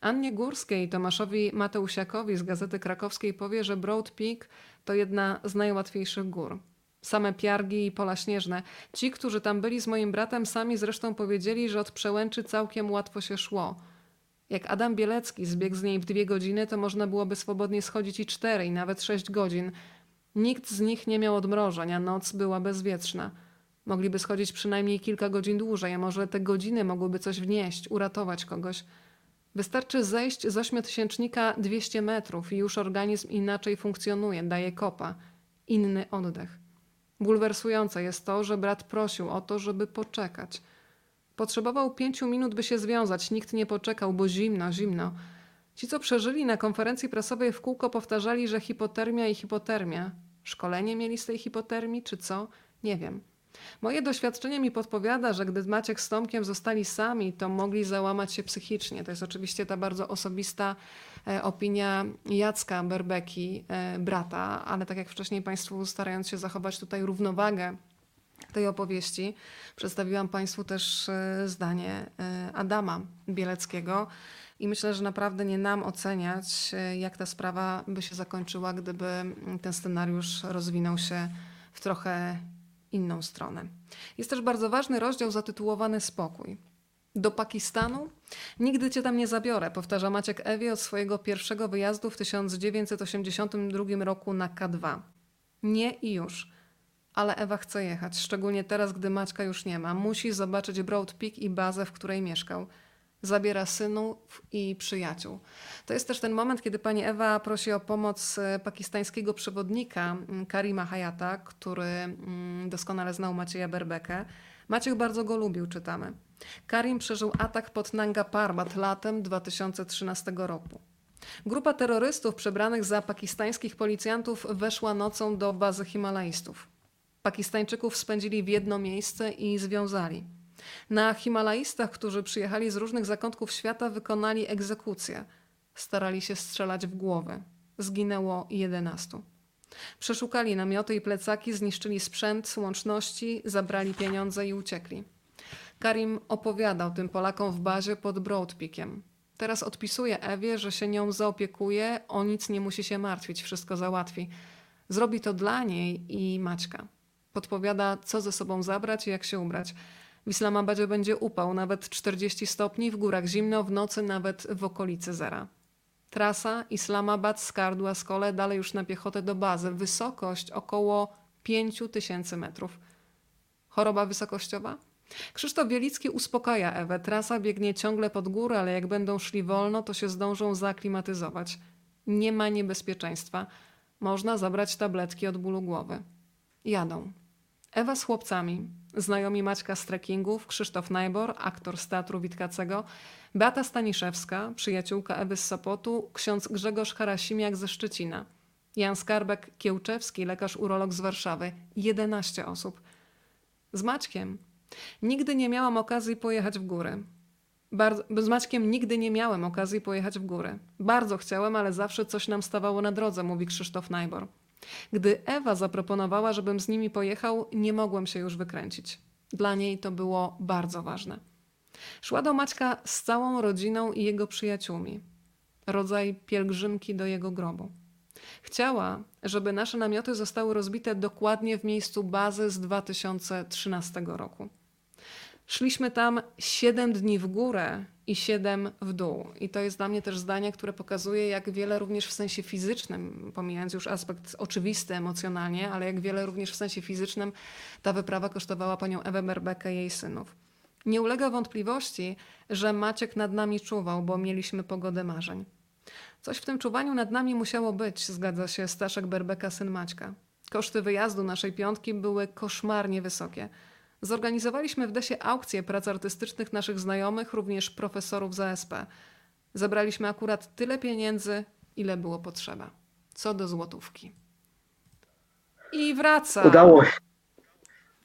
Annie Górskiej i Tomaszowi Mateusiakowi z Gazety Krakowskiej powie, że Broad Peak to jedna z najłatwiejszych gór. Same piargi i pola śnieżne. Ci, którzy tam byli z moim bratem, sami zresztą powiedzieli, że od przełęczy całkiem łatwo się szło. Jak Adam Bielecki zbiegł z niej w dwie godziny, to można byłoby swobodnie schodzić i cztery, i nawet sześć godzin. Nikt z nich nie miał odmrożeń, a noc była bezwietrzna. Mogliby schodzić przynajmniej kilka godzin dłużej, a może te godziny mogłyby coś wnieść, uratować kogoś. Wystarczy zejść z ośmiotysięcznika 200 metrów i już organizm inaczej funkcjonuje, daje kopa. Inny oddech. Bulwersujące jest to, że brat prosił o to, żeby poczekać. Potrzebował pięciu minut, by się związać. Nikt nie poczekał, bo zimno, zimno. Ci, co przeżyli na konferencji prasowej w kółko powtarzali, że hipotermia i hipotermia. Szkolenie mieli z tej hipotermii, czy co? Nie wiem. Moje doświadczenie mi podpowiada, że gdy Maciek z Tomkiem zostali sami, to mogli załamać się psychicznie. To jest oczywiście ta bardzo osobista e, opinia Jacka Berbeki, e, brata, ale tak jak wcześniej Państwu starając się zachować tutaj równowagę tej opowieści, przedstawiłam Państwu też e, zdanie Adama Bieleckiego. I myślę, że naprawdę nie nam oceniać, jak ta sprawa by się zakończyła, gdyby ten scenariusz rozwinął się w trochę inną stronę. Jest też bardzo ważny rozdział zatytułowany Spokój. Do Pakistanu? Nigdy cię tam nie zabiorę, powtarza Maciek Ewie od swojego pierwszego wyjazdu w 1982 roku na K2. Nie i już. Ale Ewa chce jechać, szczególnie teraz, gdy Maćka już nie ma. Musi zobaczyć Broad Peak i bazę, w której mieszkał zabiera synów i przyjaciół. To jest też ten moment, kiedy pani Ewa prosi o pomoc e, pakistańskiego przewodnika mm, Karima Hayata, który mm, doskonale znał Macieja Berbekę. Maciek bardzo go lubił, czytamy. Karim przeżył atak pod Nanga Parbat latem 2013 roku. Grupa terrorystów przebranych za pakistańskich policjantów weszła nocą do bazy Himalajstów. Pakistańczyków spędzili w jedno miejsce i związali. Na Himalajstach, którzy przyjechali z różnych zakątków świata, wykonali egzekucję. Starali się strzelać w głowy. Zginęło 11. Przeszukali namioty i plecaki, zniszczyli sprzęt, łączności, zabrali pieniądze i uciekli. Karim opowiadał tym Polakom w bazie pod Broadpeakiem. Teraz odpisuje Ewie, że się nią zaopiekuje, o nic nie musi się martwić, wszystko załatwi. Zrobi to dla niej i Maćka. Podpowiada, co ze sobą zabrać i jak się ubrać. W Islamabadzie będzie upał, nawet 40 stopni, w górach zimno, w nocy nawet w okolicy zera. Trasa Islamabad skardła kole dalej już na piechotę do bazy. Wysokość około 5000 metrów. Choroba wysokościowa? Krzysztof Bielicki uspokaja Ewę. Trasa biegnie ciągle pod górę, ale jak będą szli wolno, to się zdążą zaaklimatyzować. Nie ma niebezpieczeństwa. Można zabrać tabletki od bólu głowy. Jadą. Ewa z chłopcami, znajomi Maćka z trekkingów, Krzysztof Najbor, aktor z Teatru Witkacego, Beata Staniszewska, przyjaciółka Ewy z Sopotu, ksiądz Grzegorz Harasimiak ze Szczecina, Jan Skarbek-Kiełczewski, lekarz urolog z Warszawy. 11 osób. Z Maćkiem nigdy nie miałam okazji pojechać w góry. Bardzo, z Maćkiem nigdy nie miałem okazji pojechać w góry. Bardzo chciałem, ale zawsze coś nam stawało na drodze, mówi Krzysztof Najbor. Gdy Ewa zaproponowała, żebym z nimi pojechał, nie mogłem się już wykręcić. Dla niej to było bardzo ważne. Szła do Maćka z całą rodziną i jego przyjaciółmi. Rodzaj pielgrzymki do jego grobu. Chciała, żeby nasze namioty zostały rozbite dokładnie w miejscu bazy z 2013 roku. Szliśmy tam 7 dni w górę i 7 w dół. I to jest dla mnie też zdanie, które pokazuje, jak wiele również w sensie fizycznym, pomijając już aspekt oczywisty emocjonalnie, ale jak wiele również w sensie fizycznym ta wyprawa kosztowała panią Ewę Berbekę i jej synów. Nie ulega wątpliwości, że Maciek nad nami czuwał, bo mieliśmy pogodę marzeń. Coś w tym czuwaniu nad nami musiało być, zgadza się Staszek Berbeka, syn Maćka. Koszty wyjazdu naszej piątki były koszmarnie wysokie – Zorganizowaliśmy w Desie aukcję prac artystycznych naszych znajomych, również profesorów z ASP. Zebraliśmy akurat tyle pieniędzy, ile było potrzeba. Co do złotówki. I wraca.
Udało się.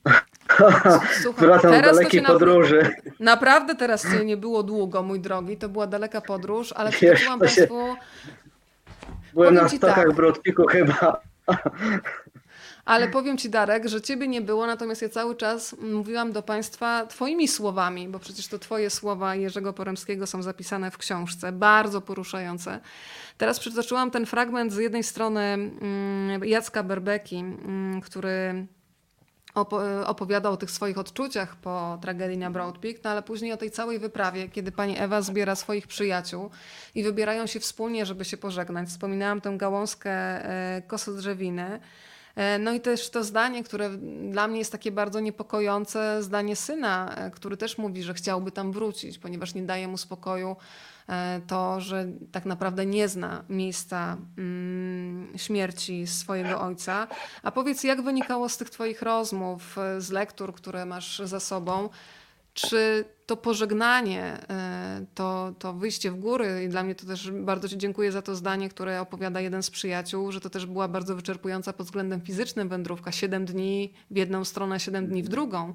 Wracam z dalekiej podróży.
Naprawdę, naprawdę teraz nie było długo, mój drogi. To była daleka podróż, ale przytoczyłam Państwu...
Byłem na stokach tak. Brodpiku chyba.
Ale powiem Ci, Darek, że Ciebie nie było, natomiast ja cały czas mówiłam do Państwa Twoimi słowami, bo przecież to Twoje słowa Jerzego Poremskiego są zapisane w książce, bardzo poruszające. Teraz przytoczyłam ten fragment z jednej strony mm, Jacka Berbeki, mm, który opowiadał o tych swoich odczuciach po tragedii na Broad Peak, no ale później o tej całej wyprawie, kiedy pani Ewa zbiera swoich przyjaciół i wybierają się wspólnie, żeby się pożegnać. Wspominałam tę gałązkę e, kosodrzewiny. E, no i też to zdanie, które dla mnie jest takie bardzo niepokojące, zdanie syna, e, który też mówi, że chciałby tam wrócić, ponieważ nie daje mu spokoju e, to, że tak naprawdę nie zna miejsca mm, śmierci swojego ojca. A powiedz, jak wynikało z tych Twoich rozmów, z lektur, które masz za sobą, czy to pożegnanie, e, to, to wyjście w góry, i dla mnie to też bardzo Ci dziękuję za to zdanie, które opowiada jeden z przyjaciół, że to też była bardzo wyczerpująca pod względem fizycznym wędrówka. Siedem dni w jedną stronę, siedem dni w drugą.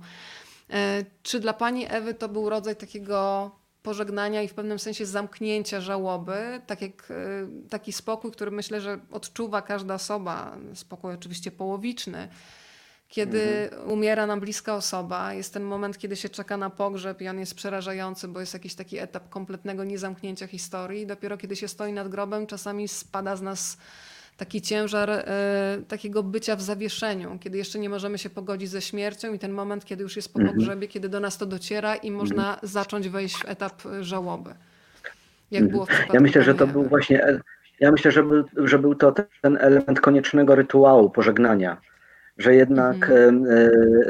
E, czy dla Pani Ewy to był rodzaj takiego pożegnania i w pewnym sensie zamknięcia żałoby, tak jak e, taki spokój, który myślę, że odczuwa każda osoba, spokój oczywiście połowiczny, kiedy mhm. umiera nam bliska osoba, jest ten moment, kiedy się czeka na pogrzeb i on jest przerażający, bo jest jakiś taki etap kompletnego niezamknięcia historii. Dopiero kiedy się stoi nad grobem, czasami spada z nas taki ciężar e, takiego bycia w zawieszeniu, kiedy jeszcze nie możemy się pogodzić ze śmiercią i ten moment, kiedy już jest po mhm. pogrzebie, kiedy do nas to dociera i można mhm. zacząć wejść w etap żałoby. Jak mhm. było w przypadku
Ja myślę, że to był właśnie, e, ja myślę, że był, że był to ten element koniecznego rytuału pożegnania że jednak, mhm.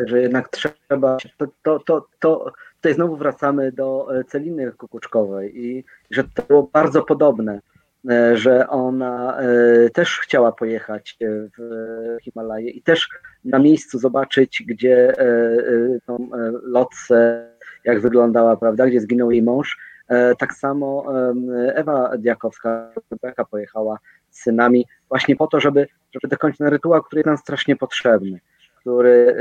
że jednak trzeba, to, to, to, to tutaj znowu wracamy do e, Celiny Kukuczkowej i że to było bardzo podobne, e, że ona też chciała pojechać w Himalaje i też na miejscu zobaczyć, gdzie tą lotce, jak wyglądała, prawda, gdzie zginął jej mąż. Tak samo Ewa Diakowska, pojechała synami właśnie po to, żeby, żeby dokończyć ten rytuał, który jest nam strasznie potrzebny, który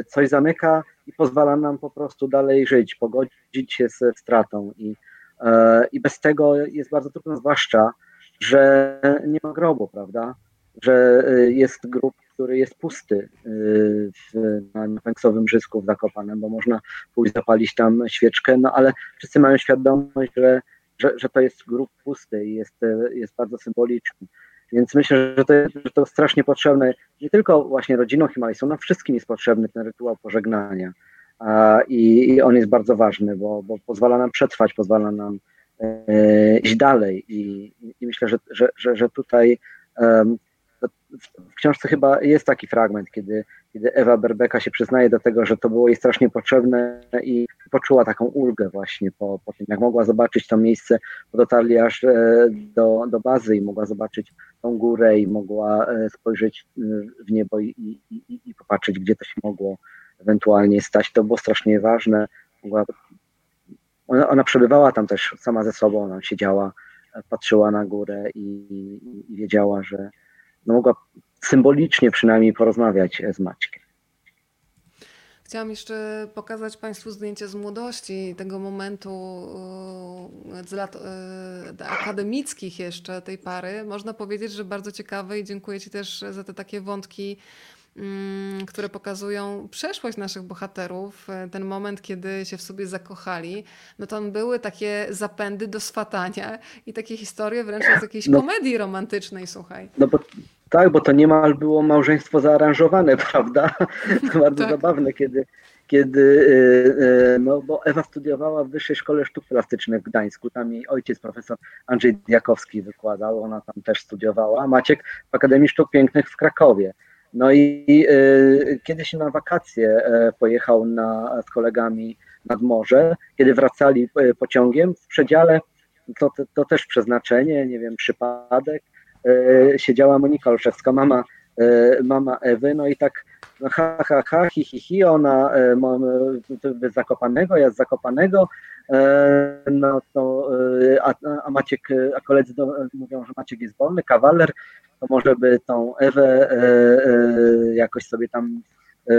y, coś zamyka i pozwala nam po prostu dalej żyć, pogodzić się ze stratą i, e, i bez tego jest bardzo trudno, zwłaszcza, że nie ma grobu, prawda, że y, jest grób, który jest pusty y, w, na Pęksowym Żysku w Zakopanem, bo można pójść zapalić tam świeczkę, no ale wszyscy mają świadomość, że, że, że to jest grób pusty i jest, jest bardzo symboliczny. Więc myślę, że to, że to strasznie potrzebne nie tylko właśnie rodzinom Himalajsów, nam wszystkim jest potrzebny ten rytuał pożegnania. I, I, on jest bardzo ważny, bo, bo pozwala nam przetrwać, pozwala nam e, iść dalej. I, i myślę, że, że, że, że tutaj w książce chyba jest taki fragment, kiedy, kiedy Ewa Berbeka się przyznaje do tego, że to było jej strasznie potrzebne i poczuła taką ulgę właśnie po, po tym, jak mogła zobaczyć to miejsce, bo dotarli aż e, do, do bazy i mogła zobaczyć tą górę i mogła e, spojrzeć e, w niebo i, i, i popatrzeć, gdzie to się mogło ewentualnie stać. To było strasznie ważne. Mogła, ona, ona przebywała tam też sama ze sobą, ona siedziała, patrzyła na górę i, i wiedziała, że, no mogła symbolicznie przynajmniej porozmawiać z Maćkiem.
Chciałam jeszcze pokazać Państwu zdjęcie z młodości, tego momentu e, z lat e, akademickich jeszcze tej pary. Można powiedzieć, że bardzo ciekawe i dziękuję Ci też za te takie wątki Mm, które pokazują przeszłość naszych bohaterów, e, ten moment, kiedy się w sobie zakochali, no tam były takie zapędy do swatania i takie historie wręcz z jakiejś no, komedii romantycznej, słuchaj.
No bo tak, bo to niemal było małżeństwo zaaranżowane, prawda? To bardzo tak. zabawne, kiedy, kiedy e, e, no bo Ewa studiowała w Wyższej Szkole Sztuk Plastycznych w Gdańsku, tam jej ojciec profesor Andrzej Diakowski wykładał, ona tam też studiowała, Maciek w Akademii Sztuk Pięknych w Krakowie. No i y, kiedyś na wakacje y, pojechał na, z kolegami nad morze, kiedy wracali y, pociągiem w przedziale, to, to, to też przeznaczenie, nie wiem, przypadek, siedziała Monika Olszewska, mama, mama Ewy, no i tak no ha, ha, ha, hi, hi, hi, ona z Zakopanego, ja z Zakopanego, no to, a, a Maciek, a koledzy do, mówią, że Maciek jest wolny, kawaler, to może by tą Ewę e, e, jakoś sobie tam e,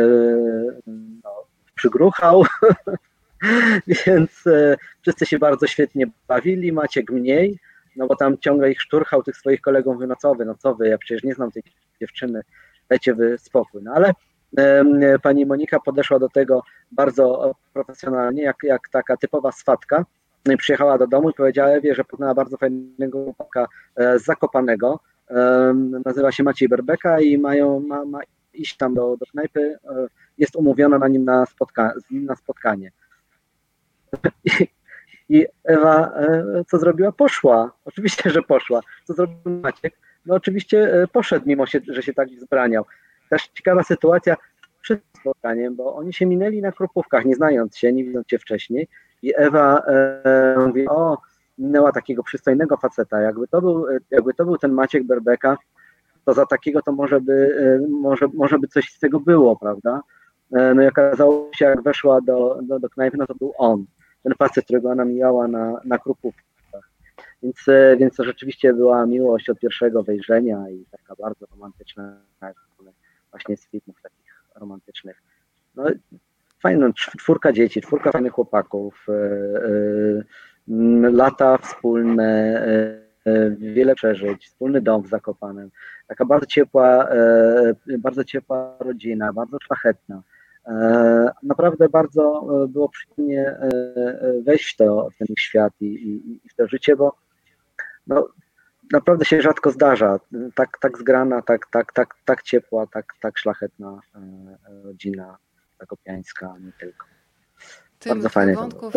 no, przygruchał. Więc wszyscy się bardzo świetnie bawili, Maciek mniej, no bo tam ciągle ich szturchał, tych swoich kolegów, mówię, no co wy, no co wy, ja przecież nie znam tej dziewczyny, dajcie wy spokój. No ale pani Monika podeszła do tego bardzo profesjonalnie, jak, jak taka typowa swatka. Przyjechała do domu i powiedziała Ewie, że poznała bardzo fajnego chłopaka z Zakopanego, nazywa się Maciej Berbeka i mają, ma, ma iść tam do, do knajpy, e, jest umówiona na nim na spotka z nim na spotkanie. I, Ewa e, co zrobiła? Poszła. Oczywiście, że poszła. Co zrobił Maciek? No oczywiście e, poszedł, mimo się, że się tak zbraniał. Też ciekawa sytuacja przed spotkaniem, bo oni się minęli na krupówkach, nie znając się, nie widząc się wcześniej. I Ewa e, mówi, o, minęła takiego przystojnego faceta. Jakby to był, jakby to był ten Maciek Berbeka, to za takiego to może by, może, może by coś z tego było, prawda? no i okazało się, jak weszła do, do, do knajpy, no to był on, ten facet, którego ona mijała na, na krupówkach. Więc, więc to rzeczywiście była miłość od pierwszego wejrzenia i taka bardzo romantyczna, właśnie z filmów takich romantycznych. No, fajna czwórka dzieci, czwórka fajnych chłopaków, lata wspólne, wiele przeżyć, wspólny dom w Zakopanem, taka bardzo ciepła, bardzo ciepła rodzina, bardzo szlachetna. Naprawdę bardzo było przyjemnie wejść w, to, w ten świat i, i, i w to życie, bo no, naprawdę się rzadko zdarza. Tak, tak zgrana, tak, tak, tak, tak ciepła, tak, tak szlachetna rodzina zakopiańska, nie tylko.
Tym bardzo fajnie. Wątków,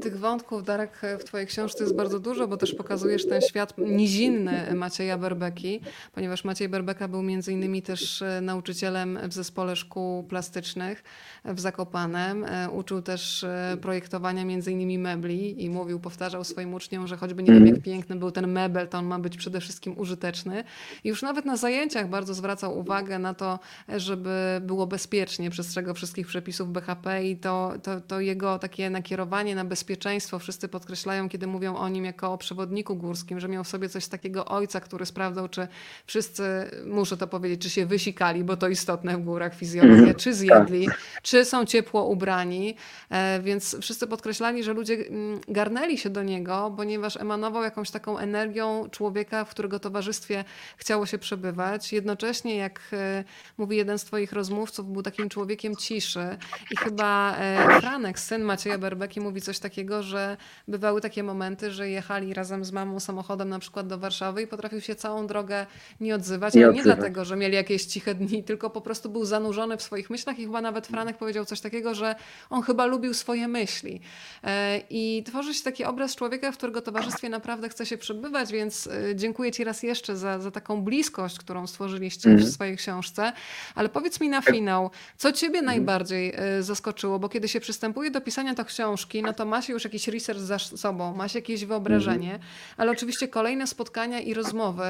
tych wątków, Darek, w Twojej książce jest bardzo dużo, bo też pokazujesz ten świat nizinny Macieja Berbeki, ponieważ Maciej Berbeka był między innymi też e, nauczycielem w zespole szkół plastycznych w Zakopanem. E, uczył też e, projektowania między innymi mebli i mówił, powtarzał swoim uczniom, że choćby nie wiem jak piękny był ten mebel, to on ma być przede wszystkim użyteczny. I już nawet na zajęciach bardzo zwracał uwagę na to, żeby było bezpiecznie, przestrzegał wszystkich przepisów BHP i to, to, to jego takie nakierowanie na bezpieczeństwo bezpieczeństwo wszyscy podkreślają, kiedy mówią o nim jako o przewodniku górskim, że miał w sobie coś takiego ojca, który sprawdzał, czy wszyscy, muszę to powiedzieć, czy się wysikali, bo to istotne w górach fizjologia, mhm. czy zjedli, tak. czy są ciepło ubrani. E, więc wszyscy podkreślali, że ludzie mm, garnęli się do niego, ponieważ emanował jakąś taką energią człowieka, w którego towarzystwie chciało się przebywać. Jednocześnie, jak e, mówi jeden z Twoich rozmówców, był takim człowiekiem ciszy. I chyba e, Franek, syn Macieja Berbeki, mówi coś takiego, że bywały takie momenty, że jechali razem z mamą samochodem na przykład do Warszawy i potrafił się całą drogę nie odzywać, nie ale nie dlatego, że mieli jakieś ciche dni, tylko po prostu był zanurzony w swoich myślach i chyba nawet Franek powiedział coś takiego, że on chyba lubił swoje myśli. E, I tworzy się taki obraz człowieka, w którego towarzystwie naprawdę chce się przebywać, więc e, dziękuję Ci raz jeszcze za, za taką bliskość, którą stworzyliście mm. w swojej książce. Ale powiedz mi na finał, co Ciebie mm. najbardziej e, zaskoczyło, bo kiedy się przystępuje do pisania tej książki, no to ma się już jakiś research za sobą, masz jakieś wyobrażenie, mhm. ale oczywiście kolejne spotkania i rozmowy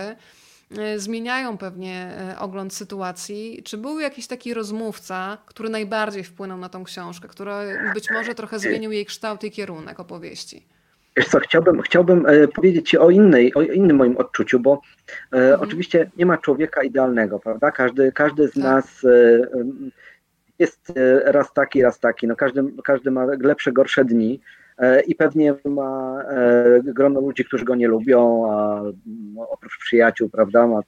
e, zmieniają pewnie e, ogląd sytuacji. Czy był jakiś taki rozmówca, który najbardziej wpłynął na tą książkę, który być może trochę zmienił jej kształt i kierunek opowieści?
Wiesz co, chciałbym, chciałbym e, powiedzieć Ci o, innej, o innym moim odczuciu, bo mhm. oczywiście nie ma człowieka idealnego, prawda? Każdy, każdy z tak. nas jest raz taki, raz taki. No każdy, każdy ma lepsze, gorsze dni. E, i pewnie ma e, grono ludzi, którzy go nie lubią, a oprócz przyjaciół, prawda, ma,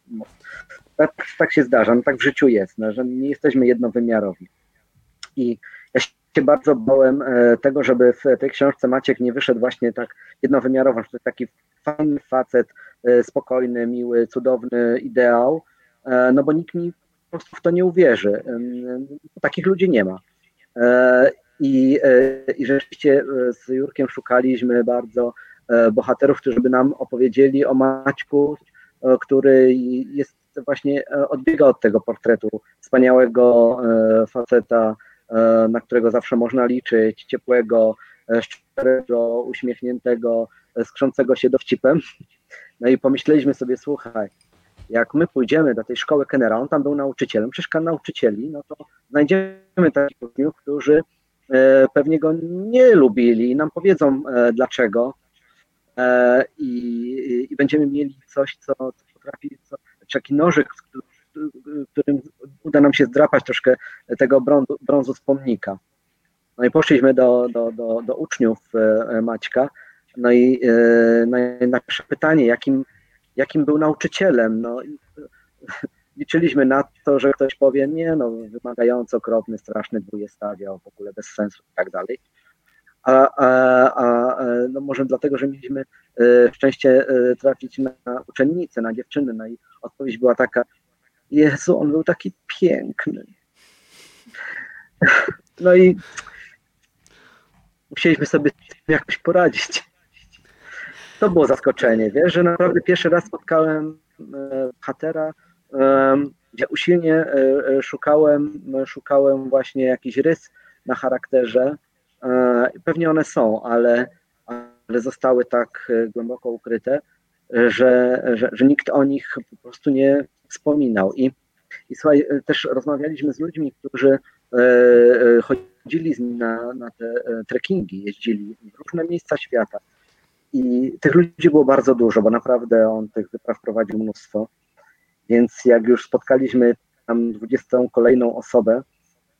tak, tak, się zdarza, no tak w życiu jest, no, że nie jesteśmy jednowymiarowi. I ja się bardzo bałem e, tego, żeby w tej książce Maciek nie wyszedł właśnie tak jednowymiarowo, że to taki fajny facet, spokojny, miły, cudowny ideał, no bo nikt mi po prostu w to nie uwierzy. Takich ludzi nie ma. I, e, I rzeczywiście e, z Jurkiem szukaliśmy bardzo e, bohaterów, którzy by nam opowiedzieli o Maćku, który jest właśnie odbiega od tego portretu wspaniałego faceta, na którego zawsze można liczyć, ciepłego, szczerego, uśmiechniętego, skrzącego się dowcipem. No i pomyśleliśmy sobie, słuchaj, jak my pójdziemy do tej szkoły Kenera, on tam był nauczycielem, przecież nauczycieli, no to znajdziemy takich uczniów, którzy E, pewnie go nie lubili i nam powiedzą e, dlaczego e, i, i będziemy mieli coś, co, co potrafi, co, taki nożyk, którym uda nam się zdrapać troszkę tego brązu, brązu z pomnika. No i poszliśmy do, do, do, do uczniów Maćka, no i, no nasze pytanie, jakim, jakim był nauczycielem, no liczyliśmy na to, że ktoś powie, nie no, wymagająco okropny, straszny dwóje stawiał, w ogóle bez sensu i tak dalej. A, a, a no może dlatego, że mieliśmy e, szczęście e, trafić na uczennicę, na dziewczynę, no i odpowiedź była taka, Jezu, on był taki piękny. No i musieliśmy sobie jakoś poradzić. To było zaskoczenie, wiesz, że naprawdę pierwszy raz spotkałem e, hatera, gdzie usilnie e, e, szukałem, szukałem właśnie jakiś rys na charakterze. Pewnie one są, ale, ale zostały tak głęboko ukryte, że, że, że nikt o nich po prostu nie wspominał. I, i słuchaj, też rozmawialiśmy z ludźmi, którzy chodzili na, na te trekkingi, jeździli w różne miejsca świata. I tych ludzi było bardzo dużo, bo naprawdę on tych wypraw prowadził mnóstwo. Więc jak już spotkaliśmy tam 20 kolejną osobę,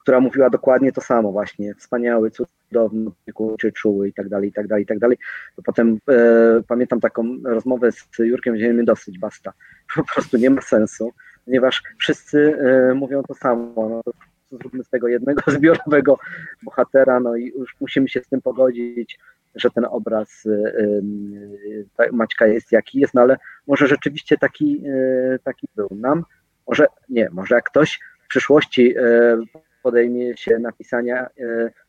która mówiła dokładnie to samo właśnie, wspaniały, cudowny, czy czuły i tak dalej, i tak dalej, i tak dalej, to potem e, pamiętam taką rozmowę z Jurkiem, wzięliśmy dosyć, basta, po prostu nie ma sensu, ponieważ wszyscy e, mówią to samo, no zróbmy z tego jednego zbiorowego bohatera, no i już musimy się z tym pogodzić, że ten obraz y, y, Maćka jest jaki jest, no ale może rzeczywiście taki, y, taki był. Nam, może nie, może jak ktoś w przyszłości podejmie się napisania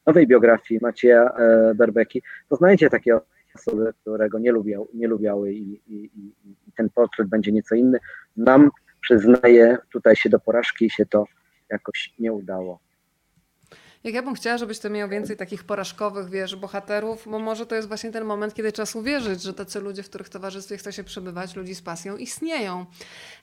nowej biografii Macieja Berbeki, to znajdzie takie osoby, które go nie, lubiał, nie lubiały i, i, i ten portret będzie nieco inny. Nam, przyznaję, tutaj się do porażki się to jakoś nie udało.
Jak ja bym chciała, żebyś to miał więcej takich porażkowych, wiesz, bohaterów, bo może to jest właśnie ten moment, kiedy czas uwierzyć, że tacy ludzie, w których towarzystwie chce się przebywać, ludzi z pasją, istnieją.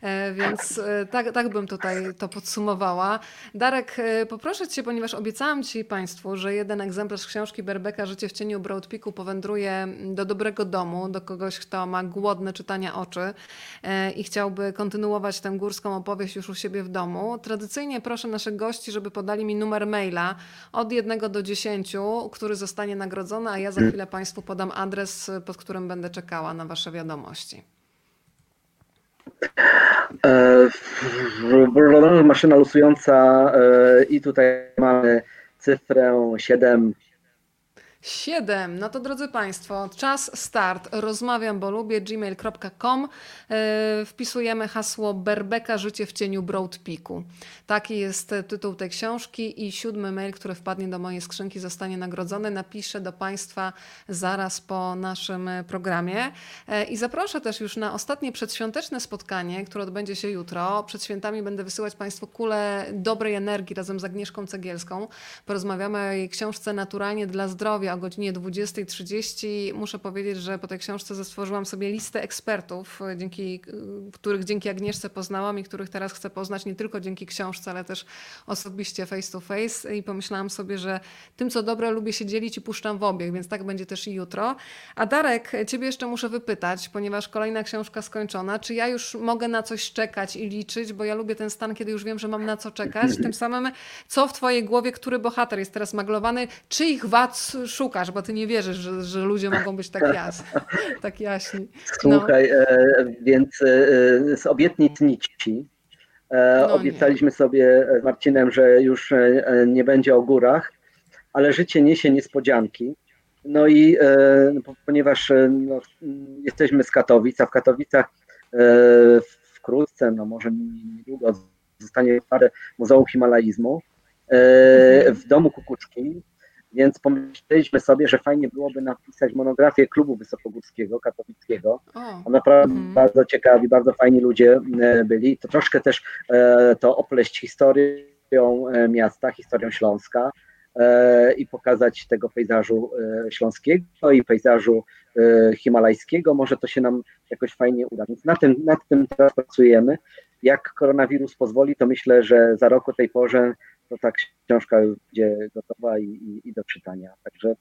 E, więc e, tak, tak bym tutaj to podsumowała. Darek, e, poproszę cię, ponieważ obiecałam ci Państwu, że jeden egzemplarz książki Berbeka Życie w cieniu Broad Peaku powędruje do dobrego domu, do kogoś, kto ma głodne czytania oczy i chciałby kontynuować tę górską opowieść już u siebie w domu. Tradycyjnie proszę naszych gości, żeby podali mi numer maila, od 1 do 10, który zostanie nagrodzony, a ja za chwilę Państwu podam adres, pod którym będę czekała na Wasze wiadomości.
E, maszyna losująca e, i tutaj mamy cyfrę 7
7. No to drodzy Państwo, czas start. Rozmawiam, bo lubię gmail.com. E, wpisujemy hasło Berbeka Życie w cieniu Broad Peaku. Taki jest tytuł tej książki i siódmy mail, który wpadnie do mojej skrzynki zostanie nagrodzony. Napiszę do Państwa zaraz po naszym programie. E, I zaproszę też już na ostatnie przedświąteczne spotkanie, które odbędzie się jutro. Przed świętami będę wysyłać Państwu kulę dobrej energii razem z Agnieszką Cegielską. Porozmawiamy o jej książce Naturalnie dla zdrowia o godzinie 20.30. Muszę powiedzieć, że po tej książce zestworzyłam sobie listę ekspertów, dzięki, których dzięki Agnieszce poznałam i których teraz chcę poznać nie tylko dzięki książce, ale też osobiście face to face. I pomyślałam sobie, że tym, co dobre, lubię się dzielić i puszczam w obieg, więc tak będzie też i jutro. A Darek, ciebie jeszcze muszę wypytać, ponieważ kolejna książka skończona, czy ja już mogę na coś czekać i liczyć, bo ja lubię ten stan, kiedy już wiem, że mam na co czekać. Tym samym, co w twojej głowie, który bohater jest teraz maglowany, czyich wad szukasz, bo ty nie wierzysz, że, że ludzie mogą być tak, jasni, tak jaśni.
No. Słuchaj, e, więc e, z obietnic nici e, no obiecaliśmy nie. sobie z Marcinem, że już e, nie będzie o górach, ale życie niesie niespodzianki. No i e, no, ponieważ e, no, jesteśmy z Katowic, a w Katowicach wkrótce, no może niedługo zostanie parę Muzeum Himalaizmu w domu Kukuczki więc pomyśleliśmy sobie, że fajnie byłoby napisać monografię klubu wysokogórskiego, katowickiego. O, naprawdę mm. bardzo ciekawi, bardzo fajni ludzie e, byli. To troszkę też e, to opleść historią e, miasta, historią Śląska i pokazać tego pejzażu śląskiego i pejzażu himalajskiego. Może to się nam jakoś fajnie uda. Więc nad tym, nad tym teraz pracujemy. Jak koronawirus pozwoli, to myślę, że za rok o tej porze to ta książka już będzie gotowa i, i, i do czytania. Także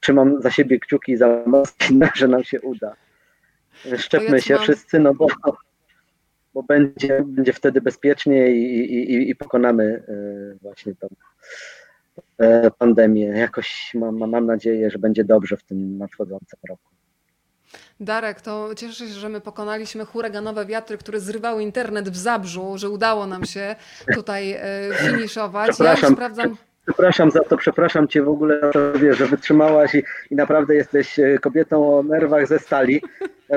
trzymam za siebie kciuki za mocno, że nam się uda. Szczepmy ja się mam... wszyscy, no bo, bo będzie, będzie wtedy bezpiecznie i, i, i pokonamy e, właśnie tą e, pandemię. Jakoś mam, mam nadzieję, że będzie dobrze w tym nadchodzącym roku.
Darek, to cieszę się, że my pokonaliśmy huraganowe wiatry, które zrywały internet w Zabrzu, że udało nam się tutaj e, finiszować.
Ja już sprawdzam. Przepraszam za to, przepraszam Cię w ogóle, że wytrzymałaś i, i naprawdę jesteś e, kobietą o nerwach ze stali.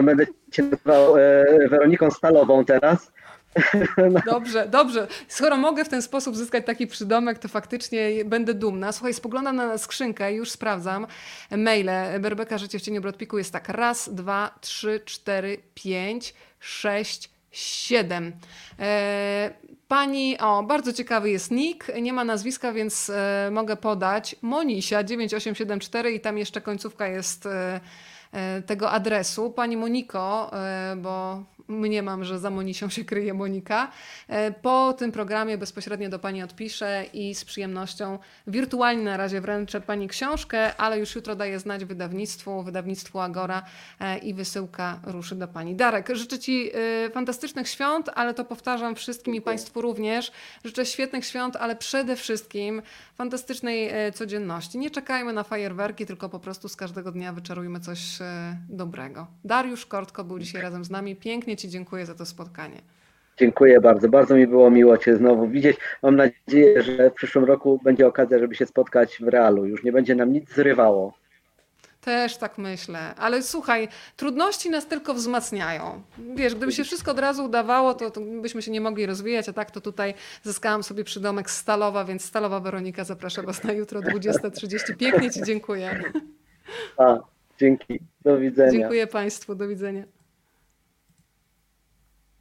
Będę Cię nazywał e, Weroniką Stalową teraz.
No. Dobrze, dobrze. Skoro mogę w ten sposób zyskać taki przydomek, to faktycznie będę dumna. Słuchaj, spoglądam na skrzynkę i już sprawdzam. Maile Berbeka Życie w cieniu Brodpiku jest tak. Raz, dwa, trzy, cztery, pięć, sześć, siedem. E, pani, o, bardzo ciekawy jest nick, nie ma nazwiska, więc e, mogę podać. Monisia 9874 i tam jeszcze końcówka jest... E, tego adresu. Pani Moniko, e, bo mniemam, że za Monisią się kryje Monika. E, Po tym programie bezpośrednio do Pani odpiszę i z przyjemnością wirtualnie na razie wręczę Pani książkę, ale już jutro daję znać wydawnictwu, wydawnictwu Agora i wysyłka ruszy do Pani. Darek, życzę Ci fantastycznych świąt, ale to powtarzam wszystkim i. Państwu również. Życzę świetnych świąt, ale przede wszystkim fantastycznej codzienności. Nie czekajmy na fajerwerki, tylko po prostu z każdego dnia wyczarujmy coś dobrego. Dariusz Kortko był dzisiaj razem z nami. Pięknie Ci dziękuję za to spotkanie.
Dziękuję bardzo. Bardzo mi było miło Cię znowu widzieć. Mam nadzieję, że w przyszłym roku będzie okazja, żeby się spotkać w realu. Już nie będzie nam nic zrywało.
Też tak myślę, ale słuchaj, trudności nas tylko wzmacniają. Wiesz, gdyby się wszystko od razu udawało, to, to byśmy się nie mogli rozwijać, a tak to tutaj zyskałam sobie przydomek Stalowa, więc Stalowa Weronika zaprasza Was na jutro 20.30. Pięknie Ci dziękuję.
A, dzięki. Do widzenia.
Dziękuję Państwu, do widzenia.